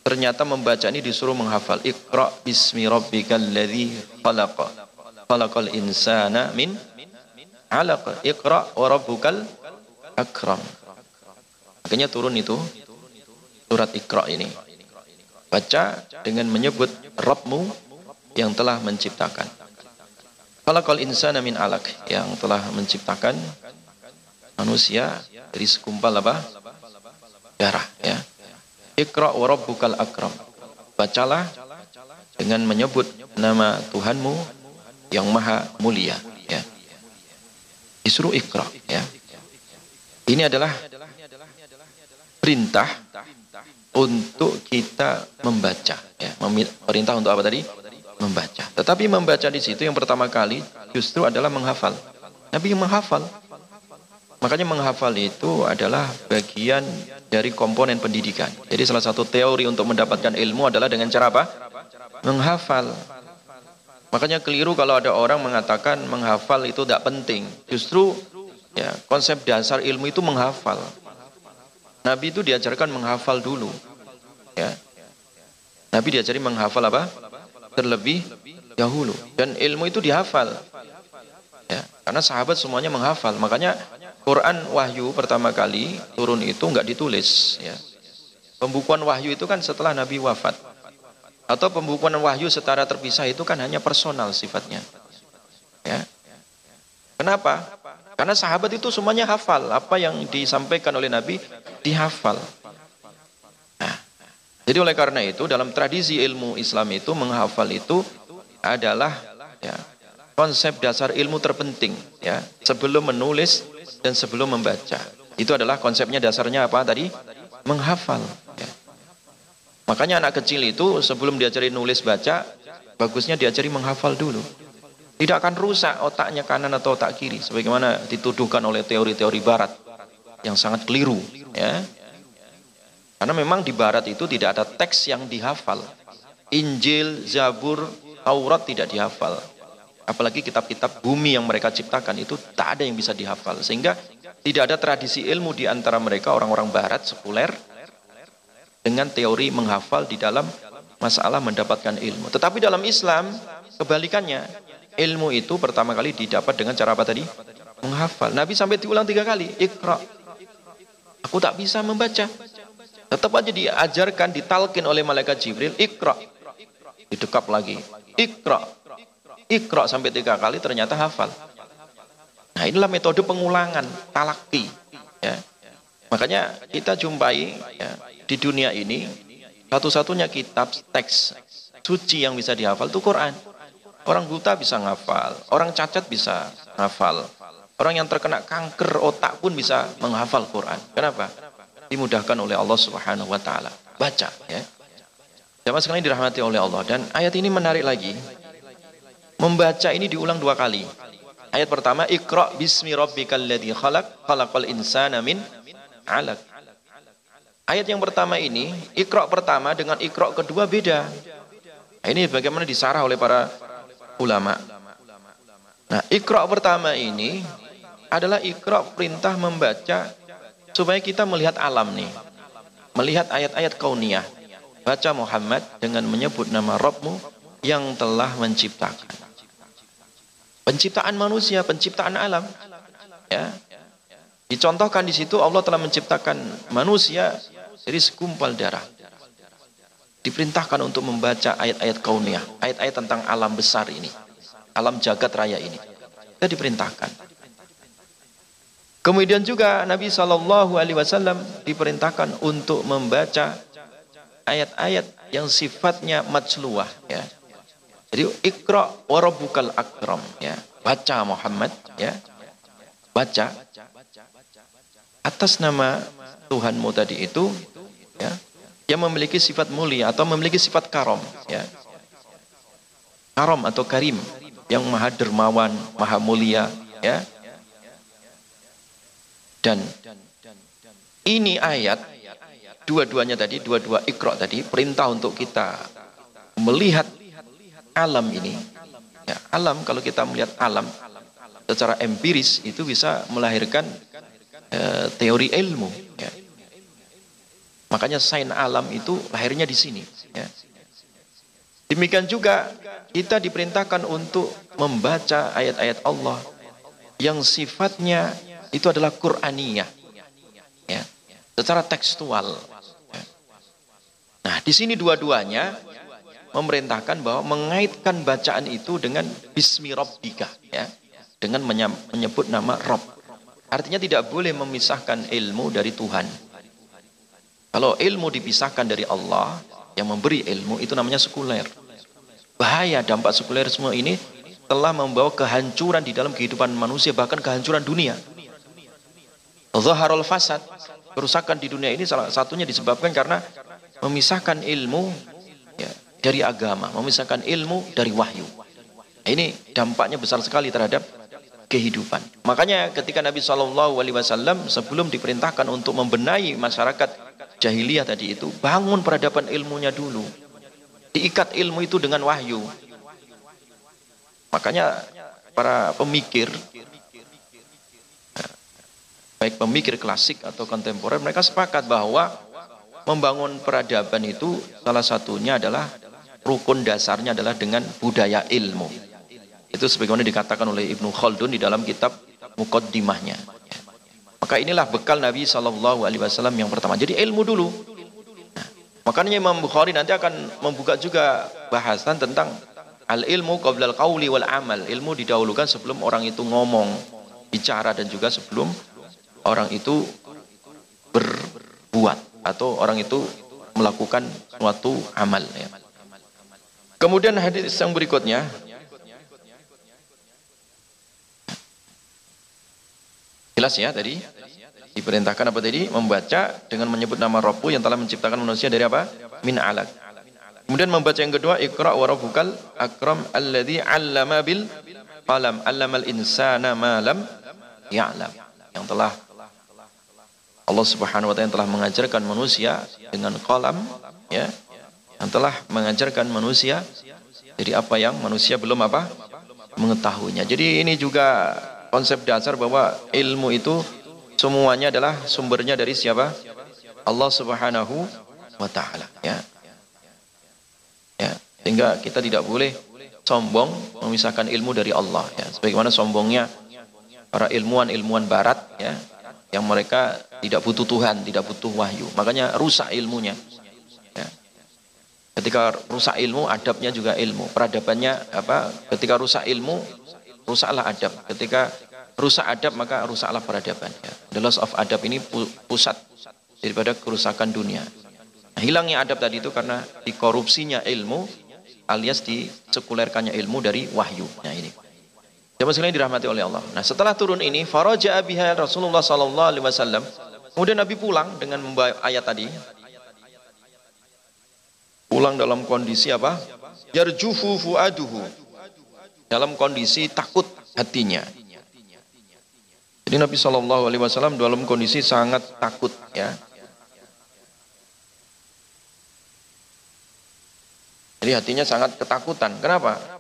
ternyata membaca ini disuruh menghafal Iqra bismi rabbikal ladzi khalaq khalaqal insana min 'alaq Iqra wa rabbukal akram. Akhirnya turun itu surat Iqra ini. Baca dengan menyebut Rabbmu yang telah menciptakan Khalaqal insana min alaq yang telah menciptakan manusia dari sekumpal apa? darah ya. Iqra wa rabbukal akram. Bacalah dengan menyebut nama Tuhanmu yang maha mulia ya. Disuruh Iqra ya. Ini adalah perintah untuk kita membaca ya. Perintah untuk apa tadi? Membaca. Tetapi membaca di situ yang pertama kali justru adalah menghafal. Nabi menghafal. Makanya menghafal itu adalah bagian dari komponen pendidikan. Jadi salah satu teori untuk mendapatkan ilmu adalah dengan cara apa? Menghafal. Makanya keliru kalau ada orang mengatakan menghafal itu tidak penting. Justru ya konsep dasar ilmu itu menghafal. Nabi itu diajarkan menghafal dulu. Ya. Nabi diajari menghafal apa? Terlebih dahulu. Dan ilmu itu dihafal. Ya karena sahabat semuanya menghafal. Makanya Quran wahyu pertama kali turun itu enggak ditulis ya. Pembukuan wahyu itu kan setelah Nabi wafat. Atau pembukuan wahyu secara terpisah itu kan hanya personal sifatnya. Ya. Kenapa? Karena sahabat itu semuanya hafal. Apa yang disampaikan oleh Nabi dihafal. Jadi oleh karena itu dalam tradisi ilmu Islam itu menghafal itu adalah ya, konsep dasar ilmu terpenting ya sebelum menulis dan sebelum membaca. Itu adalah konsepnya dasarnya apa tadi? Menghafal. Ya. Makanya anak kecil itu sebelum diajari nulis baca, bagusnya diajari menghafal dulu. Tidak akan rusak otaknya kanan atau otak kiri sebagaimana dituduhkan oleh teori-teori barat yang sangat keliru ya. Karena memang di barat itu tidak ada teks yang dihafal. Injil, Zabur, Taurat tidak dihafal. Apalagi kitab-kitab bumi yang mereka ciptakan itu tak ada yang bisa dihafal. Sehingga tidak ada tradisi ilmu di antara mereka orang-orang barat sekuler dengan teori menghafal di dalam masalah mendapatkan ilmu. Tetapi dalam Islam kebalikannya ilmu itu pertama kali didapat dengan cara apa tadi? Menghafal. Nabi sampai diulang tiga kali. Iqra. Aku tak bisa membaca. Tetap aja diajarkan, ditalkin oleh malaikat Jibril. Iqra. Didekap lagi. Iqra. Iqra sampai tiga kali ternyata hafal. Nah inilah metode pengulangan, talaki. Ya. Makanya kita jumpai ya, di dunia ini satu-satunya kitab teks suci yang bisa dihafal itu Quran. Orang buta bisa ngafal, orang cacat bisa ngafal. Orang yang terkena kanker otak pun bisa menghafal Quran. Kenapa? Dimudahkan oleh Allah Subhanahu wa taala. Baca ya. Jamaah sekalian dirahmati oleh Allah dan ayat ini menarik lagi. Membaca ini diulang dua kali. Ayat pertama, Iqra bismi rabbikal ladzi khalaq, khalaqal insana min 'alaq. Ayat yang pertama ini, Iqra pertama dengan Iqra kedua beda. Nah, ini bagaimana disarah oleh para ulama. Nah, ikra pertama ini adalah ikra perintah membaca supaya kita melihat alam nih. Melihat ayat-ayat kauniyah. Baca Muhammad dengan menyebut nama Rabbmu yang telah menciptakan. Penciptaan manusia, penciptaan alam. Ya. Dicontohkan di situ Allah telah menciptakan manusia dari segumpal darah diperintahkan untuk membaca ayat-ayat kauniyah, ayat-ayat tentang alam besar ini, alam jagat raya ini. Kita diperintahkan. Kemudian juga Nabi Shallallahu Alaihi Wasallam diperintahkan untuk membaca ayat-ayat yang sifatnya majluah, ya. Jadi ikra warabukal akram, ya. Baca Muhammad, ya. Baca atas nama Tuhanmu tadi itu, ya yang memiliki sifat mulia atau memiliki sifat karom ya karom atau karim yang maha dermawan maha mulia ya dan ini ayat dua-duanya tadi dua-dua ikro tadi perintah untuk kita melihat alam ini ya, alam kalau kita melihat alam secara empiris itu bisa melahirkan uh, teori ilmu ya Makanya sain alam itu lahirnya di sini. Ya. Demikian juga kita diperintahkan untuk membaca ayat-ayat Allah yang sifatnya itu adalah Qur'aniyah. Ya. Secara tekstual. Ya. Nah, di sini dua-duanya memerintahkan bahwa mengaitkan bacaan itu dengan bismi rabbika ya. Dengan menyebut nama Rob. Artinya tidak boleh memisahkan ilmu dari Tuhan. Kalau ilmu dipisahkan dari Allah yang memberi ilmu itu namanya sekuler. Bahaya dampak sekuler semua ini telah membawa kehancuran di dalam kehidupan manusia bahkan kehancuran dunia. Zaharul fasad, kerusakan di dunia ini salah satunya disebabkan karena memisahkan ilmu ya, dari agama, memisahkan ilmu dari wahyu. Nah, ini dampaknya besar sekali terhadap kehidupan. Makanya ketika Nabi Shallallahu Alaihi Wasallam sebelum diperintahkan untuk membenahi masyarakat jahiliyah tadi itu bangun peradaban ilmunya dulu diikat ilmu itu dengan wahyu makanya para pemikir baik pemikir klasik atau kontemporer mereka sepakat bahwa membangun peradaban itu salah satunya adalah rukun dasarnya adalah dengan budaya ilmu itu sebagaimana dikatakan oleh Ibnu Khaldun di dalam kitab Muqaddimahnya maka inilah bekal Nabi Shallallahu Alaihi Wasallam yang pertama. Jadi ilmu dulu. Nah, makanya Imam Bukhari nanti akan membuka juga bahasan tentang Al ilmu qabla al qawli wal amal. Ilmu didahulukan sebelum orang itu ngomong, bicara dan juga sebelum orang itu berbuat atau orang itu melakukan suatu amal ya. Kemudian hadis yang berikutnya Jelas ya tadi? Diperintahkan apa tadi? Membaca dengan menyebut nama Rabbu yang telah menciptakan manusia dari apa? Min alaq. Kemudian membaca yang kedua Iqra wa rabbukal akram alladhi 'allama bil qalam 'allamal insana ma lam ya'lam. Yang telah Allah Subhanahu wa taala yang telah mengajarkan manusia dengan qalam ya. Yang telah mengajarkan manusia dari apa yang manusia belum apa? mengetahuinya. Jadi ini juga konsep dasar bahwa ilmu itu semuanya adalah sumbernya dari siapa? Allah Subhanahu wa taala ya. Ya, sehingga kita tidak boleh sombong memisahkan ilmu dari Allah ya. Sebagaimana sombongnya para ilmuwan-ilmuwan barat ya yang mereka tidak butuh Tuhan, tidak butuh wahyu. Makanya rusak ilmunya. Ya. Ketika rusak ilmu, adabnya juga ilmu. Peradabannya apa? Ketika rusak ilmu, rusaklah adab. Ketika rusak adab maka rusaklah peradaban. Ya. The loss of adab ini pusat daripada kerusakan dunia. Nah, hilangnya adab tadi itu karena dikorupsinya ilmu alias disekulerkannya ilmu dari wahyu. Nah ini. Jamaah sekalian dirahmati oleh Allah. Nah setelah turun ini, faraja biha Rasulullah sallallahu alaihi wasallam. Kemudian Nabi pulang dengan membawa ayat tadi. Pulang dalam kondisi apa? Yarjufu fuaduhu dalam kondisi takut hatinya. Jadi Nabi Shallallahu Alaihi Wasallam dalam kondisi sangat takut ya. Jadi hatinya sangat ketakutan. Kenapa?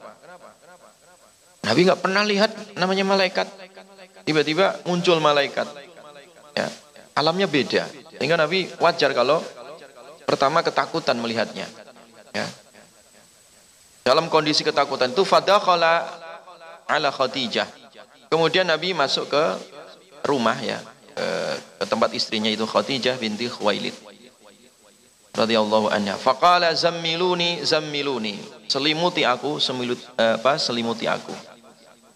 Nabi nggak pernah lihat namanya malaikat. Tiba-tiba muncul malaikat. Ya, alamnya beda. Sehingga Nabi wajar kalau pertama ketakutan melihatnya. Ya, dalam kondisi ketakutan itu fadakhala ala Khadijah. Kemudian Nabi masuk ke rumah ya, ke, tempat istrinya itu Khadijah binti Khuwailid. Radhiyallahu anha. Faqala zammiluni zammiluni. Selimuti aku, semilut eh, apa? Selimuti aku.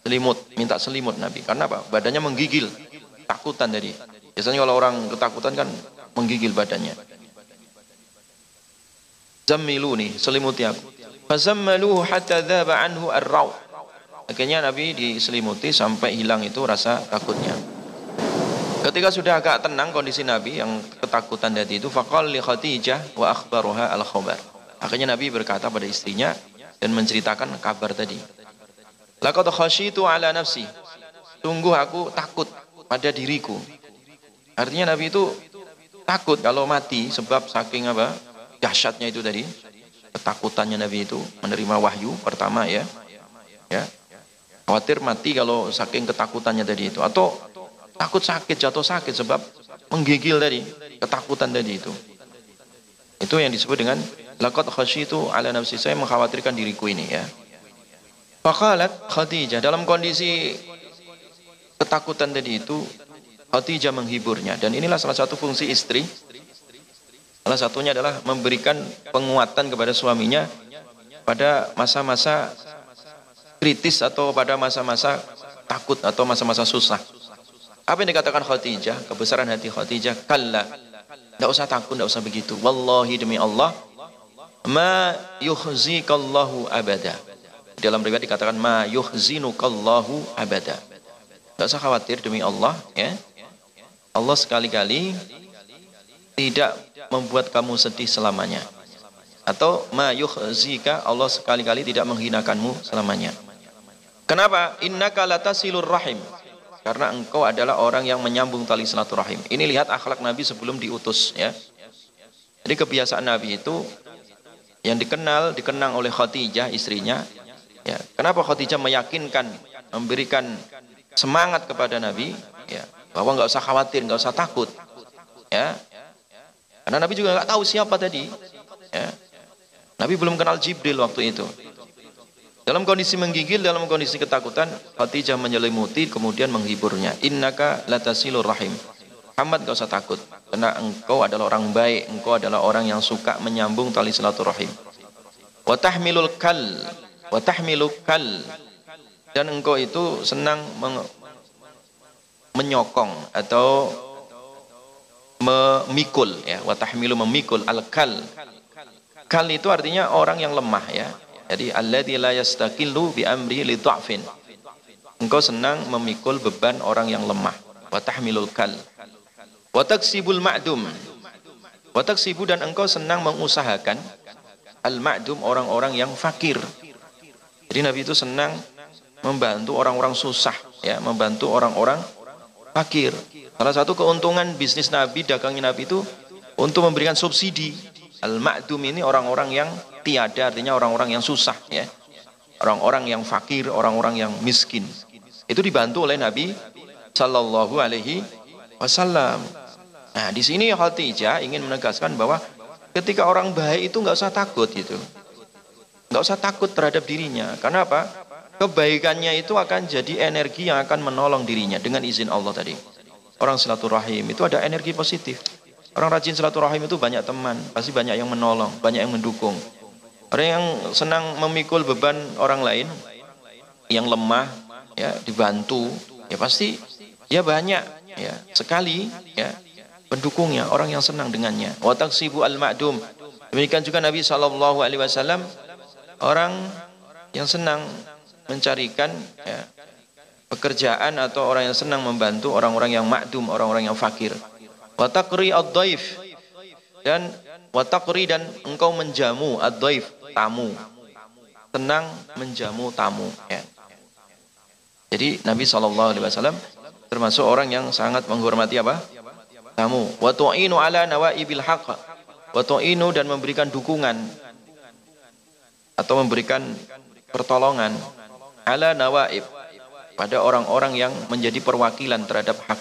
Selimut, minta selimut Nabi. Karena apa? Badannya menggigil. Takutan tadi. Biasanya kalau orang ketakutan kan menggigil badannya. Zammiluni, selimuti aku. Fazammaluhu hatta dhaba anhu ar-raw. Akhirnya Nabi diselimuti sampai hilang itu rasa takutnya. Ketika sudah agak tenang kondisi Nabi yang ketakutan tadi itu faqal li Khadijah wa akhbaruha al-khabar. Akhirnya Nabi berkata pada istrinya dan menceritakan kabar tadi. Laqad khasyitu ala nafsi. Tunggu aku takut pada diriku. Artinya Nabi itu takut kalau mati sebab saking apa? dahsyatnya itu tadi ketakutannya Nabi itu menerima wahyu pertama ya. Ya. Khawatir mati kalau saking ketakutannya tadi itu atau takut sakit, jatuh sakit sebab menggigil tadi, ketakutan tadi itu. Itu yang disebut dengan laqad khasyitu ala nafsi saya mengkhawatirkan diriku ini ya. Faqalat Khadijah dalam kondisi ketakutan tadi itu Khadijah menghiburnya dan inilah salah satu fungsi istri Salah satunya adalah memberikan penguatan kepada suaminya pada masa-masa kritis atau pada masa-masa takut atau masa-masa susah. Apa yang dikatakan Khadijah? Kebesaran hati Khadijah. Kalla. Tidak usah takut, tidak usah begitu. Wallahi demi Allah. Ma yuhzikallahu abada. Dalam riwayat dikatakan ma yuhzinukallahu abada. Tidak usah khawatir demi Allah. ya Allah sekali-kali tidak membuat kamu sedih selamanya. Atau ma yukhzika Allah sekali-kali tidak menghinakanmu selamanya. Kenapa? Innaka latasilur rahim. Karena engkau adalah orang yang menyambung tali silaturahim. Ini lihat akhlak Nabi sebelum diutus ya. Jadi kebiasaan Nabi itu yang dikenal dikenang oleh Khadijah istrinya ya. Kenapa Khadijah meyakinkan memberikan semangat kepada Nabi ya bahwa nggak usah khawatir, nggak usah takut ya karena Nabi juga nggak tahu siapa tadi. Ya. Nabi belum kenal Jibril waktu itu. Dalam kondisi menggigil, dalam kondisi ketakutan, Khadijah menyelimuti kemudian menghiburnya. Innaka latasilur rahim. Muhammad gak usah takut. Karena engkau adalah orang baik. Engkau adalah orang yang suka menyambung tali silaturahim. Wa tahmilul kal. wa tahmilu kal dan engkau itu senang menyokong atau memikul ya wa tahmilu memikul al kal kal itu artinya orang yang lemah ya jadi alladzi la yastaqillu bi amri li dha'fin. Engkau senang memikul beban orang yang lemah. Wa tahmilul kal. Wa taksibul ma'dum. Wa taksibu dan engkau senang mengusahakan al ma'dum orang-orang yang fakir. Jadi Nabi itu senang membantu orang-orang susah, ya, membantu orang-orang fakir. Salah satu keuntungan bisnis Nabi, dagangnya Nabi itu untuk memberikan subsidi. Al-ma'dum ini orang-orang yang tiada, artinya orang-orang yang susah, ya. Orang-orang yang fakir, orang-orang yang miskin. Itu dibantu oleh Nabi Sallallahu Alaihi Wasallam. Nah, di sini Khadijah ingin menegaskan bahwa ketika orang baik itu nggak usah takut gitu. Nggak usah takut terhadap dirinya. Karena apa? Kebaikannya itu akan jadi energi yang akan menolong dirinya dengan izin Allah tadi. Orang silaturahim itu ada energi positif. Orang rajin silaturahim itu banyak teman, pasti banyak yang menolong, banyak yang mendukung. Orang yang senang memikul beban orang lain, yang lemah, ya dibantu, ya pasti ya banyak, ya sekali, ya pendukungnya, orang yang senang dengannya. Wataksibu al-ma'dum. Demikian juga Nabi Shallallahu Alaihi Wasallam orang yang senang mencarikan ya, pekerjaan atau orang yang senang membantu orang-orang yang makdum, orang-orang yang fakir. Watakri ad-daif dan watakri dan engkau menjamu ad-daif tamu. Senang menjamu tamu ya. Jadi Nabi SAW termasuk orang yang sangat menghormati apa? Tamu. Wa tu'inu ala nawaibil haqq. Wa dan memberikan dukungan atau memberikan pertolongan ala nawaib pada orang-orang yang menjadi perwakilan terhadap hak.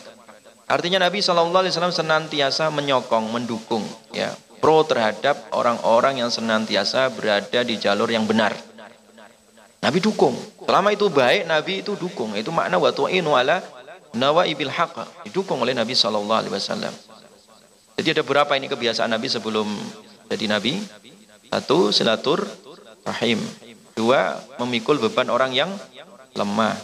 Artinya Nabi Wasallam senantiasa menyokong, mendukung, ya, pro terhadap orang-orang yang senantiasa berada di jalur yang benar. Nabi dukung. Selama itu baik, Nabi itu dukung. Itu makna wa tu'inu ala nawaibil haqq. Didukung oleh Nabi Shallallahu Alaihi Wasallam. Jadi ada berapa ini kebiasaan Nabi sebelum jadi Nabi? Satu, silatur rahim. Dua, memikul beban orang yang lemah.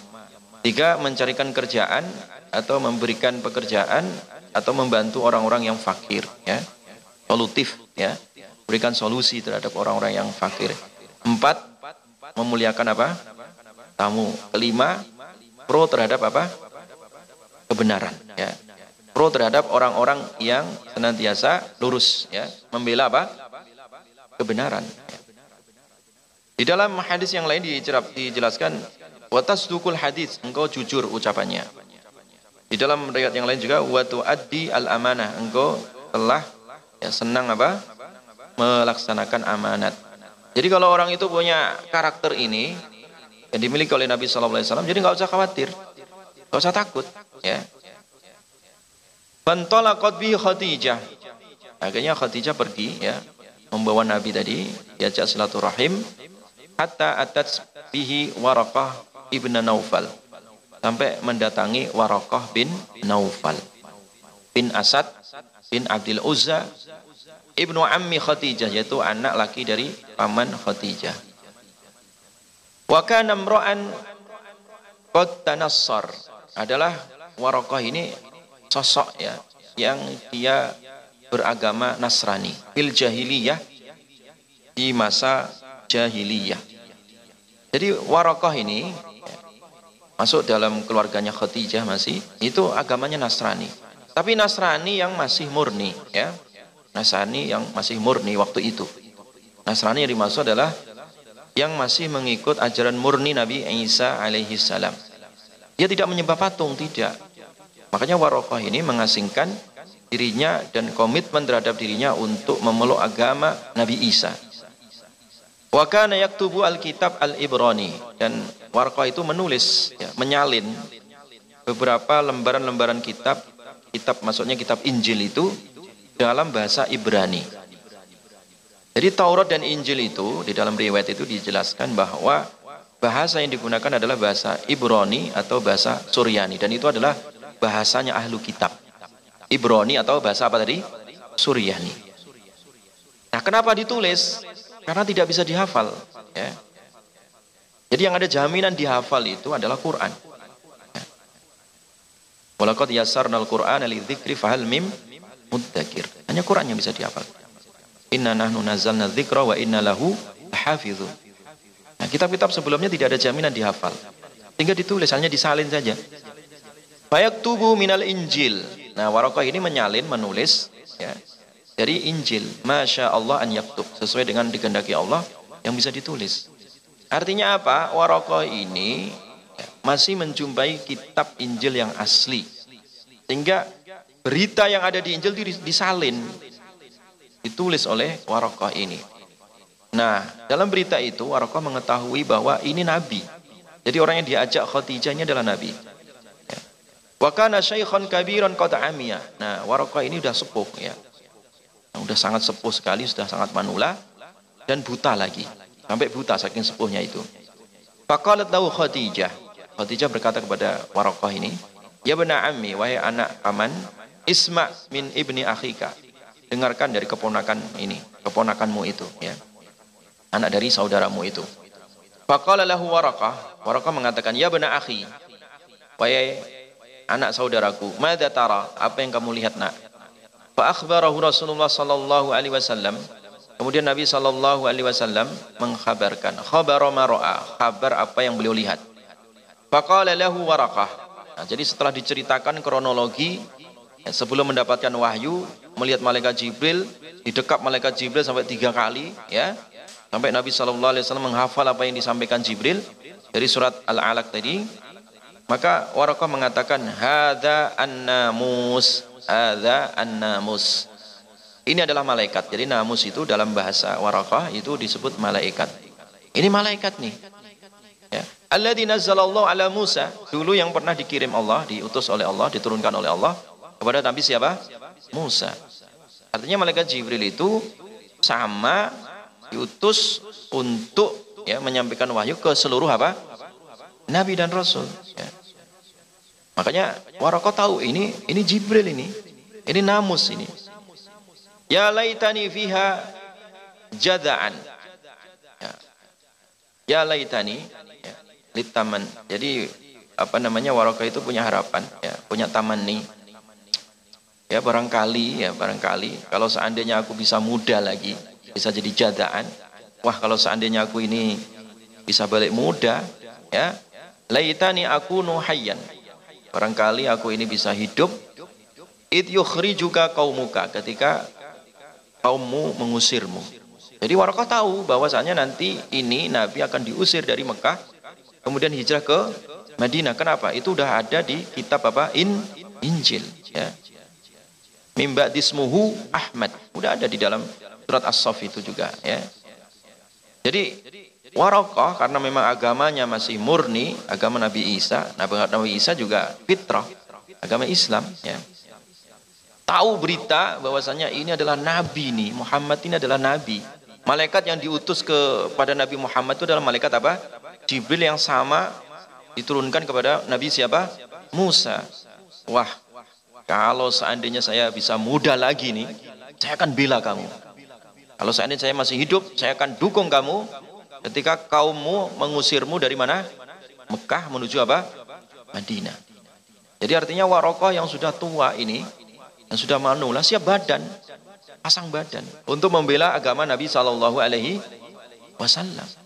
Tiga, mencarikan kerjaan atau memberikan pekerjaan atau membantu orang-orang yang fakir. Ya. Solutif. Ya. Berikan solusi terhadap orang-orang yang fakir. Empat, memuliakan apa? Tamu. Kelima, pro terhadap apa? Kebenaran. Ya. Pro terhadap orang-orang yang senantiasa lurus. Ya. Membela apa? Kebenaran. Di dalam hadis yang lain dijelaskan watas dukul hadis engkau jujur ucapannya. Di dalam riwayat yang lain juga watu addi al amanah engkau telah ya senang apa melaksanakan amanat. Jadi kalau orang itu punya karakter ini yang dimiliki oleh Nabi Shallallahu Alaihi Wasallam, jadi nggak usah khawatir, nggak usah takut, ya. Bantolakot bi Khadijah. Akhirnya Khadijah pergi, ya, membawa Nabi tadi, diajak silaturahim, hatta atat bihi Warakah ibn Naufal sampai mendatangi Warakah bin Naufal bin Asad bin Abdul Uzza ibnu ammi Khadijah yaitu anak laki dari paman Khadijah wa kana imra'an qad tanassar adalah Warakah ini sosok ya yang dia beragama Nasrani fil jahiliyah di masa jahiliyah. Jadi Warokoh ini masuk dalam keluarganya Khadijah masih itu agamanya Nasrani. Tapi Nasrani yang masih murni ya. Nasrani yang masih murni waktu itu. Nasrani yang dimaksud adalah yang masih mengikut ajaran murni Nabi Isa alaihi salam. Dia tidak menyembah patung, tidak. Makanya Warokoh ini mengasingkan dirinya dan komitmen terhadap dirinya untuk memeluk agama Nabi Isa. Wa kana yaktubu al-kitab al-Ibrani dan Warqa itu menulis ya, menyalin beberapa lembaran-lembaran kitab kitab maksudnya kitab Injil itu dalam bahasa Ibrani. Jadi Taurat dan Injil itu di dalam riwayat itu dijelaskan bahwa bahasa yang digunakan adalah bahasa Ibrani atau bahasa Suryani dan itu adalah bahasanya ahlu kitab. Ibrani atau bahasa apa tadi? Suryani. Nah, kenapa ditulis? Karena tidak bisa dihafal. Ya. Jadi yang ada jaminan dihafal itu adalah Quran. Walaqad yassarnal Qur'ana lidzikri fahal mim muddakir. Hanya Quran yang bisa dihafal. Inna nahnu nazzalna dzikra wa inna lahu lahafizun. Nah, kitab-kitab sebelumnya tidak ada jaminan dihafal. Sehingga ditulis hanya disalin saja. Bayak tubuh minal Injil. Nah, Warokoh ini menyalin, menulis ya, dari Injil. Masya Allah an yaktub. Sesuai dengan dikehendaki Allah yang bisa ditulis. Artinya apa? Warokoh ini masih menjumpai kitab Injil yang asli. Sehingga berita yang ada di Injil disalin, ditulis oleh Warokoh ini. Nah, dalam berita itu Warokoh mengetahui bahwa ini Nabi. Jadi orang yang diajak Khadijah adalah Nabi. Ya. Wakana syaikhan kabiran kota amiyah. Nah, Warokoh ini sudah sepuh ya. Sudah sangat sepuh sekali, sudah sangat manula dan buta lagi. Sampai buta saking sepuhnya itu. Faqalat lahu Khadijah. Khadijah berkata kepada Warokoh ini, Ya benar ammi, wahai anak paman, Isma min ibni akhika. Dengarkan dari keponakan ini, keponakanmu itu. ya Anak dari saudaramu itu. Faqala lahu Warakah. Warakah mengatakan, Ya benar akhi, wahai anak saudaraku, Mada tara, apa yang kamu lihat nak? Fa Rasulullah sallallahu alaihi wasallam Kemudian Nabi sallallahu alaihi wasallam mengkhabarkan khabar maro'a, kabar apa yang beliau lihat. Faqala lahu warakah. Nah, jadi setelah diceritakan kronologi ya, sebelum mendapatkan wahyu, melihat malaikat Jibril, didekap malaikat Jibril sampai tiga kali, ya, sampai Nabi Shallallahu Alaihi Wasallam menghafal apa yang disampaikan Jibril dari surat Al-Alaq tadi. Maka Warakah mengatakan, Hada an-namus, Hada an-namus. Ini adalah malaikat. Jadi namus itu dalam bahasa Warakah itu disebut malaikat. Ini malaikat nih. Alladzi nazzalallahu ala Musa, dulu yang pernah dikirim Allah, diutus oleh Allah, diturunkan oleh Allah kepada Nabi siapa? Musa. Artinya malaikat Jibril itu sama diutus untuk ya menyampaikan wahyu ke seluruh apa? Nabi dan Rasul. Ya. Makanya Waroko tahu ini ini Jibril ini, ini Namus ini. Ya laitani fiha jadaan. Ya, ya laitani lit taman. Jadi apa namanya Waroka itu punya harapan, ya, punya taman nih. Ya barangkali, ya barangkali kalau seandainya aku bisa muda lagi, bisa jadi jadaan. Wah kalau seandainya aku ini bisa balik muda, ya laitani aku nuhayyan. Barangkali aku ini bisa hidup. It yukhri juga kaumuka ketika kaummu mengusirmu. Jadi Waroka tahu bahwasanya nanti ini Nabi akan diusir dari Mekah kemudian hijrah ke Madinah. Kenapa? Itu udah ada di kitab apa? In Injil, ya. Mimba dismuhu Ahmad. Udah ada di dalam surat As-Saff itu juga, ya. Jadi Warokoh karena memang agamanya masih murni, agama Nabi Isa, Nabi Isa juga fitrah, agama Islam, ya. Tahu berita bahwasanya ini adalah nabi nih, Muhammad ini adalah nabi. Malaikat yang diutus kepada Nabi Muhammad itu adalah malaikat apa? Jibril yang sama diturunkan kepada Nabi siapa? Musa. Wah, kalau seandainya saya bisa muda lagi nih, saya akan bela kamu. Kalau seandainya saya masih hidup, saya akan dukung kamu ketika kaummu mengusirmu dari mana? Mekah menuju apa? Madinah. Jadi artinya Warokoh yang sudah tua ini, yang sudah manula siap badan, pasang badan untuk membela agama Nabi Shallallahu Alaihi Wasallam.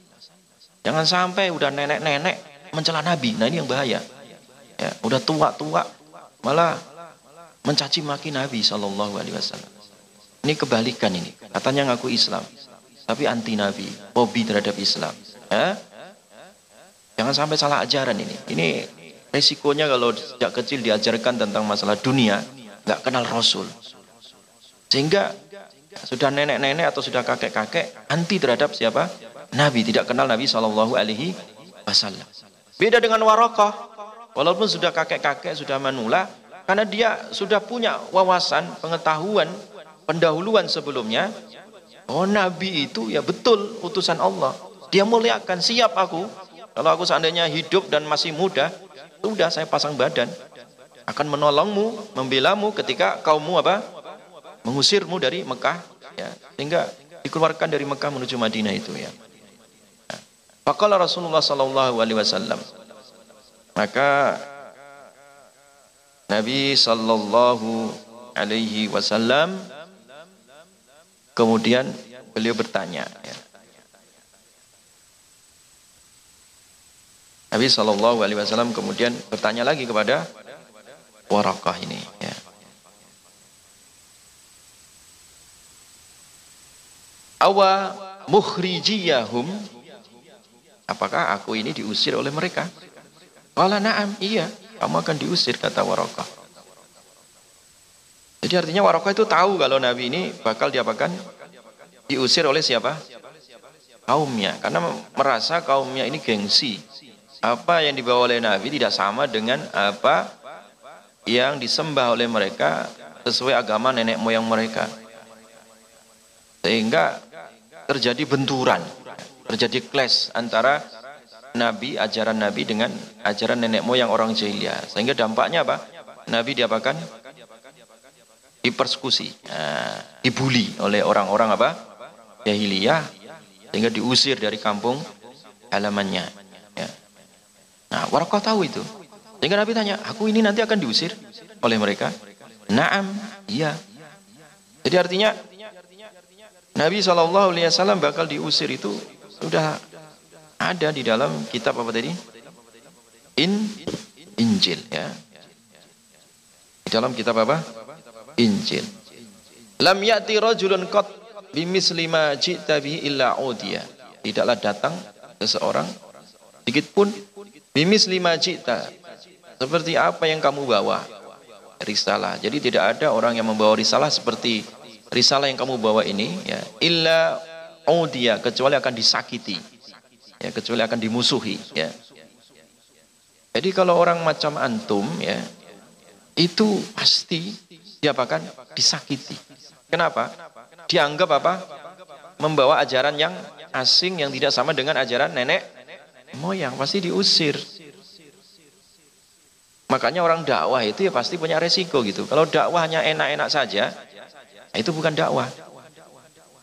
Jangan sampai udah nenek-nenek mencela Nabi. Nah ini yang bahaya. Ya, udah tua-tua malah mencaci maki Nabi Shallallahu Alaihi Wasallam. Ini kebalikan ini. Katanya ngaku Islam, tapi anti Nabi, hobi terhadap Islam. Ya? Jangan sampai salah ajaran ini. Ini resikonya kalau sejak kecil diajarkan tentang masalah dunia, nggak kenal Rasul. Sehingga sudah nenek-nenek atau sudah kakek-kakek anti terhadap siapa? Nabi tidak kenal Nabi Shallallahu Alaihi Wasallam. Beda dengan Warokoh, walaupun sudah kakek-kakek sudah menula, karena dia sudah punya wawasan, pengetahuan, pendahuluan sebelumnya. Oh Nabi itu ya betul utusan Allah. Dia muliakan, siap aku. Kalau aku seandainya hidup dan masih muda, sudah saya pasang badan. Akan menolongmu, membelamu ketika kaummu apa? Mengusirmu dari Mekah. Ya, sehingga dikeluarkan dari Mekah menuju Madinah itu ya. Faqala Rasulullah sallallahu alaihi wasallam. Maka Nabi sallallahu alaihi wasallam kemudian beliau bertanya ya. Nabi sallallahu alaihi wasallam kemudian bertanya lagi kepada Warakah ini ya. Awa mukhrijiyahum Apakah aku ini diusir oleh mereka? Wala na'am, iya, kamu akan diusir kata Warakah. Jadi artinya Warakah itu tahu kalau Nabi ini bakal diapakan? Diusir oleh siapa? Kaumnya, karena merasa kaumnya ini gengsi. Apa yang dibawa oleh Nabi tidak sama dengan apa yang disembah oleh mereka sesuai agama nenek moyang mereka. Sehingga terjadi benturan terjadi clash antara Nabi, ajaran Nabi dengan ajaran nenek moyang orang jahiliyah. Sehingga dampaknya apa? Nabi diapakan? Dipersekusi, nah, dibully oleh orang-orang apa? Jahiliyah, sehingga diusir dari kampung halamannya. Ya. Nah, Warakah tahu itu. Sehingga Nabi tanya, aku ini nanti akan diusir oleh mereka? Naam, iya. Jadi artinya Nabi SAW bakal diusir itu sudah ada di dalam kitab apa tadi? In Injil ya. Di dalam kitab apa? Injil. Lam ya'ti rajulun qat bimisli ma ji'ta bihi illa udiya. Tidaklah datang seseorang sedikit pun bimisli ma ji'ta. Seperti apa yang kamu bawa? Risalah. Jadi tidak ada orang yang membawa risalah seperti risalah yang kamu bawa ini ya. Illa dia kecuali akan disakiti. Ya kecuali akan dimusuhi ya. Jadi kalau orang macam antum ya itu pasti diapakan disakiti. Kenapa? Dianggap apa? Membawa ajaran yang asing yang tidak sama dengan ajaran nenek moyang. Pasti diusir. Makanya orang dakwah itu ya pasti punya resiko gitu. Kalau dakwahnya enak-enak saja itu bukan dakwah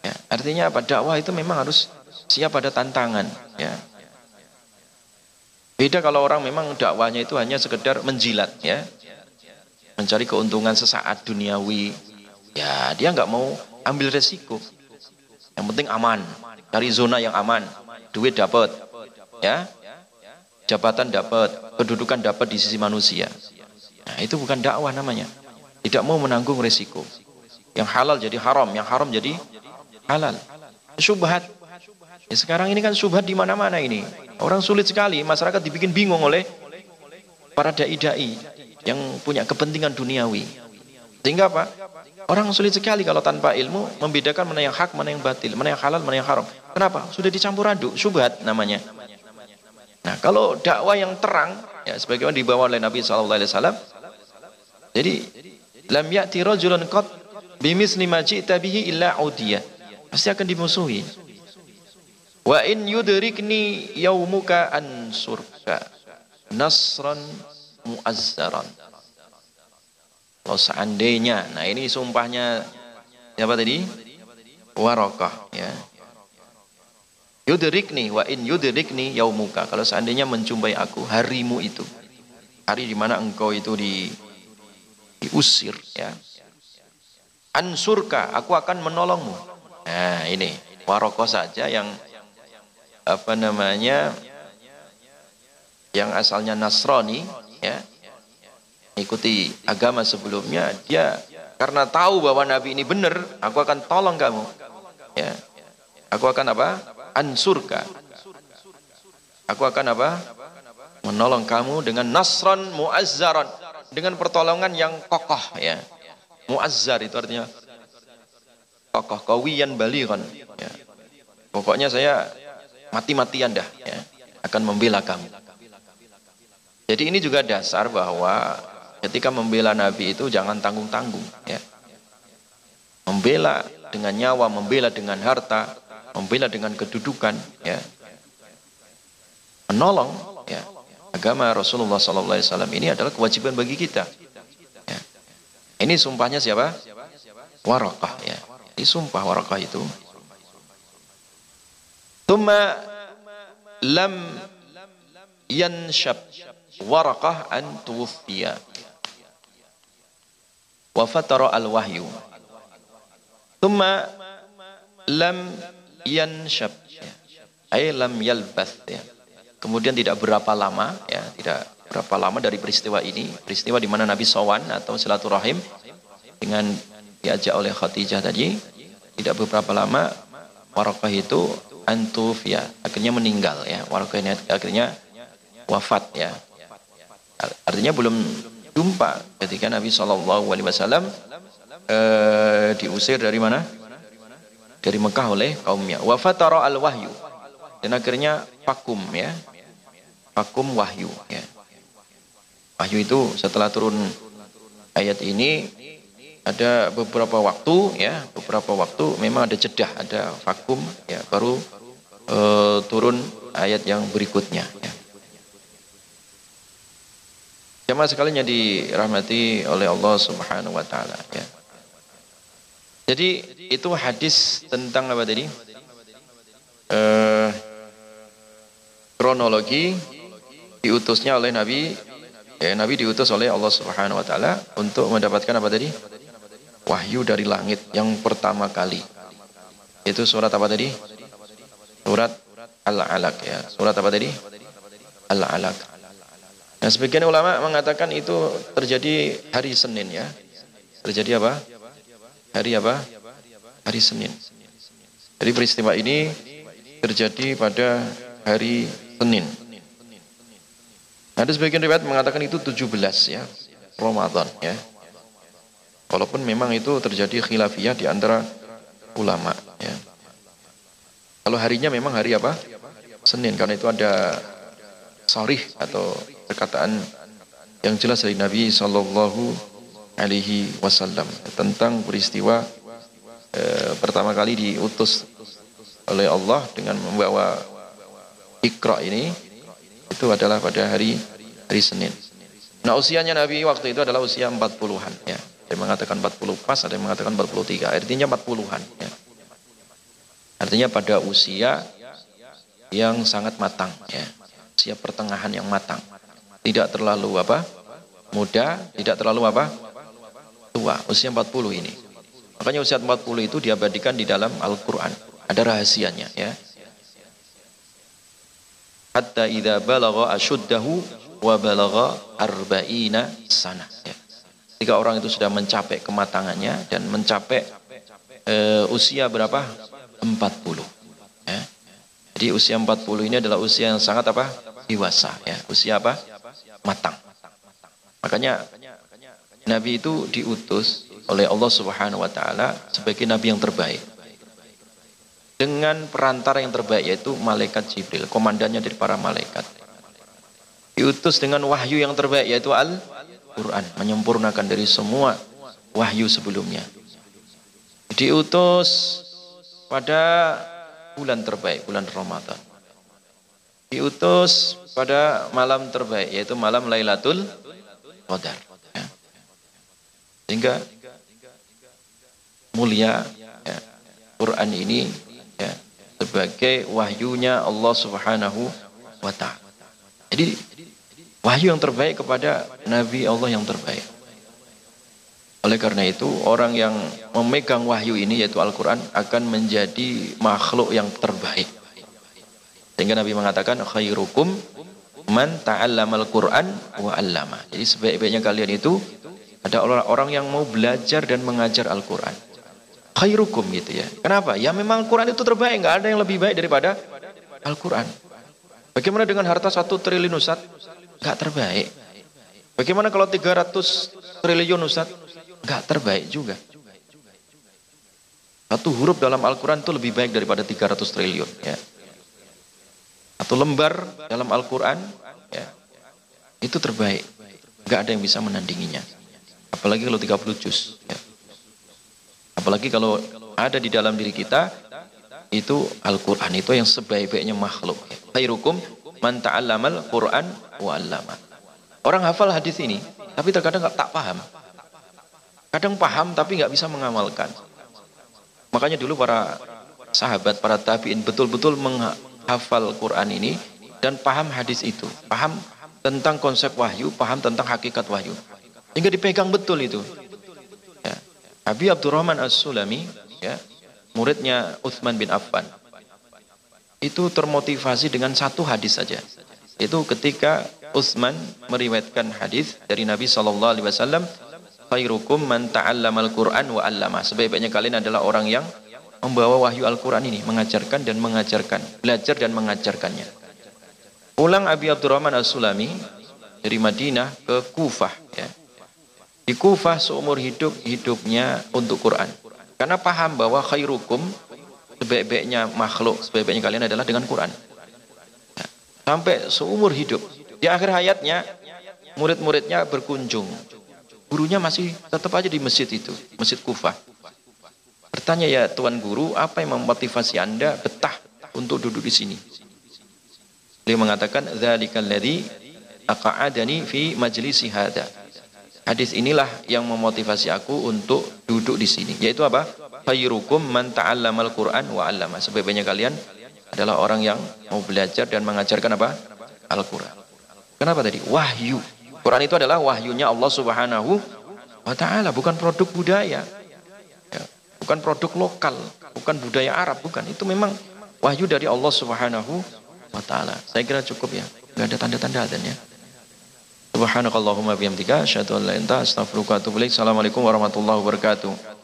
Ya, artinya apa? Dakwah itu memang harus siap pada tantangan. Ya. Beda kalau orang memang dakwahnya itu hanya sekedar menjilat, ya, mencari keuntungan sesaat duniawi. Ya, dia nggak mau ambil resiko. Yang penting aman, cari zona yang aman, duit dapat, ya, jabatan dapat, kedudukan dapat di sisi manusia. Nah, itu bukan dakwah namanya. Tidak mau menanggung resiko. Yang halal jadi haram, yang haram jadi halal. Subhat. Ya, sekarang ini kan subhat di mana-mana ini. Orang sulit sekali, masyarakat dibikin bingung oleh para dai-dai yang punya kepentingan duniawi. Sehingga apa? Orang sulit sekali kalau tanpa ilmu membedakan mana yang hak, mana yang batil, mana yang halal, mana yang haram. Kenapa? Sudah dicampur aduk, subhat namanya. Nah, kalau dakwah yang terang, ya sebagaimana dibawa oleh Nabi SAW, jadi lam ya'ti rajulun qat bimisli ma ji'ta bihi illa udiyah pasti akan dimusuhi. Wa in yudrikni yaumuka ansurka nasran muazzaran. Kalau seandainya, nah ini sumpahnya siapa tadi? Warokah ya. Yudrikni wa in yudrikni yaumuka. Kalau seandainya menjumpai aku harimu itu. Hari di mana engkau itu di diusir ya. Ansurka, aku akan menolongmu. Nah ini. Waroko saja yang apa namanya yang asalnya Nasrani ya ikuti agama sebelumnya dia karena tahu bahwa Nabi ini benar aku akan tolong kamu ya. Aku akan apa? Ansurka aku akan apa? Menolong kamu dengan nasran muazzaran dengan pertolongan yang kokoh ya. Muazzar itu artinya kokoh kawiyan baliran ya. pokoknya saya mati-matian dah ya, akan membela kamu. Jadi ini juga dasar bahwa ketika membela Nabi itu jangan tanggung-tanggung ya. Membela dengan nyawa membela dengan harta membela dengan kedudukan ya. Menolong ya agama Rasulullah SAW ini adalah kewajiban bagi kita ya. ini sumpahnya siapa? Warakah ya disumpah warakah itu. Tuma lam yanshab waraqah an tuwfiya wa fatara al wahyu thumma lam yanshab ay lam yalbath ya. Kemudian tidak berapa lama ya tidak berapa lama dari peristiwa ini peristiwa di mana Nabi Sawan atau silaturahim dengan diajak oleh Khadijah tadi tidak beberapa lama Warakah itu antufia akhirnya meninggal ya. Warakah ini akhirnya wafat ya. Artinya belum jumpa ketika Nabi Shallallahu Alaihi Wasallam eh, diusir dari mana? Dari Mekah oleh kaumnya. Wafat al wahyu dan akhirnya vakum ya. Vakum wahyu ya. Wahyu itu setelah turun ayat ini ada beberapa waktu ya beberapa waktu memang ada jedah ada vakum ya baru e, turun ayat yang berikutnya ya. Jamaah sekalian yang dirahmati oleh Allah Subhanahu wa taala ya. Jadi itu hadis tentang apa tadi? Eh, kronologi diutusnya oleh Nabi ya, Nabi diutus oleh Allah Subhanahu wa taala untuk mendapatkan apa tadi? Wahyu dari langit yang pertama kali. Itu surat apa tadi? Surat Al-Alaq ya. Surat apa tadi? Al-Alaq. Nah, sebagian ulama mengatakan itu terjadi hari Senin ya. Terjadi apa? Hari apa? Hari Senin. Jadi peristiwa ini terjadi pada hari Senin. Ada sebagian riwayat mengatakan itu 17 ya. Ramadan ya. Walaupun memang itu terjadi khilafiyah di antara ulama ya. Kalau harinya memang hari apa? Senin karena itu ada sarih atau perkataan yang jelas dari Nabi Shallallahu Alaihi Wasallam tentang peristiwa eh, pertama kali diutus oleh Allah dengan membawa ikra ini itu adalah pada hari hari Senin. Nah usianya Nabi waktu itu adalah usia 40-an ya. Ada yang mengatakan 40 pas, ada yang mengatakan 43. Artinya 40-an. Ya. Artinya pada usia yang sangat matang. Ya. Usia pertengahan yang matang. Tidak terlalu apa? Muda, tidak terlalu apa? Tua. Usia 40 ini. Makanya usia 40 itu diabadikan di dalam Al-Quran. Ada rahasianya ya. Hatta idha balagha asyuddahu wa balagha arba'ina sana. Ketika orang itu sudah mencapai kematangannya dan mencapai e, usia berapa? 40. Ya. Jadi usia 40 ini adalah usia yang sangat apa? Dewasa ya. Usia apa? Matang. Makanya Nabi itu diutus oleh Allah Subhanahu wa taala sebagai nabi yang terbaik. Dengan perantara yang terbaik yaitu malaikat Jibril, komandannya dari para malaikat. Diutus dengan wahyu yang terbaik yaitu Al Quran, menyempurnakan dari semua wahyu sebelumnya. Diutus pada bulan terbaik, bulan Ramadan. Diutus pada malam terbaik, yaitu malam Lailatul Qadar. Ya. Sehingga mulia ya, Quran ini ya, sebagai wahyunya Allah Subhanahu wa taala. Jadi Wahyu yang terbaik kepada Nabi Allah yang terbaik. Oleh karena itu, orang yang memegang wahyu ini yaitu Al-Quran akan menjadi makhluk yang terbaik. Sehingga Nabi mengatakan, khairukum man ta'allamal Quran wa allama. Jadi sebaik-baiknya kalian itu ada orang-orang yang mau belajar dan mengajar Al-Quran. Khairukum gitu ya. Kenapa? Ya memang Al-Quran itu terbaik. Nggak ada yang lebih baik daripada Al-Quran. Bagaimana dengan harta satu triliun Ustaz? Gak terbaik. Bagaimana kalau 300 triliun Ustaz? Gak terbaik juga. Satu huruf dalam Al-Quran itu lebih baik daripada 300 triliun. Ya. Satu lembar dalam Al-Quran ya, itu terbaik. Gak ada yang bisa menandinginya. Apalagi kalau 30 juz. Ya. Apalagi kalau ada di dalam diri kita, itu Al-Quran itu yang sebaik-baiknya makhluk. Khairukum man ta'allamal Quran wa 'allama. Orang hafal hadis ini, tapi terkadang nggak tak paham. Kadang paham tapi nggak bisa mengamalkan. Makanya dulu para sahabat, para tabiin betul-betul hafal Quran ini dan paham hadis itu, paham tentang konsep wahyu, paham tentang hakikat wahyu. Sehingga dipegang betul itu. Ya. Habib Abdurrahman As-Sulami, ya, muridnya Uthman bin Affan, itu termotivasi dengan satu hadis saja. Itu ketika Utsman meriwayatkan hadis dari Nabi sallallahu alaihi wasallam, "Khairukum man ta'allamal Qur'an wa 'allama." Sebaik-baiknya kalian adalah orang yang membawa wahyu Al-Qur'an ini, mengajarkan dan mengajarkan, belajar dan mengajarkannya. Pulang Abi Abdurrahman As-Sulami dari Madinah ke Kufah ya. Di Kufah seumur hidup hidupnya untuk Quran. Karena paham bahwa khairukum sebaik-baiknya makhluk, sebaik-baiknya kalian adalah dengan Quran. Sampai seumur hidup. Di akhir hayatnya, murid-muridnya berkunjung. Gurunya masih tetap aja di masjid itu, masjid Kufah. Bertanya ya Tuan Guru, apa yang memotivasi Anda betah untuk duduk di sini? Beliau mengatakan, "Dzalikal ladzi aqa'adani fi majlisi hada." Hadis inilah yang memotivasi aku untuk duduk di sini. Yaitu apa? Khairukum man ta'allamal Qur'an wa 'allama. Sebaiknya kalian adalah orang yang mau belajar dan mengajarkan apa? Al-Qur'an. Kenapa tadi? Wahyu. Quran itu adalah wahyunya Allah Subhanahu wa taala, bukan produk budaya. Ya, bukan produk lokal, bukan budaya Arab, bukan. Itu memang wahyu dari Allah Subhanahu wa taala. Saya kira cukup ya. Enggak ada tanda-tanda adanya. Subhanakallahumma bihamdika asyhadu an la ilaha illa anta astaghfiruka wa atubu warahmatullahi wabarakatuh.